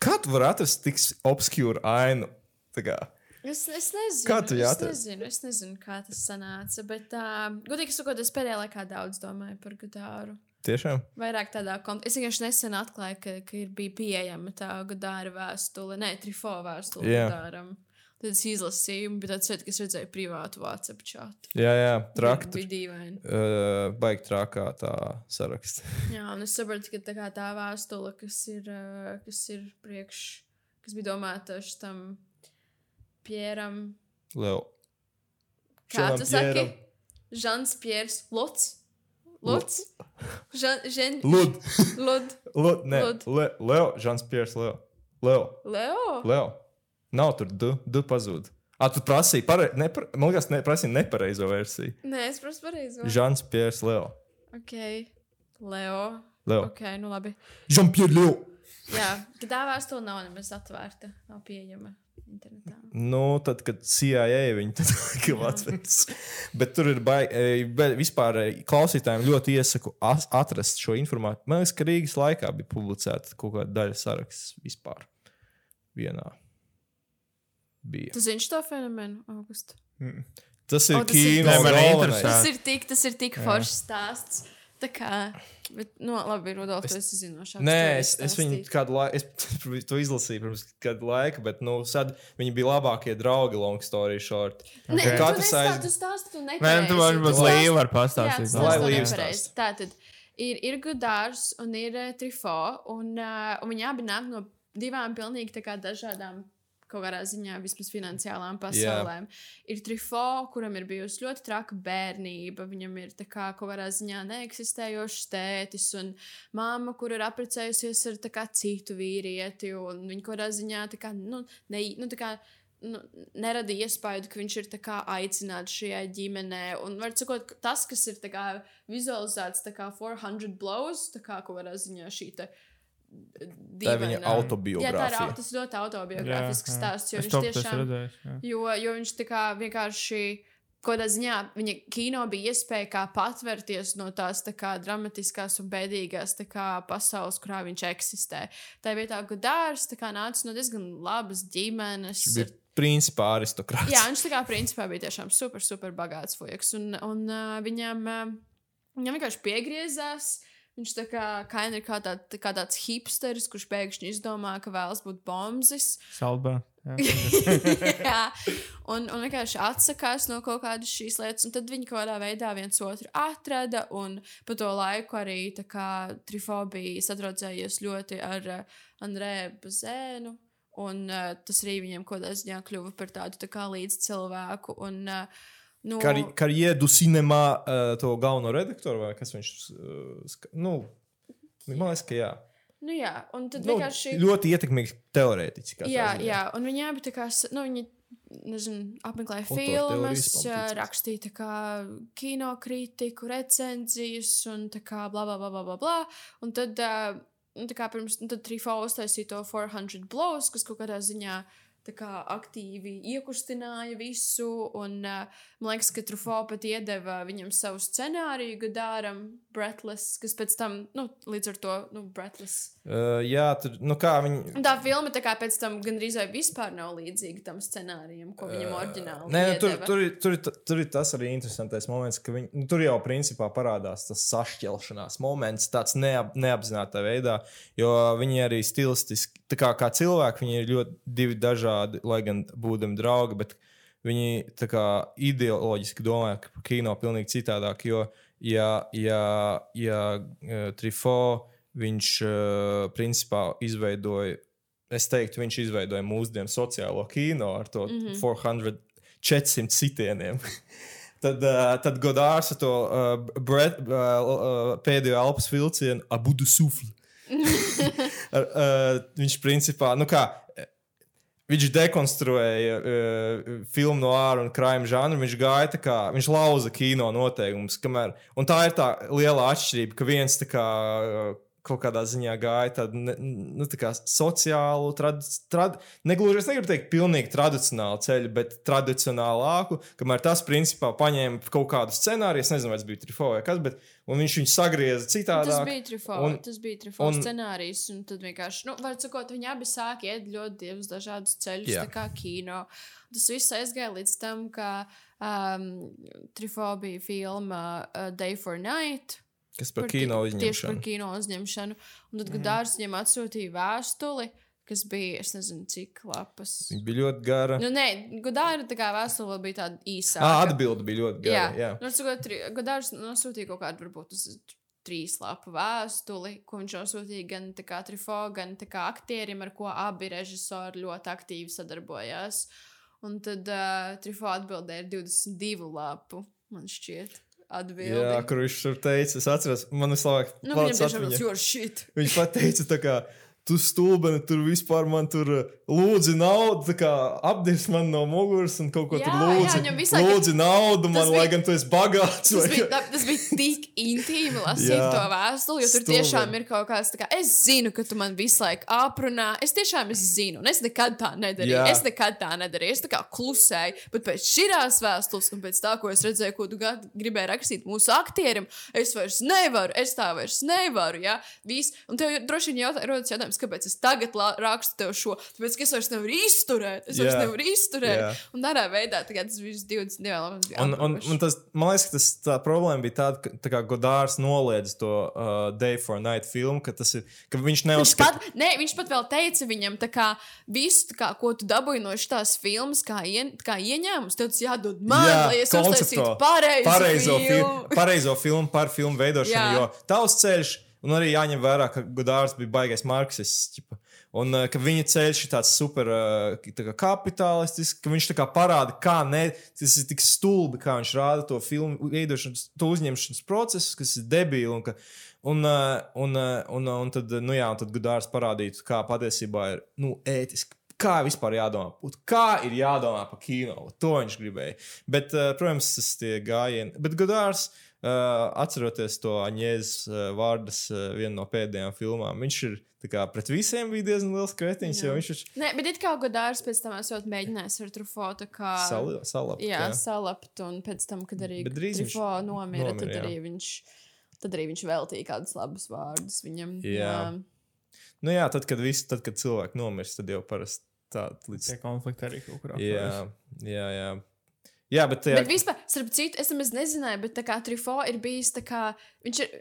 Kā tu vari atrast tik obskūru ainu? Es, es nezinu. Kā tu es nezinu, es nezinu, kā tas sanāca. Bet, uh, godīgi sakot, es pēdējā laikā daudz domāju par Gudāru. tiešām? Vairāk tādā kontekstā. Es vienkārši nesen atklāju, ka, ka ir bija pieejama tā Gudāra vēstule, ne trifo vēstule Jā. Gudāram. Tad es izlasīju, bet tad es redzēju privātu WhatsApp čatu. Jā, jā, traki. Bija dīvaini. Uh, baigi trakā tā saraksts. Jā, un es saprotu, ka tā, kā tā vēstule, kas ir, ā, kas ir priekš, kas bija domāta tam Pieram, Leo. kā Žanam tu saki? Žans Piers Luts. Luts? Žan, Lud. Lud. Lud, ne, Lud. Le, Leo, Žans Piers, Leo. Leo. Leo? Leo. Nav tur du, du pazūd. Ah, tu prasīji, pare... nepar... man liekas, ne, prasīji nepareizo versiju. Nē, es prasu pareizi. Žans Piers, Leo. Ok. Leo. Leo. Ok, nu labi. Žan Piers, Leo. Jā, tā vēstule nav nemaz atvērta, nav pieejama internetā. Nu, tad, kad CIA viņu atkal atvērs. Bet tur ir baigi. Vispār eh, klausītājiem ļoti iesaku as- atrast šo informāciju. Man liekas, ka Rīgas laikā bija publicēta kaut kāda daļa saraksts vispār. Vienā bija. Tu zini šo fenomenu? Tas ir O, tas ir- kino galvenais. interesē. Tas ir tik, tas ir tik foršs stāsts. Tā kā, bet, nu, labi, Rudolf, tu esi zinošāks. Nē, tu vari es, es viņu kādu laiku, es to izlasīju pirms kāda laika, bet, nu, sad viņi bija labākie draugi, long story short. Nē, Ok. tu aiz- tu stāsti, tu Nē, nepareizi. tu varbūt Līva var Jā, pastāstīt. tas no- Lai ir Līva nepareizi. Tātad ir, ir Gudārs un ir uh, Trifo, un, uh, un viņi abi nāk no divām pilnīgi tā kā dažādām. Kaut kādā ziņā vismaz finansiālām pasaulēm. Yeah. Ir trifo, kuram ir bijusi ļoti traka bērnība. Viņam ir tā kā kaut kādā ziņā neeksistējošs tētis, un māma, kur ir apprecējusies ar tā kā citu vīrieti. un Viņa kaut kādā ziņā tā kā, nu, ne, nu, tā kā, nu, neradīja iespēju, ka viņš ir tā kā aicināts šajā ģimenē. Un, var sakot, tas, kas ir tā kā vizualizēts tā kā 400 blows, tā kā kaut kādā ziņā šī te. Tā ir viņa dīvaina- Jā, tā ir, autobiogrāfija. tas ļoti autobiogrāfisks stāsts, jo Es viņš tiešām redzēju. jā. Jo, jo viņš tā kā vienkārši kādā ziņā viņa kino bija iespēja kā patvērties no tās tā kā dramatiskās un bēdīgās kā pasaules, kurā viņš eksistē. Tā vietā, ka dārsts nāca no diezgan labas ģimenes. Viņš bija principā aristokrāts. Jā, viņš tā kā principā bija tiešām super, super bagāts fujaks. Un, un uh, viņam, uh, viņam vienkārši piegriezās. Viņš tā kā, kā ir kā, tā, kā tāds hipsteris, kurš pēkšņi izdomā, ka vēlas būt bombzis. Salba. jā. Jā, un, un vienkārši atsakās no kaut kādas šīs lietas, un tad viņi kaut kādā veidā viens otru atrada. Un pa to laiku arī tā trifobija sadraudzējies ļoti ar uh, Andrēju Bazēnu. Un uh, tas arī viņiem kaut kādā ziņā kļuva par tādu tā kā līdz cilvēku. Un, uh, nu, Karjeru cinemā uh, to galveno redaktoru vai kas viņš. Uh, ska- nu, man liekas, ka jā. nu, jā, un tad Nu, vienkārši. ļoti ietekmīgs teorētiķis. Jā, ziņā. jā, un viņi abi tā kā, nu, viņi, nezinu, apmeklēja filmas, rakstīja kā kinokritiku, recenzijas un tā kā bla, bla, bla, bla, bla. Un tad, tā kā pirms, tad Trifo uztaisīja to 400 blows, kas kaut kādā ziņā tā kā aktīvi iekustināja visu, un uh, man liekas, ka Trufo pat iedeva viņam savu scenāriju Gadāram, Breathless, kas pēc tam, nu, līdz ar to, nu, Breathless. Uh, jā, tur, nu kā viņi. Un tā filma tā kā pēc tam gandrīz vai vispār nav līdzīga tam scenārijam, ko viņam oriģināli Nē, nu, tur, tur, tur, ir- tur ir tas arī interesantais moments, ka viņi, nu, tur jau principā parādās tas sašķelšanās moments, tāds neap, neapzināta veidā, jo viņi arī stilistiski, tā kā, kā cilvēki, viņi ir ļoti divi dažādi, lai gan būdami draugi, bet viņi kā ideoloģiski domā par kino pilnīgi citādāk. Jo, ja, ja, ja uh, Trifo viņš uh, principā izveidoja, es teiktu, viņš izveidoja mūsdienu sociālo kino ar to mm -hmm. 400, 400 sitieniem. Tad, uh, tad Godārs ar to uh, bret, uh, uh, pēdējo elpas vilcienu abudu sufli. Uh, viņš principā, nu kā, viņš dekonstruēja uh, filmu no ārā un krājuma žanru. Viņš gāja kā, viņš lauza kino noteikumus. Kamēr, un tā ir tā liela atšķirība, ka viens tā kā. Uh, kaut kādā ziņā gāja tādu ne, nu, tā kā sociālu, trad, trad, negluži es negribu teikt, pilnīgi tradicionālu ceļu, bet tradicionālāku, kamēr tas principā paņēma kaut kādu scenāriju. Es nezinu, vai tas bija Trifo vai kas, bet viņš viņu sagrieza citādi. Tas bija trifo, un- tas bija trifo un- un, scenārijs, un tad vienkārši, nu, var sakot, viņi abi sāk iet ļoti divus dažādus ceļus, Jā. tā kā kino. Tas viss aizgāja līdz tam, ka um, trifo bija filma uh, Day for Night. Kas par ki- kino Tieši par uzņemšanu. kino uzņemšanu. Un tad Mhm. Gudārs viņam atsūtīja vēstuli, kas bija, es nezinu, cik lapas. Viņa bija ļoti gara. Nu, nē, Gudāra tā kā vēstule bija tāda īsāka. Ah, atbilde bija ļoti gara. Jā, Jā. Nu, sakot, Godārs nosūtīja kaut kādu, varbūt trīs lapu vēstuli, ko viņš nosūtīja gan trifo, gan aktierim, ar ko abi režisori ļoti aktīvi sadarbojās. Un tad uh, trifo atbildēja 22 lapu, man šķiet, atbildi. Jā, kur viņš tur teica, es atceros, man visu laiku Nu. Viņš pat teica, tā kā tu stulbeni, tur vispār man tur uh, lūdzi naudu, apdirs man no muguras un kaut ko Jā, tur jā, lūdzi. visu laiku- lūdzi naudu man, Tas lai bija- gan tu esi bagāts. Tas bija, tā- tas bija tik intīmi lasīt Jā. to vēstuli, jo tur Stulbeni. tiešām ir kaut kāds, kā, es zinu, ka tu man visu laiku aprunā. Es tiešām es zinu, un es nekad tā nedarīju. Jā. Es nekad tā nedarīju. Es tā kā klusēju, bet pēc šīs vēstules, un pēc tā, ko es redzēju, ko tu gribēji rakstīt mūsu aktierim, es vairs nevaru, es tā vairs nevaru. Ja? Viss. Un tev droši vien jautā, rodas jautājums, kāpēc es tagad rakstu tev šo? Tāpēc, es vairs nevaru izturēt. Es vairs Jā. nevaru izturēt. Jā. Un tādā veidā tas viss 22 lapas bija. Un, un, un tas, man liekas, ka tas, tā problēma bija tāda, ka tā Godārs noliedz to uh, Day for Night filmu, ka, tas ir, ka viņš Viņš neuzskata. pat, ne, viņš pat vēl teica viņam, kā, visu, kā, ko tu dabūji no šīs filmas, kā, ien, kā ieņēmums, tev tas jādod man, Jā, lai es uztaisītu pareizo, pareizo, filmu. pareizo filmu par filmu veidošanu. Jā. Jo tavs ceļš, un arī jāņem vērā, ka Gudārs bija baigais marksists. Un uh, ka viņa ceļš ir tāds super uh, tā kā kapitalistisks, ka viņš tā kā parāda, kā ne, tas ir tik stulbi, kā viņš rāda to filmu veidošanas, to uzņemšanas procesu, kas ir debīli. Un, ka, un, uh, un, un, un tad, nu jā, un tad Gudārs parādītu, kā patiesībā ir nu, ētiski. Kā vispār jādomā? Būt, kā ir jādomā par kino? To viņš gribēja. Bet, protams, tas tie gājieni. Bet Gudārs, uh, atceroties to Aņēzes uh, vārdas, uh, vienu no pēdējām filmām, viņš ir kā, pret visiem bija diezgan liels kretiņš, jo viņš ir Nē, bet it kā Godārs pēc tam esot mēģinājis ar Trufo tā kā. sali- salapt. Jā, jā. salapt, un pēc tam, kad arī Trufo nomira, nomira, tad jā. arī viņš. Tad arī viņš veltīja kādus labus vārdus viņam. Jā. Nu jā, tad, kad, visi, tad, kad cilvēki nomirst, tad jau parasti tā līdz. Tie konflikti arī kaut kur Jā, jā, jā. Jā, bet tajā, Bet vispār, starp citu, es nemaz nezināju, bet kā Trifo ir bijis tā kā, viņš ir,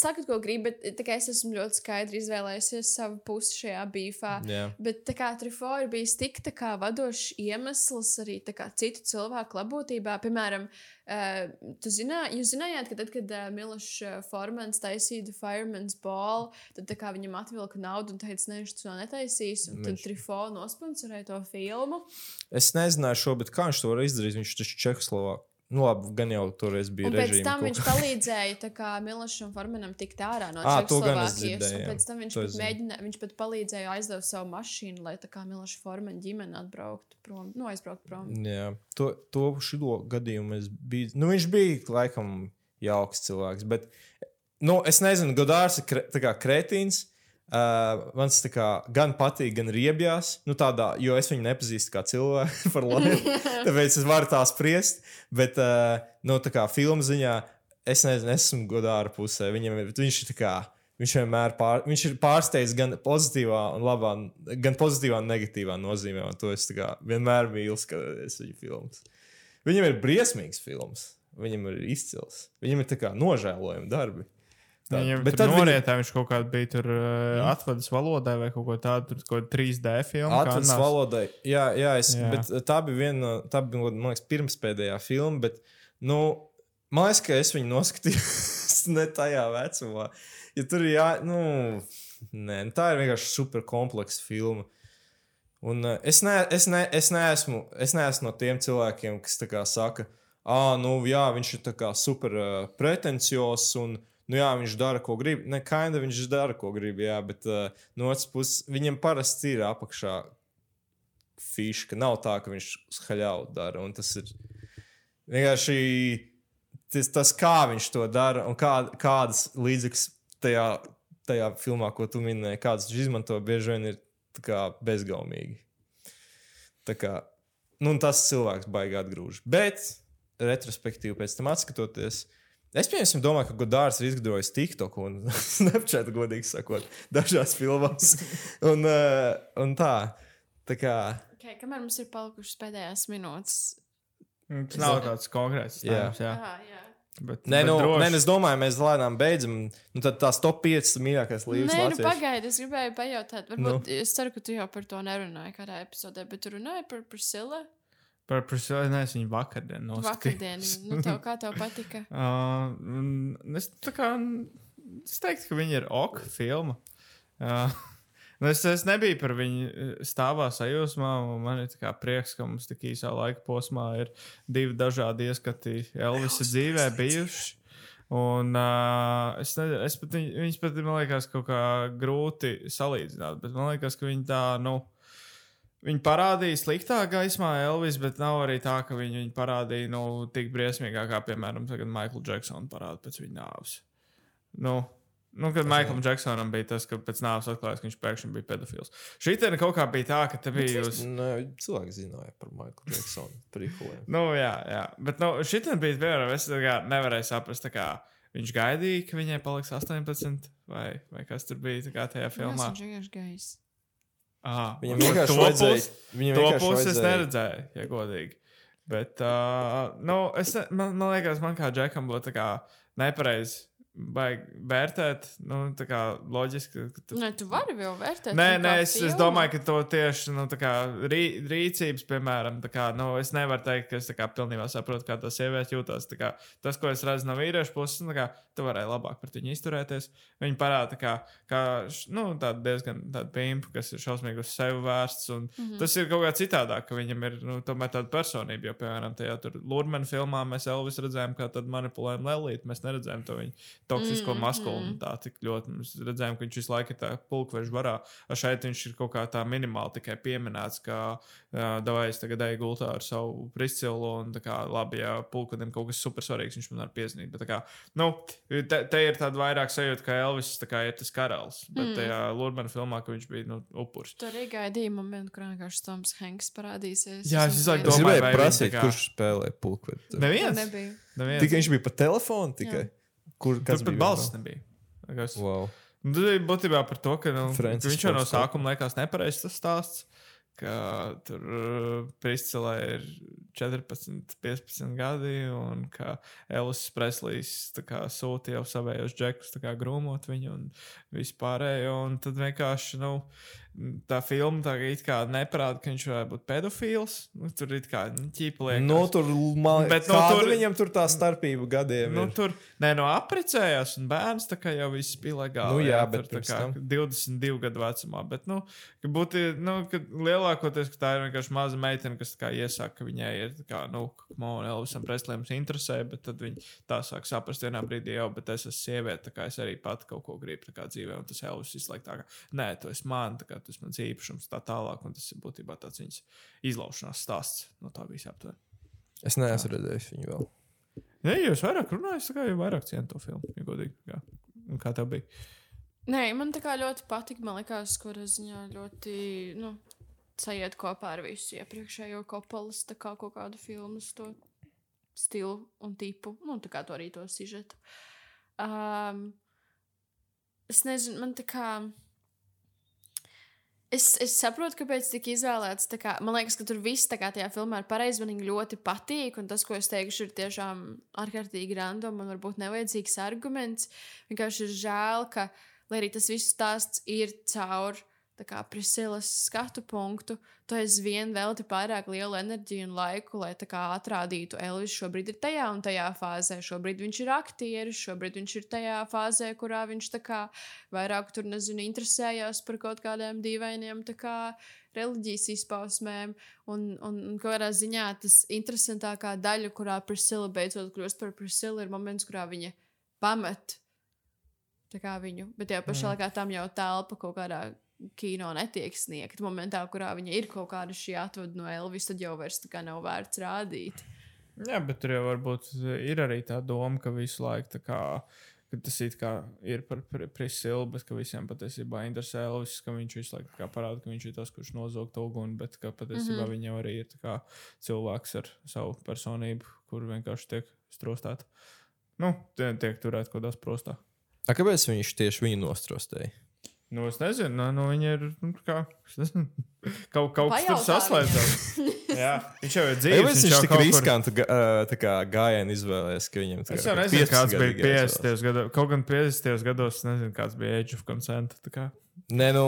sakat, ko grib, bet kā es esmu ļoti skaidri izvēlējusies savu pusi šajā bīfā. Jā. Bet kā Trifo ir bijis tik kā vadošs iemesls arī kā citu cilvēku labotībā, piemēram, uh, zinā, jūs zinājāt, ka tad, kad uh, Milošs uh, Formans taisīja The Fireman's Ball, tad kā viņam atvilka naudu un teica, ne, viņš to netaisīs, un tad Viņš- Trifo nosponsorēja to filmu. Es nezināju šo, bet kā viņš to var izdarīt? Viņš taču Čehoslovākijā. Nu, labi, gan jau toreiz bija Un pēc režīma. tam viņš palīdzēja tā kā Milošam Formanam tikt ārā no es Čehoslovākijas. Pēc tam viņš To pat, es mēģināja, viņš pat palīdzēja aizdot savu mašīnu, lai tā kā Miloša Formana ģimene atbrauktu prom. Nu, aizbrauktu prom. Jā, to, to šo gadījumu es biju. Nu, viņš bija laikam jauks cilvēks, bet nu, es nezinu, Godārs ir kre, kā kretīns. Uh, man tas gan patīk, gan riebjās. Nu, tādā, jo es viņu nepazīstu kā cilvēku par labu. tāpēc es varu tā spriest. Bet, uh, nu, tā kā filmu ziņā, es nezinu, es esmu Godāra pusē. Viņam viņš ir kā. Viņš vienmēr pār, viņš ir pārsteigts gan pozitīvā, un labā, gan pozitīvā un negatīvā nozīmē. Un to es kā vienmēr mīlu, skatoties viņa filmas. Viņam ir briesmīgs filmas. Viņam ir izcils. Viņam ir nožēlojami darbi. Tā- Viņam bet tad tur viņa- norietā viņš kaut kādā bija tur uh, atvadas valodai vai kaut ko tādu, tur kaut kāda 3D filma. Atvadas Kannās. valodai. Jā, jā, es, Jā. Bet tā bija viena tā bija, man liekas, pirmspēdējā filma, bet, nu, man liekas, ka es viņu noskatījos ne tajā vecumā. Ja tur jā, nu, nē, nu, tā ir vienkārši super kompleksa filma. Un es, ne, es, ne, es, neesmu, es neesmu no tiem cilvēkiem, kas tā kā saka, ah, nu, jā, viņš ir tā kā super uh, pretencios un, nu, jā, viņš dara, ko grib. Nē, kaina viņš dara, ko grib, jā, bet uh, no otras puses, viņam parasti ir apakšā fiška. Nav tā, ka viņš skaļāvu dara. Un tas ir vienkārši tas, tas kā viņš to dara un kā, kādas līdzekļus tajā, tajā filmā, ko tu minēji, kādas viņš izmanto, bieži vien ir kā bezgaumīgi. Tā kā, nu, tas cilvēks baigi atgrūž. Bet, retrospektīvi, pēc tam skatoties, es pieņemsim, domāju, ka Godārs ir izgudrojis TikTok un Snapchat, godīgi sakot, dažās filmās. un, uh, un tā, tā kā. Okay, kamēr mums ir palikušas pēdējās minūtes. Tas nav tāds konkrēts Jā. Jā. Jā, jā. Bet, Nē, bet nu, droši- nē, es domāju, mēs lēnām beidzam. Nu, tad tās top 5 mīļākās līnijas Nē, nu pagaidi, es gribēju pajautāt, varbūt Nu. nu. es ceru, ka tu jau par to nerunāji kādā epizodē, bet tu runāji par Priscilla Par Priscillu nē, es viņu vakardien noskatījos. vakardien. Nu, tev, kā tev patika? Uh, es kā es teiktu, ka viņi ir ok filma. Uh, es, es nebiju par viņu stāvā sajūsmā. un Man ir prieks, ka mums tik īsā laika posmā ir divi dažādi ieskati Elvisa dzīvē bijuši. Un uh, es, ne, es pat, viņ- viņas pat, man liekas, kaut kā grūti salīdzināt. Bet man liekas, ka viņi tā, nu, Viņi parādīja sliktā gaismā Elvis, bet nav arī tā, ka viņi viņu parādīja nu, tik briesmīgā, kā, piemēram, tagad Maikla Džeksona parāda pēc viņa nāves. Nu, nu, kad Maiklam Džeksonam bija tas, ka pēc nāves atklājās, ka viņš pēkšņi bija pedofils. Šī te kaut kā bija tā, ka te bija uz. Nē, cilvēki zināja par Maiklu Džeksonu. Nu, jā, jā. Bet nu, šī te bija piemēram, es nevarēju saprast, kā viņš gaidīja, ka viņai paliks 18 vai, vai kas tur bija tajā filmā. Viņš vienkārši gais. Ah, Viņam vienkārši to vajadzēja. pusi- Viņam To pusi es vajadzēja- neredzēju, ja godīgi. Bet, uh, nu, es, man, man liekas, man kā džekam būtu tā kā nepareizi baigi vērtēt. Nu, tā kā loģiski. tu- Nē, tu vari vēl vērtēt. Nē, nē es, es filmu. domāju, ka to tieši nu, kā rī, rīcības, piemēram, kā, nu, es nevaru teikt, ka es kā pilnībā saprotu, kā tā sieviete jūtas. Tā kā Tas, ko es redzu no vīrieša puses, nu, kā, tu varēji labāk pret viņu izturēties. Viņa parāda, tā kā, kā nu, tāda diezgan tāda pimpa, kas ir šausmīgi uz sevi vērsts. Un mm -hmm. Tas ir kaut kā citādāk, ka viņam ir nu, tāda personība. Jo, piemēram, tajā Lurmana filmā mēs Elvis redzējām, kā tad manipulējam Lelīti. Mēs neredzējām to viņa toksisko mm maskulinitāti tik ļoti. Mēs redzējām, ka viņš visu laiku ir tā pulkveža varā. A šeit viņš ir kaut kā tā minimāli tikai pieminēts, ka uh, davai es tagad eju gultā ar savu priscilu un tā kā labi, ja pulkvedim kaut kas super svarīgs, viņš man var piezīmēt. Bet tā kā, nu, te, te ir tāda vairāk sajūta, ka Elvis tā kā ir tas karalis. Bet mm. tajā Lurmana filmā, ka viņš bija nu, upurs. Tur arī gaidīja momentu, kur vienkārši Toms Hanks parādīsies. Jā, es laiku Es domāju, gribēju prasīt, kā- kurš spēlē pulkvedi. "Tur Neviens. Neviens. Tikai viņš bija pa telefonu tikai. Kur pat bija? balss nebija. Kas? Wow. Nu, Tas bija būtībā par to, ka, nu, Francis viņš jau no sākuma liekas nepareizs tas stāsts. Ka tur uh, Priscilē ir 14, 15 gadi, un ka Elvis kā sūtīja jau savējos džekus, kā grūmot viņu un vispārējo. Un tad vienkārši nu, tā filma tā kā neparāda, ka viņš varētu būt pedofils. Nu, tur ir kā nu, liekas. Nu, tur man Bet, bet, nu, nu, tur- tur viņam tur tā starpība gadiem. Nu, ir. tur nē, no apprecējās, un bērns tā kā jau viss bija legāli. Nu, jā, tur bet tā pirms kā tam? 22 gadu vecumā. Bet, nu, ka būtu, nu, ka lielākoties, ka tā ir vienkārši maza meitene, kas kā iesaka, ka viņai ir, tā kā, nu, man Elvisam Preslēm interesē, bet tad viņi tā sāk saprast vienā brīdī jau, bet es esmu sieviete, tā kā es arī pat kaut ko gribu tā kā dzīvē, un tas Elvis visu laiku tā kā, nē, tu esi man, tā kā tas mans īpašums, tā tālāk, un tas ir būtībā tāds viņas izlaušanās stāsts no tā visa aptuveni. Es neesmu redzējis viņu vēl. Ja jūs vairāk runājat, tad jau vairāk cienu to filmu. Ja godīgi, kā, Un kā tev bija? Nē, man tā kā ļoti patika. Man liekas, ka ziņā ļoti nu, sajiet kopā ar visu iepriekšējo kopalas, tā kā kaut kādu filmu, to stilu un tipu, nu, tā kā to arī to sižetu. Um, es nezinu, man tā kā. Es, es saprotu, kāpēc tika izvēlēts. Kā, man liekas, ka tur viss kā tajā filmā ir pareizi. Man viņa ļoti patīk. Un tas, ko es teikšu, ir tiešām ārkārtīgi random un varbūt nevajadzīgs arguments. Vienkārši ir žēl, ka, lai arī tas viss stāsts ir caur kā Prisilas skatu punktu, tu aizvien velti pārāk lielu enerģiju un laiku, lai kā atrādītu Elvis šobrīd ir tajā un tajā fāzē. Šobrīd viņš ir aktieris, šobrīd viņš ir tajā fāzē, kurā viņš kā vairāk tur, nezinu, interesējās par kaut kādiem dīvainiem kā reliģijas izpausmēm. Un, un, un kādā ziņā tas interesantākā daļa, kurā Prisila beidzot kļūst par Prisilu, ir moments, kurā viņa pamet viņu. Bet tajā pašā laikā tam jau telpa kaut kādā kino netiek sniegta. Momentā, kurā viņa ir kaut kāda šī atvada no Elvis, tad jau vairs tā kā nav vērts rādīt. Jā, bet tur jau varbūt ir arī tā doma, ka visu laiku tā kā. ka Tas ir par pri- Prisilu, bet ka visiem patiesībā interesē Elvis, ka viņš visu laiku parāda, ka viņš ir tas, kurš nozog to uguni, bet ka patiesībā mm -hmm. viņa arī ir kā cilvēks ar savu personību, kur vienkārši tiek strostēta. Nu, tie- tiek turēt kaut kādā prostā. A, kāpēc viņš tieši viņu nostrostēja? Nu, es nezinu, nu, nu viņa ir nu, kā, es nezinu, kaut, kaut kas tur saslēdzās. Jā, viņš jau ir dzīves. viņš, viņš jau tik kur- riskantu tā kā gājienu izvēlējies, ka viņam tā Es kā jau nezinu, kāds 15 bija gadīgais izvēlējās? 50. gados. Kaut gan 50. gados, es nezinu, kāds bija age of consent. tā kā. Nē, nu,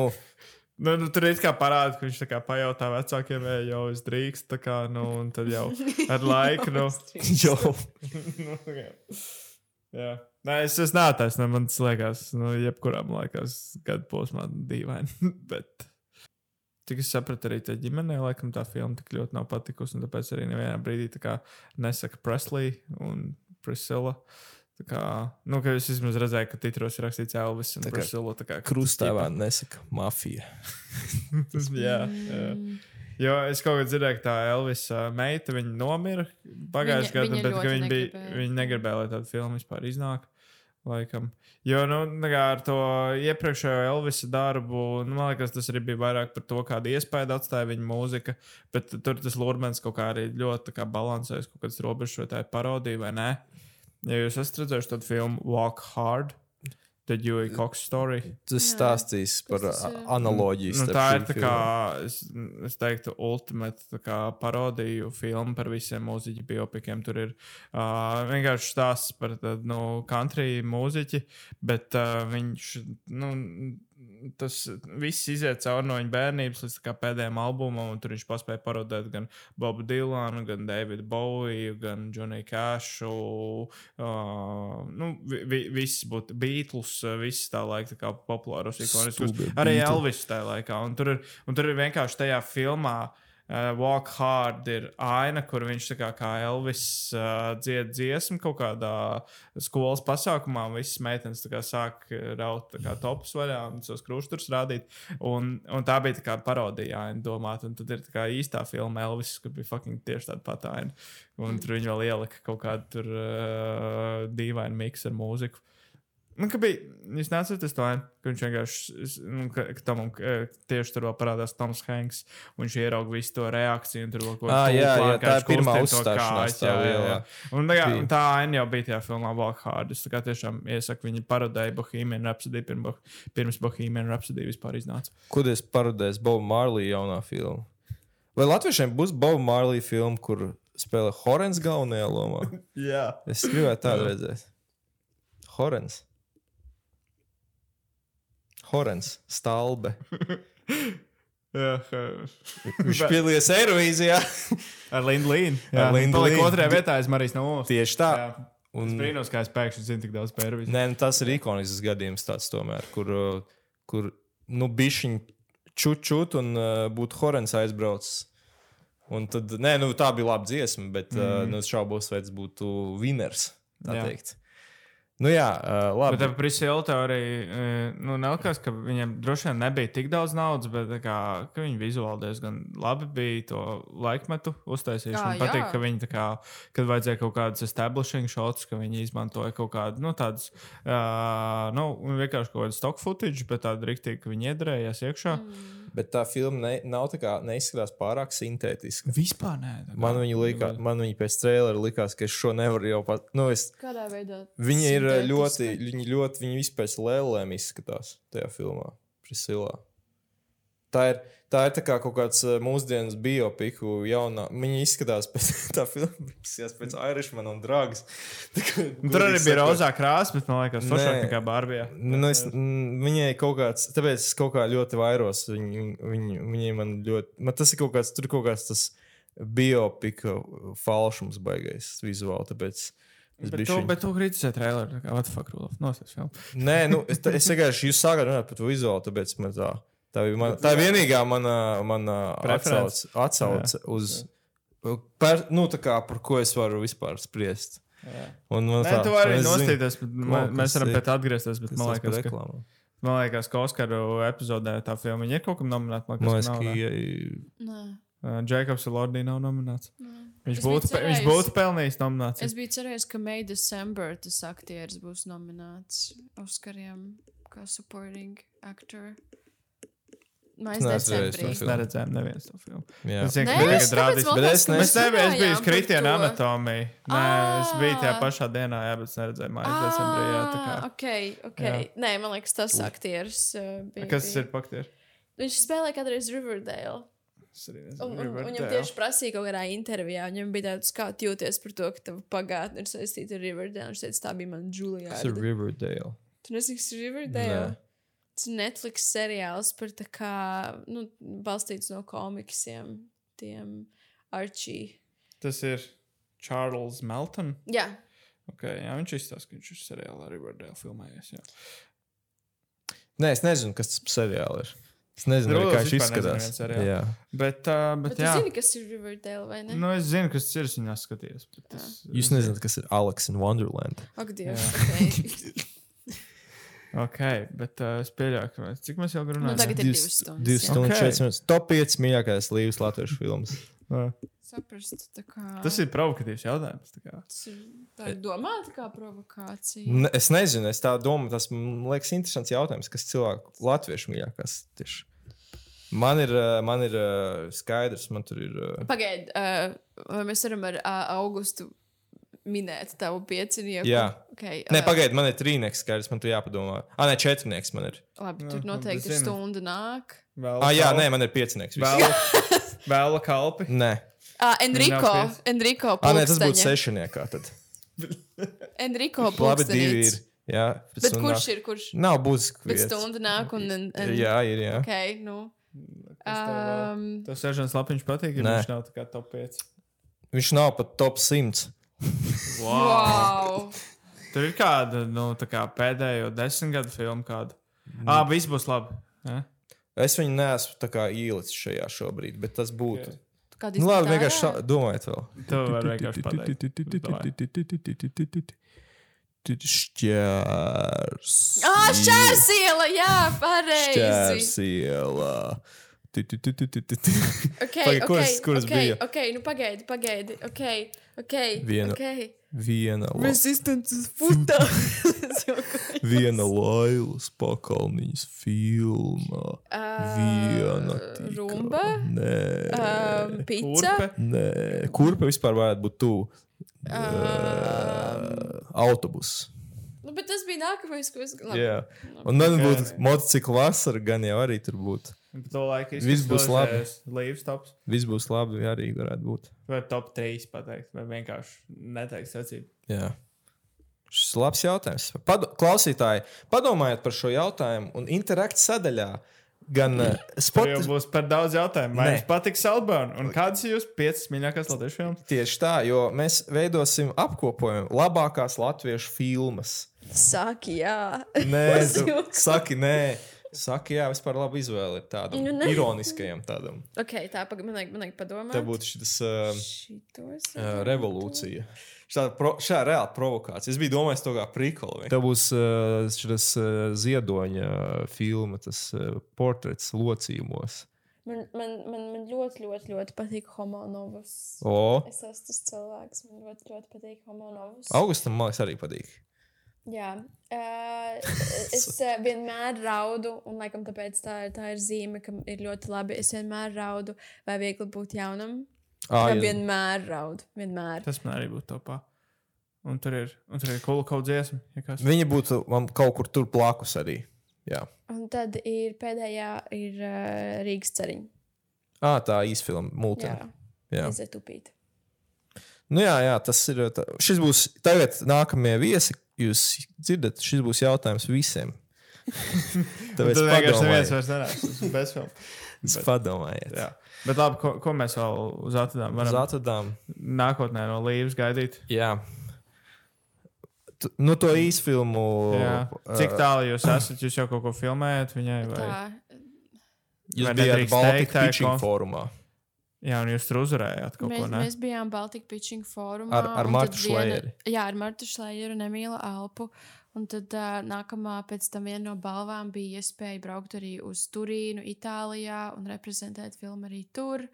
Nu, nu, tur ir kā parāda, ka viņš tā kā pajautā vecākiem, vai jau es drīkstu, tā kā, nu, un tad jau ar laiku, nu, jau. nu jā. jā. Nē, es, es neataisnu, man tas liekas, nu, jebkurā man liekas, gadu posmā dīvaini, bet. Cik es sapratu, arī tajā ģimenē, laikam, tā filma tik ļoti nav patikusi. un Tāpēc arī nevienā brīdī tā kā nesaka Presley un Priscilla. Tā kā, nu, ka es vismaz redzēju, ka titros ir rakstīts Elvis un kā Priscilla. tā kā Krustāvā nesaka mafija. Tas bija. Jā, jā. Jo es kaut kādā dzirdēju, ka tā Elvis uh, meita viņa nomira pagājušajā Viņa- gadā, viņa bet ka ļoti viņa, bija, viņa negribēja, lai tāda filma vispār iznāk. Laikam. Jo nu, kā ar to iepriekšējo Elvisa darbu, nu, man liekas, tas arī bija vairāk par to, kādu iespēju atstāja viņa mūzika. Bet tur tas Lormans kaut kā arī ļoti kā balansēs kaut kādas robežas, vai tā ir parodija vai nē. Ja jūs esat redzējuši tādu filmu Walk Hard, The Dewey Cox Story. Tas stāstīs par analoģiju. Nu, tā ir tā kā, es, es teiktu, ultimate tā kā, parodiju filma par visiem mūziķu biopikiem. Tur ir uh, vienkārši stāsts par tādu nu, country mūziķi, bet uh, viņš. Nu, Tas viss iziet cauri no viņa bērnības līdz pēdējiem albumam, un tur viņš paspēja parodēt gan Bobu Dilanu, gan Davidu Bowiju, gan Johnny Cashu. Uh, nu, vi, vi, viss būtu Beatles, viss tā laika tā populāros ikoniskus. Arī. Elvis tajā laikā. Un tur, ir, un tur ir vienkārši tajā filmā. Uh, Walk Hard ir aina, kur viņš kā, kā Elvis uh, dzied dziesmu kaut kādā skolas pasākumā. Visas meitenes kā sāk raut kā topus vaļā un tos krustus rādīt. Un, un tā bija tā kā parodija aina domāt. Un tad ir tā kā īstā filma Elvis, kur bija fucking tieši tāda pat aina. Un tur viņi vēl ielika kaut kādu tur uh, dīvainu miksu ar mūziku. Nu, ka bija, jūs neatceraties to, ka viņš vienkārši, es- nu, ka, ka tam eh, tieši tur parādās Toms Hanks, un viņš ierauga visu to reakciju, un tur kaut Ā, jā, jā, tā ir pirmā uzstāšanās jā, jā, jā. Un, tā, kā, tā aina jau bija tajā filmā Walk Hard. Es tā kā tiešām iesaku, viņi parodēja Bohemian Rhapsody pirms, pirms Bohemian Rhapsody vispār iznāca. Ko tas parodēs Boba Marley jaunā filma? Vai latviešiem būs Boba Marley filma, kur spēlē Horens galvenajā lomā? Jā. Es gribētu tādu redzēt. Horens. Horens, Stalbe. jā Viņš piedalījās Eirovīzijā. ar Lindu Līnu. Ar Lindu Līnu. otrajā vietā, es Marijas Olas. Tieši tā. Jā. Un... Es brīnos, kā es pēkšņi zinu tik daudz par Eirovīziju. Nē, nu, tas ir ikonisks gadījums, tāds tomēr, kur, uh, kur nu, bišķiņ čut-čut un uh, būtu Horens aizbraucis. Un tad, nē, nu, tā bija laba dziesma, bet mm. uh, nu, es šaubos, vai tas būtu winners. Tā Jā. teikt. Nu, jā, uh, labi. Bet arī e, nu, nelikās, ka viņam droši vien nebija tik daudz naudas, bet tā kā, ka viņi vizuāli diezgan labi bija to laikmetu uztaisījuši. Man patīk, jā. ka viņi, tā kā, kad vajadzēja kaut kādas establishing shots, ka viņi izmantoja kaut kādu nu, tādu, uh, nu, vienkārši kaut kādu stock footage, bet tādu rīktīgi, ka viņi iedarējās iekšā. Mm. Bet tā filma ne, nav tā kā neizskatās pārāk sintētiska. Vispār nē. Man viņa, likā, man viņa pēc trījuma likās, ka es šo nevaru jau pat. Nu, es, Kādā veidā? viņa ir Sintētiska? ļoti, viņa ļoti, viņa vispār pēc lēlēm izskatās tajā filmā, Priscilā. Tā ir, tā ir tā kā kaut kāds uh, mūsdienas biopiku jaunā. Viņa izskatās pēc tā filma, izskatās pēc Irishman un Dragas. Kā, Tur arī bija rozā krāsa, bet man liekas, foršāk Nē. nekā Bārbijā. Nu, es, mm, viņai kaut kāds, tāpēc es kaut kā ļoti vairos. Viņ, viņ, viņai man ļoti, man tas ir kaut kāds, tur ir kaut kāds tas biopika falšums baigais vizuāli. Tāpēc es Bet tu, šī. bet tu kritizē traileru. kā? Nosties filmu. Nē, nu, es, es vienkārši jūs sākāt runāt par to vizuāli, tāpēc man tā. Tā ir, man, tā ir vienīgā mana, mana Preference. atsauce, atsauce uz. Per, nu, tā kā par ko es varu vispār spriest. Un man Nē, tu vari nostīties, bet kaut man- kas mēs varam tā atgriezties. Bet man par liekas, ka, man liekas, ka Oskaru epizodē tā filma ir kaut kam nominēta. Man Man liekas, liekas, ka Nē. Uh, Jēkabs Lordī nav nominēts. Viņš Es būtu, pe- viņš būtu pelnījis nomināciju. Es biju cerējis, ka May December tas aktieris būs nominēts Oskariem kā supporting actor. Mēs neesmu to Mēs neredzējām nevienu to filmu. Jā. Tagad tāpēc rādīs. vēl bet es tās, ka ne- mēs Es nebiju, es biju runājām uz par kritienu to. anatomiju. Nē, es biju tajā Ā. pašā dienā, jā, bet es neredzēju mājas decembrī. Jā, tā kā. Ah, ok, ok. Nē, man liekas, tas aktieris uh, bija. Kas tas bija- ir paktieris? Viņš spēlēja kādreiz Riverdale. Un, un, un viņam tieši prasīja kaut kādā intervijā, viņam bija tāds, kā jūties par to, ka tava pagātne ir saistīta ar Riverdale. Viņš teica, tā bija mana Julia. Tas ir Riverdale. Tu nezini, kas ir Riverdale? Nē. Netflix seriāls par tā kā, nu, balstīts no komiksiem, tiem Archie. Tas ir Charles Melton. Jā, Okay, jā, viņš izstāsta, ka viņš ir seriālā Riverdale filmējies. Jā. Nē, es nezinu, kas tas par seriālu ir. Es nezinu, Rudolfs kā viņš izskatās. Jā. Bet, uh, bet, bet tu jā. zini, kas ir Riverdale vai ne? Nu, es zinu, kas tas ir. Es viņu bet Es, Jūs nezināt, kas ir Alex in Wonderland. Ak, Dievs, ok. Bet uh, es pieļauju, ka mēs, cik mēs jau runājam. Nu, tagad ir divas stundas. Divas jā. stundas, Ok. četras minūtes. Top 5 mīļākais līvas latviešu filmas. Jā. Saprast, kā. Tas ir provokatīvs jautājums. tā kā. Tas ir tā ir domāta kā provokācija. Ne, es nezinu, es tā domāju, tas man liekas interesants jautājums, kas cilvēku latviešu mīļākās tieši. Man ir, uh, man ir uh, skaidrs, man tur ir. Pagaid, uh, vai mēs varam ar augustu minēt tavu piecinieku? Jā. Okay, Nē, pagaidi, man ir trīnieks skaidrs, man tur jāpadomā. Ah, nē, četrnieks man ir. Labi, tur noteikti ir stunda nāk. Vēl, Ah, jā, nē, man ir piecinieks. Vēl, vēl kalpi. Nē, Uh, Enrico. Enrico, ah, nē, tas būtu sešniekā. Tad. Enrico, Labi, divi ir. Jā, Bet tam kurš ir, kurš? Nav būtiski. Bet stunda nāk un... un, un Jā, ir. Jā. Ok, nu. Um, Tas seržants lapiņš patīk, ja viņš nav tā kā top 5. Viņš nav pat top 100. Wow. Tur ir kāda, nu, kā pēdējo desmit gadu filma kāda. Ah, viss būs labi. Ja? Es viņu neesmu ielicis šajā šobrīd, bet tas būtu. Ok. Kāda Nu, labi, vienkārši šā- domājiet vēl. Tu vari vienkārši pateikt. Šķērs. Ah, šķērsiela, jā, pareizi. Šķērsiela. Okay, kuras- okay, kuras okay, bija? Ok, nu pagaidi, pagaidi. Ok, ok. Viena- Okay. Viena, la, Resistance futā. viena Lailas pakalniņas filma. Viena. tikai. Rumba. Nē. Um, pizza. Kurpe? Nē. Kurpa vispār varētu būt tuvu? Um, Autobus. nu, bet tas bija nākamais, ko es gribēju. Jā. Un man Ok. būtu motocikla vasara, gan jau arī tur būtu. Pa to laiku Viss būs labi. Līvs tops. Viss būs labi, arī varētu būt. Vai top 3 pateikt, vai vienkārši neteikt secību. Jā. Šis labs jautājums. Pado Klausītāji, padomājiet par šo jautājumu un interakti sadaļā. Gan uh, Tur jau Spotify. būs par daudz jautājumu. Vai jums patiks Salbāna? Un kādas ir jūsu 5 mīļākās latviešu filmas? Tieši tā, jo mēs veidosim apkopojumu labākās latviešu filmas. Saki, jā. Nē, saki, nē. Saki, jā, vispār labi izvēle ir tādam Nu, nē. ironiskajam tādam. Ok, tā, man vajag, padomāt. Tā būtu šis uh, Šitos. uh, revolūcija. Šāda, pro, šāda reāla provokācija. Es biju domājis, to kā prikolu. Tā būs uh, šis uh, ziedoņa filma, tas uh, portrets locījumos. Man, man, man, man ļoti, ļoti, ļoti patīk homonovus. O, Es esmu tas cilvēks, man ļoti, ļoti patīk homonovus. Augustam, man liekas, arī patīk. Jā, uh, es uh, vienmēr raudu, un laikam tāpēc tā, ir- tā ir zīme, ka ir ļoti labi. Es vienmēr raudu, vai viegli būt jaunam. Ah, Jā, vienmēr raudu, vienmēr. Tas man arī būtu topā. Un tur ir, un tur ir kaut dziesma. Ja kas. Viņa būtu man kaut kur tur blakus arī. Jā. Un tad ir pēdējā ir uh, Rīgas ceriņa. Ah, tā īsfilma, Jā, multena. Jā. Iziet upīt. Nu, jā, jā, tas ir. Tā, šis būs tagad nākamie viesi. Jūs dzirdat, šis būs jautājums visiem. Tāpēc Tad vienkārši neviens vairs nerāds. Bezfilm. Padomājiet. Jā. Bet labi, ko, ko mēs vēl uz atradām? Uz atradām. nākotnē no līnijas gaidīt. Jā. Tu- Nu, to īsfilmu. Jā. Cik tālu jūs esat? Jūs jau kaut ko filmējat viņai? Vai? Tā, Jūs vai bijāt ir Pitching konf- fórumā. Jā, un jūs tur uzvarējāt kaut mēs, ko, ne? mēs bijām Baltic Pitching Forumā. Ar- ar un Martu Šlejeri. Jā, ar Martu Šlejeru un Emīlu Alpu. Un tad uh, nākamā pēc tam viena no balvām bija iespēja braukt arī uz Turīnu, Itālijā un reprezentēt filmu arī tur.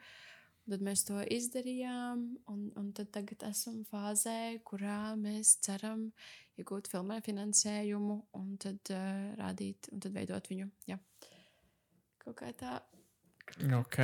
Tad mēs to izdarījām, un, un tad tagad esam fāzē, kurā mēs ceram iegūt filmai finansējumu un tad uh, rādīt, un tad veidot viņu. Jā. Kaut kā tā. Ok.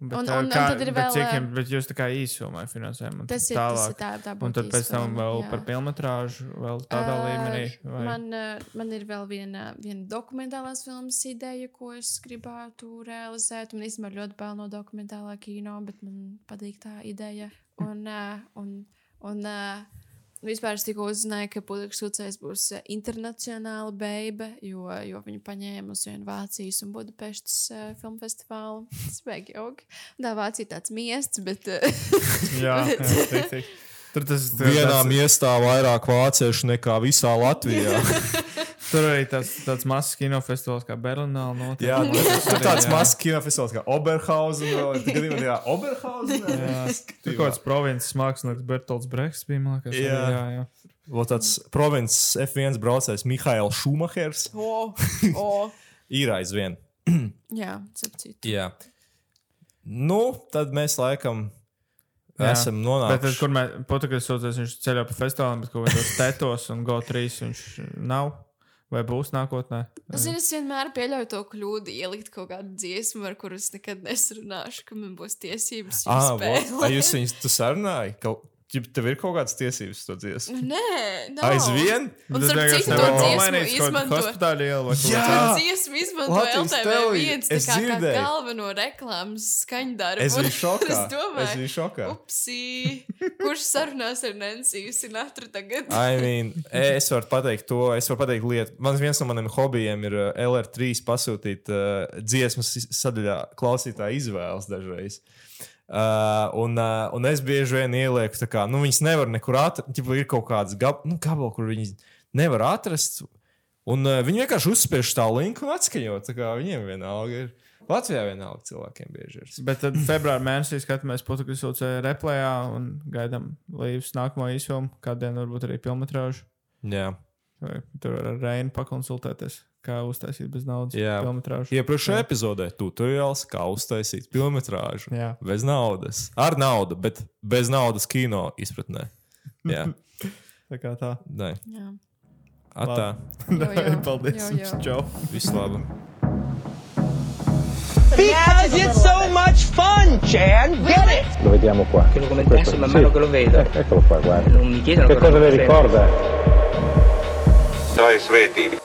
Bet, Un- un- un kā, tad ir bet vēl, cik, ā, bet jūs tā kā īsumā finansējat. un Tas ir, tas tālāk. ir tā, tā Un tad pēc tam vēl jā. par filmetrāžu, vēl tādā Ā, līmenī. vai- Man, ā, man ir vēl viena, viena dokumentālās filmas ideja, ko es gribētu realizēt. Man īstenībā ļoti bail no dokumentālā kino, bet man patīk tā ideja. Un, ā, un, un ā, vispār es tikko uzzināju, ka Pudras Ucēs būs ā, internacionāla beiba, jo, jo viņu paņēma uz vienu Vācijas un Budapeštas uh, filmu festivālu. Tas vajag jauki. Tā Vācija tāds miests, bet. ā, Jā, jā, tik, tik. Tur tas tur Vienā tāds- miestā vairāk vāciešu nekā visā Latvijā. Tur arī tāds, tāds mazs kinofestivāls kā Berlīnā. notiek. Jā, tas tur tāds jā. mazs kinofestivāls kā Oberhausen. Gadījumā tajā Oberhausen. Jā, tur kaut kāds provinces mākslinieks Bertolds Brehs bija. arī, Jā. jā, jā. Vēl tāds provinces F1 braucējs Mihails Šumahers O, o. ir aizvien. Jā, sapcīt. Jā. Nu, tad mēs laikam Jā. esam Bet nonākuši. kur mēs sūdzēs, viņš ceļā pa festivāliem, bet kaut kādos tetos un GO3 viņš nav. Vai būs nākotnē? Zini, es vienmēr pieļauju to kļūdu, ielikt kaut kādu dziesmu, ar kuru es nekad nesarunāšu, ka man būs tiesības Ah. Vai jūs viņus tu sarunāji? Ka, ķip, tev ir kaut kādas tiesības to dziesmu? Nē, nav. Aizvien? Un Tas starp citu, to dziesmu izmanto. hospitāļu ielu vai kaut kā To tādu. dziesmu izmanto Latvijas LTV televīzija. viens tā Es kā, kā galveno reklāmas skaņdarbu. Es biju šokā. Es domāju, Es biju šokā. upsī, kurš sarunās ar Nensiju Sinatru tagad? I mean, es varu pateikt to, es varu pateikt lietu. Man viens no maniem hobijiem ir uh, LR3 pasūtīt uh, dziesmas sadaļā klausītāja izvēles dažreiz. Uh, un, uh, un es bieži vien ielieku, tā kā, nu, viņas nevar nekur atrast. Ir kaut kāds gab, nu, gabals, kur viņas nevar atrast. Un uh, viņi vienkārši uzspiež tā linku un atskaņo. Viņiem vienalga ir. Latvijā vienalga cilvēkiem bieži ir. Bet tad februāra mēnesī skatāmies Portugāles replējā un gaidām līdz nākamo īsfilmu, kādiem varbūt arī filmetrāžu. Jā. Vai tur ar Reinu pakonsultēties, kā uztaisīt bez naudas Jā. filmetrāžu. Iepriekšējā epizodē tutoriāls, kā uztaisīt filmu Jā. bez naudas. Ar naudu, bet bez naudas kino izpratnē. Jā, Tā kā tā. Nē. Jā. Atā. Jo, jo. Paldies. Jo, jo. Čau. Viss labi. Because it's so much fun, Chan. Get it? Lo vediamo qua. Che lo commenti adesso man mano che lo vedo. Eccolo qua, guarda. Non mi chiedono Che cosa bene. ricorda? Ir svētība.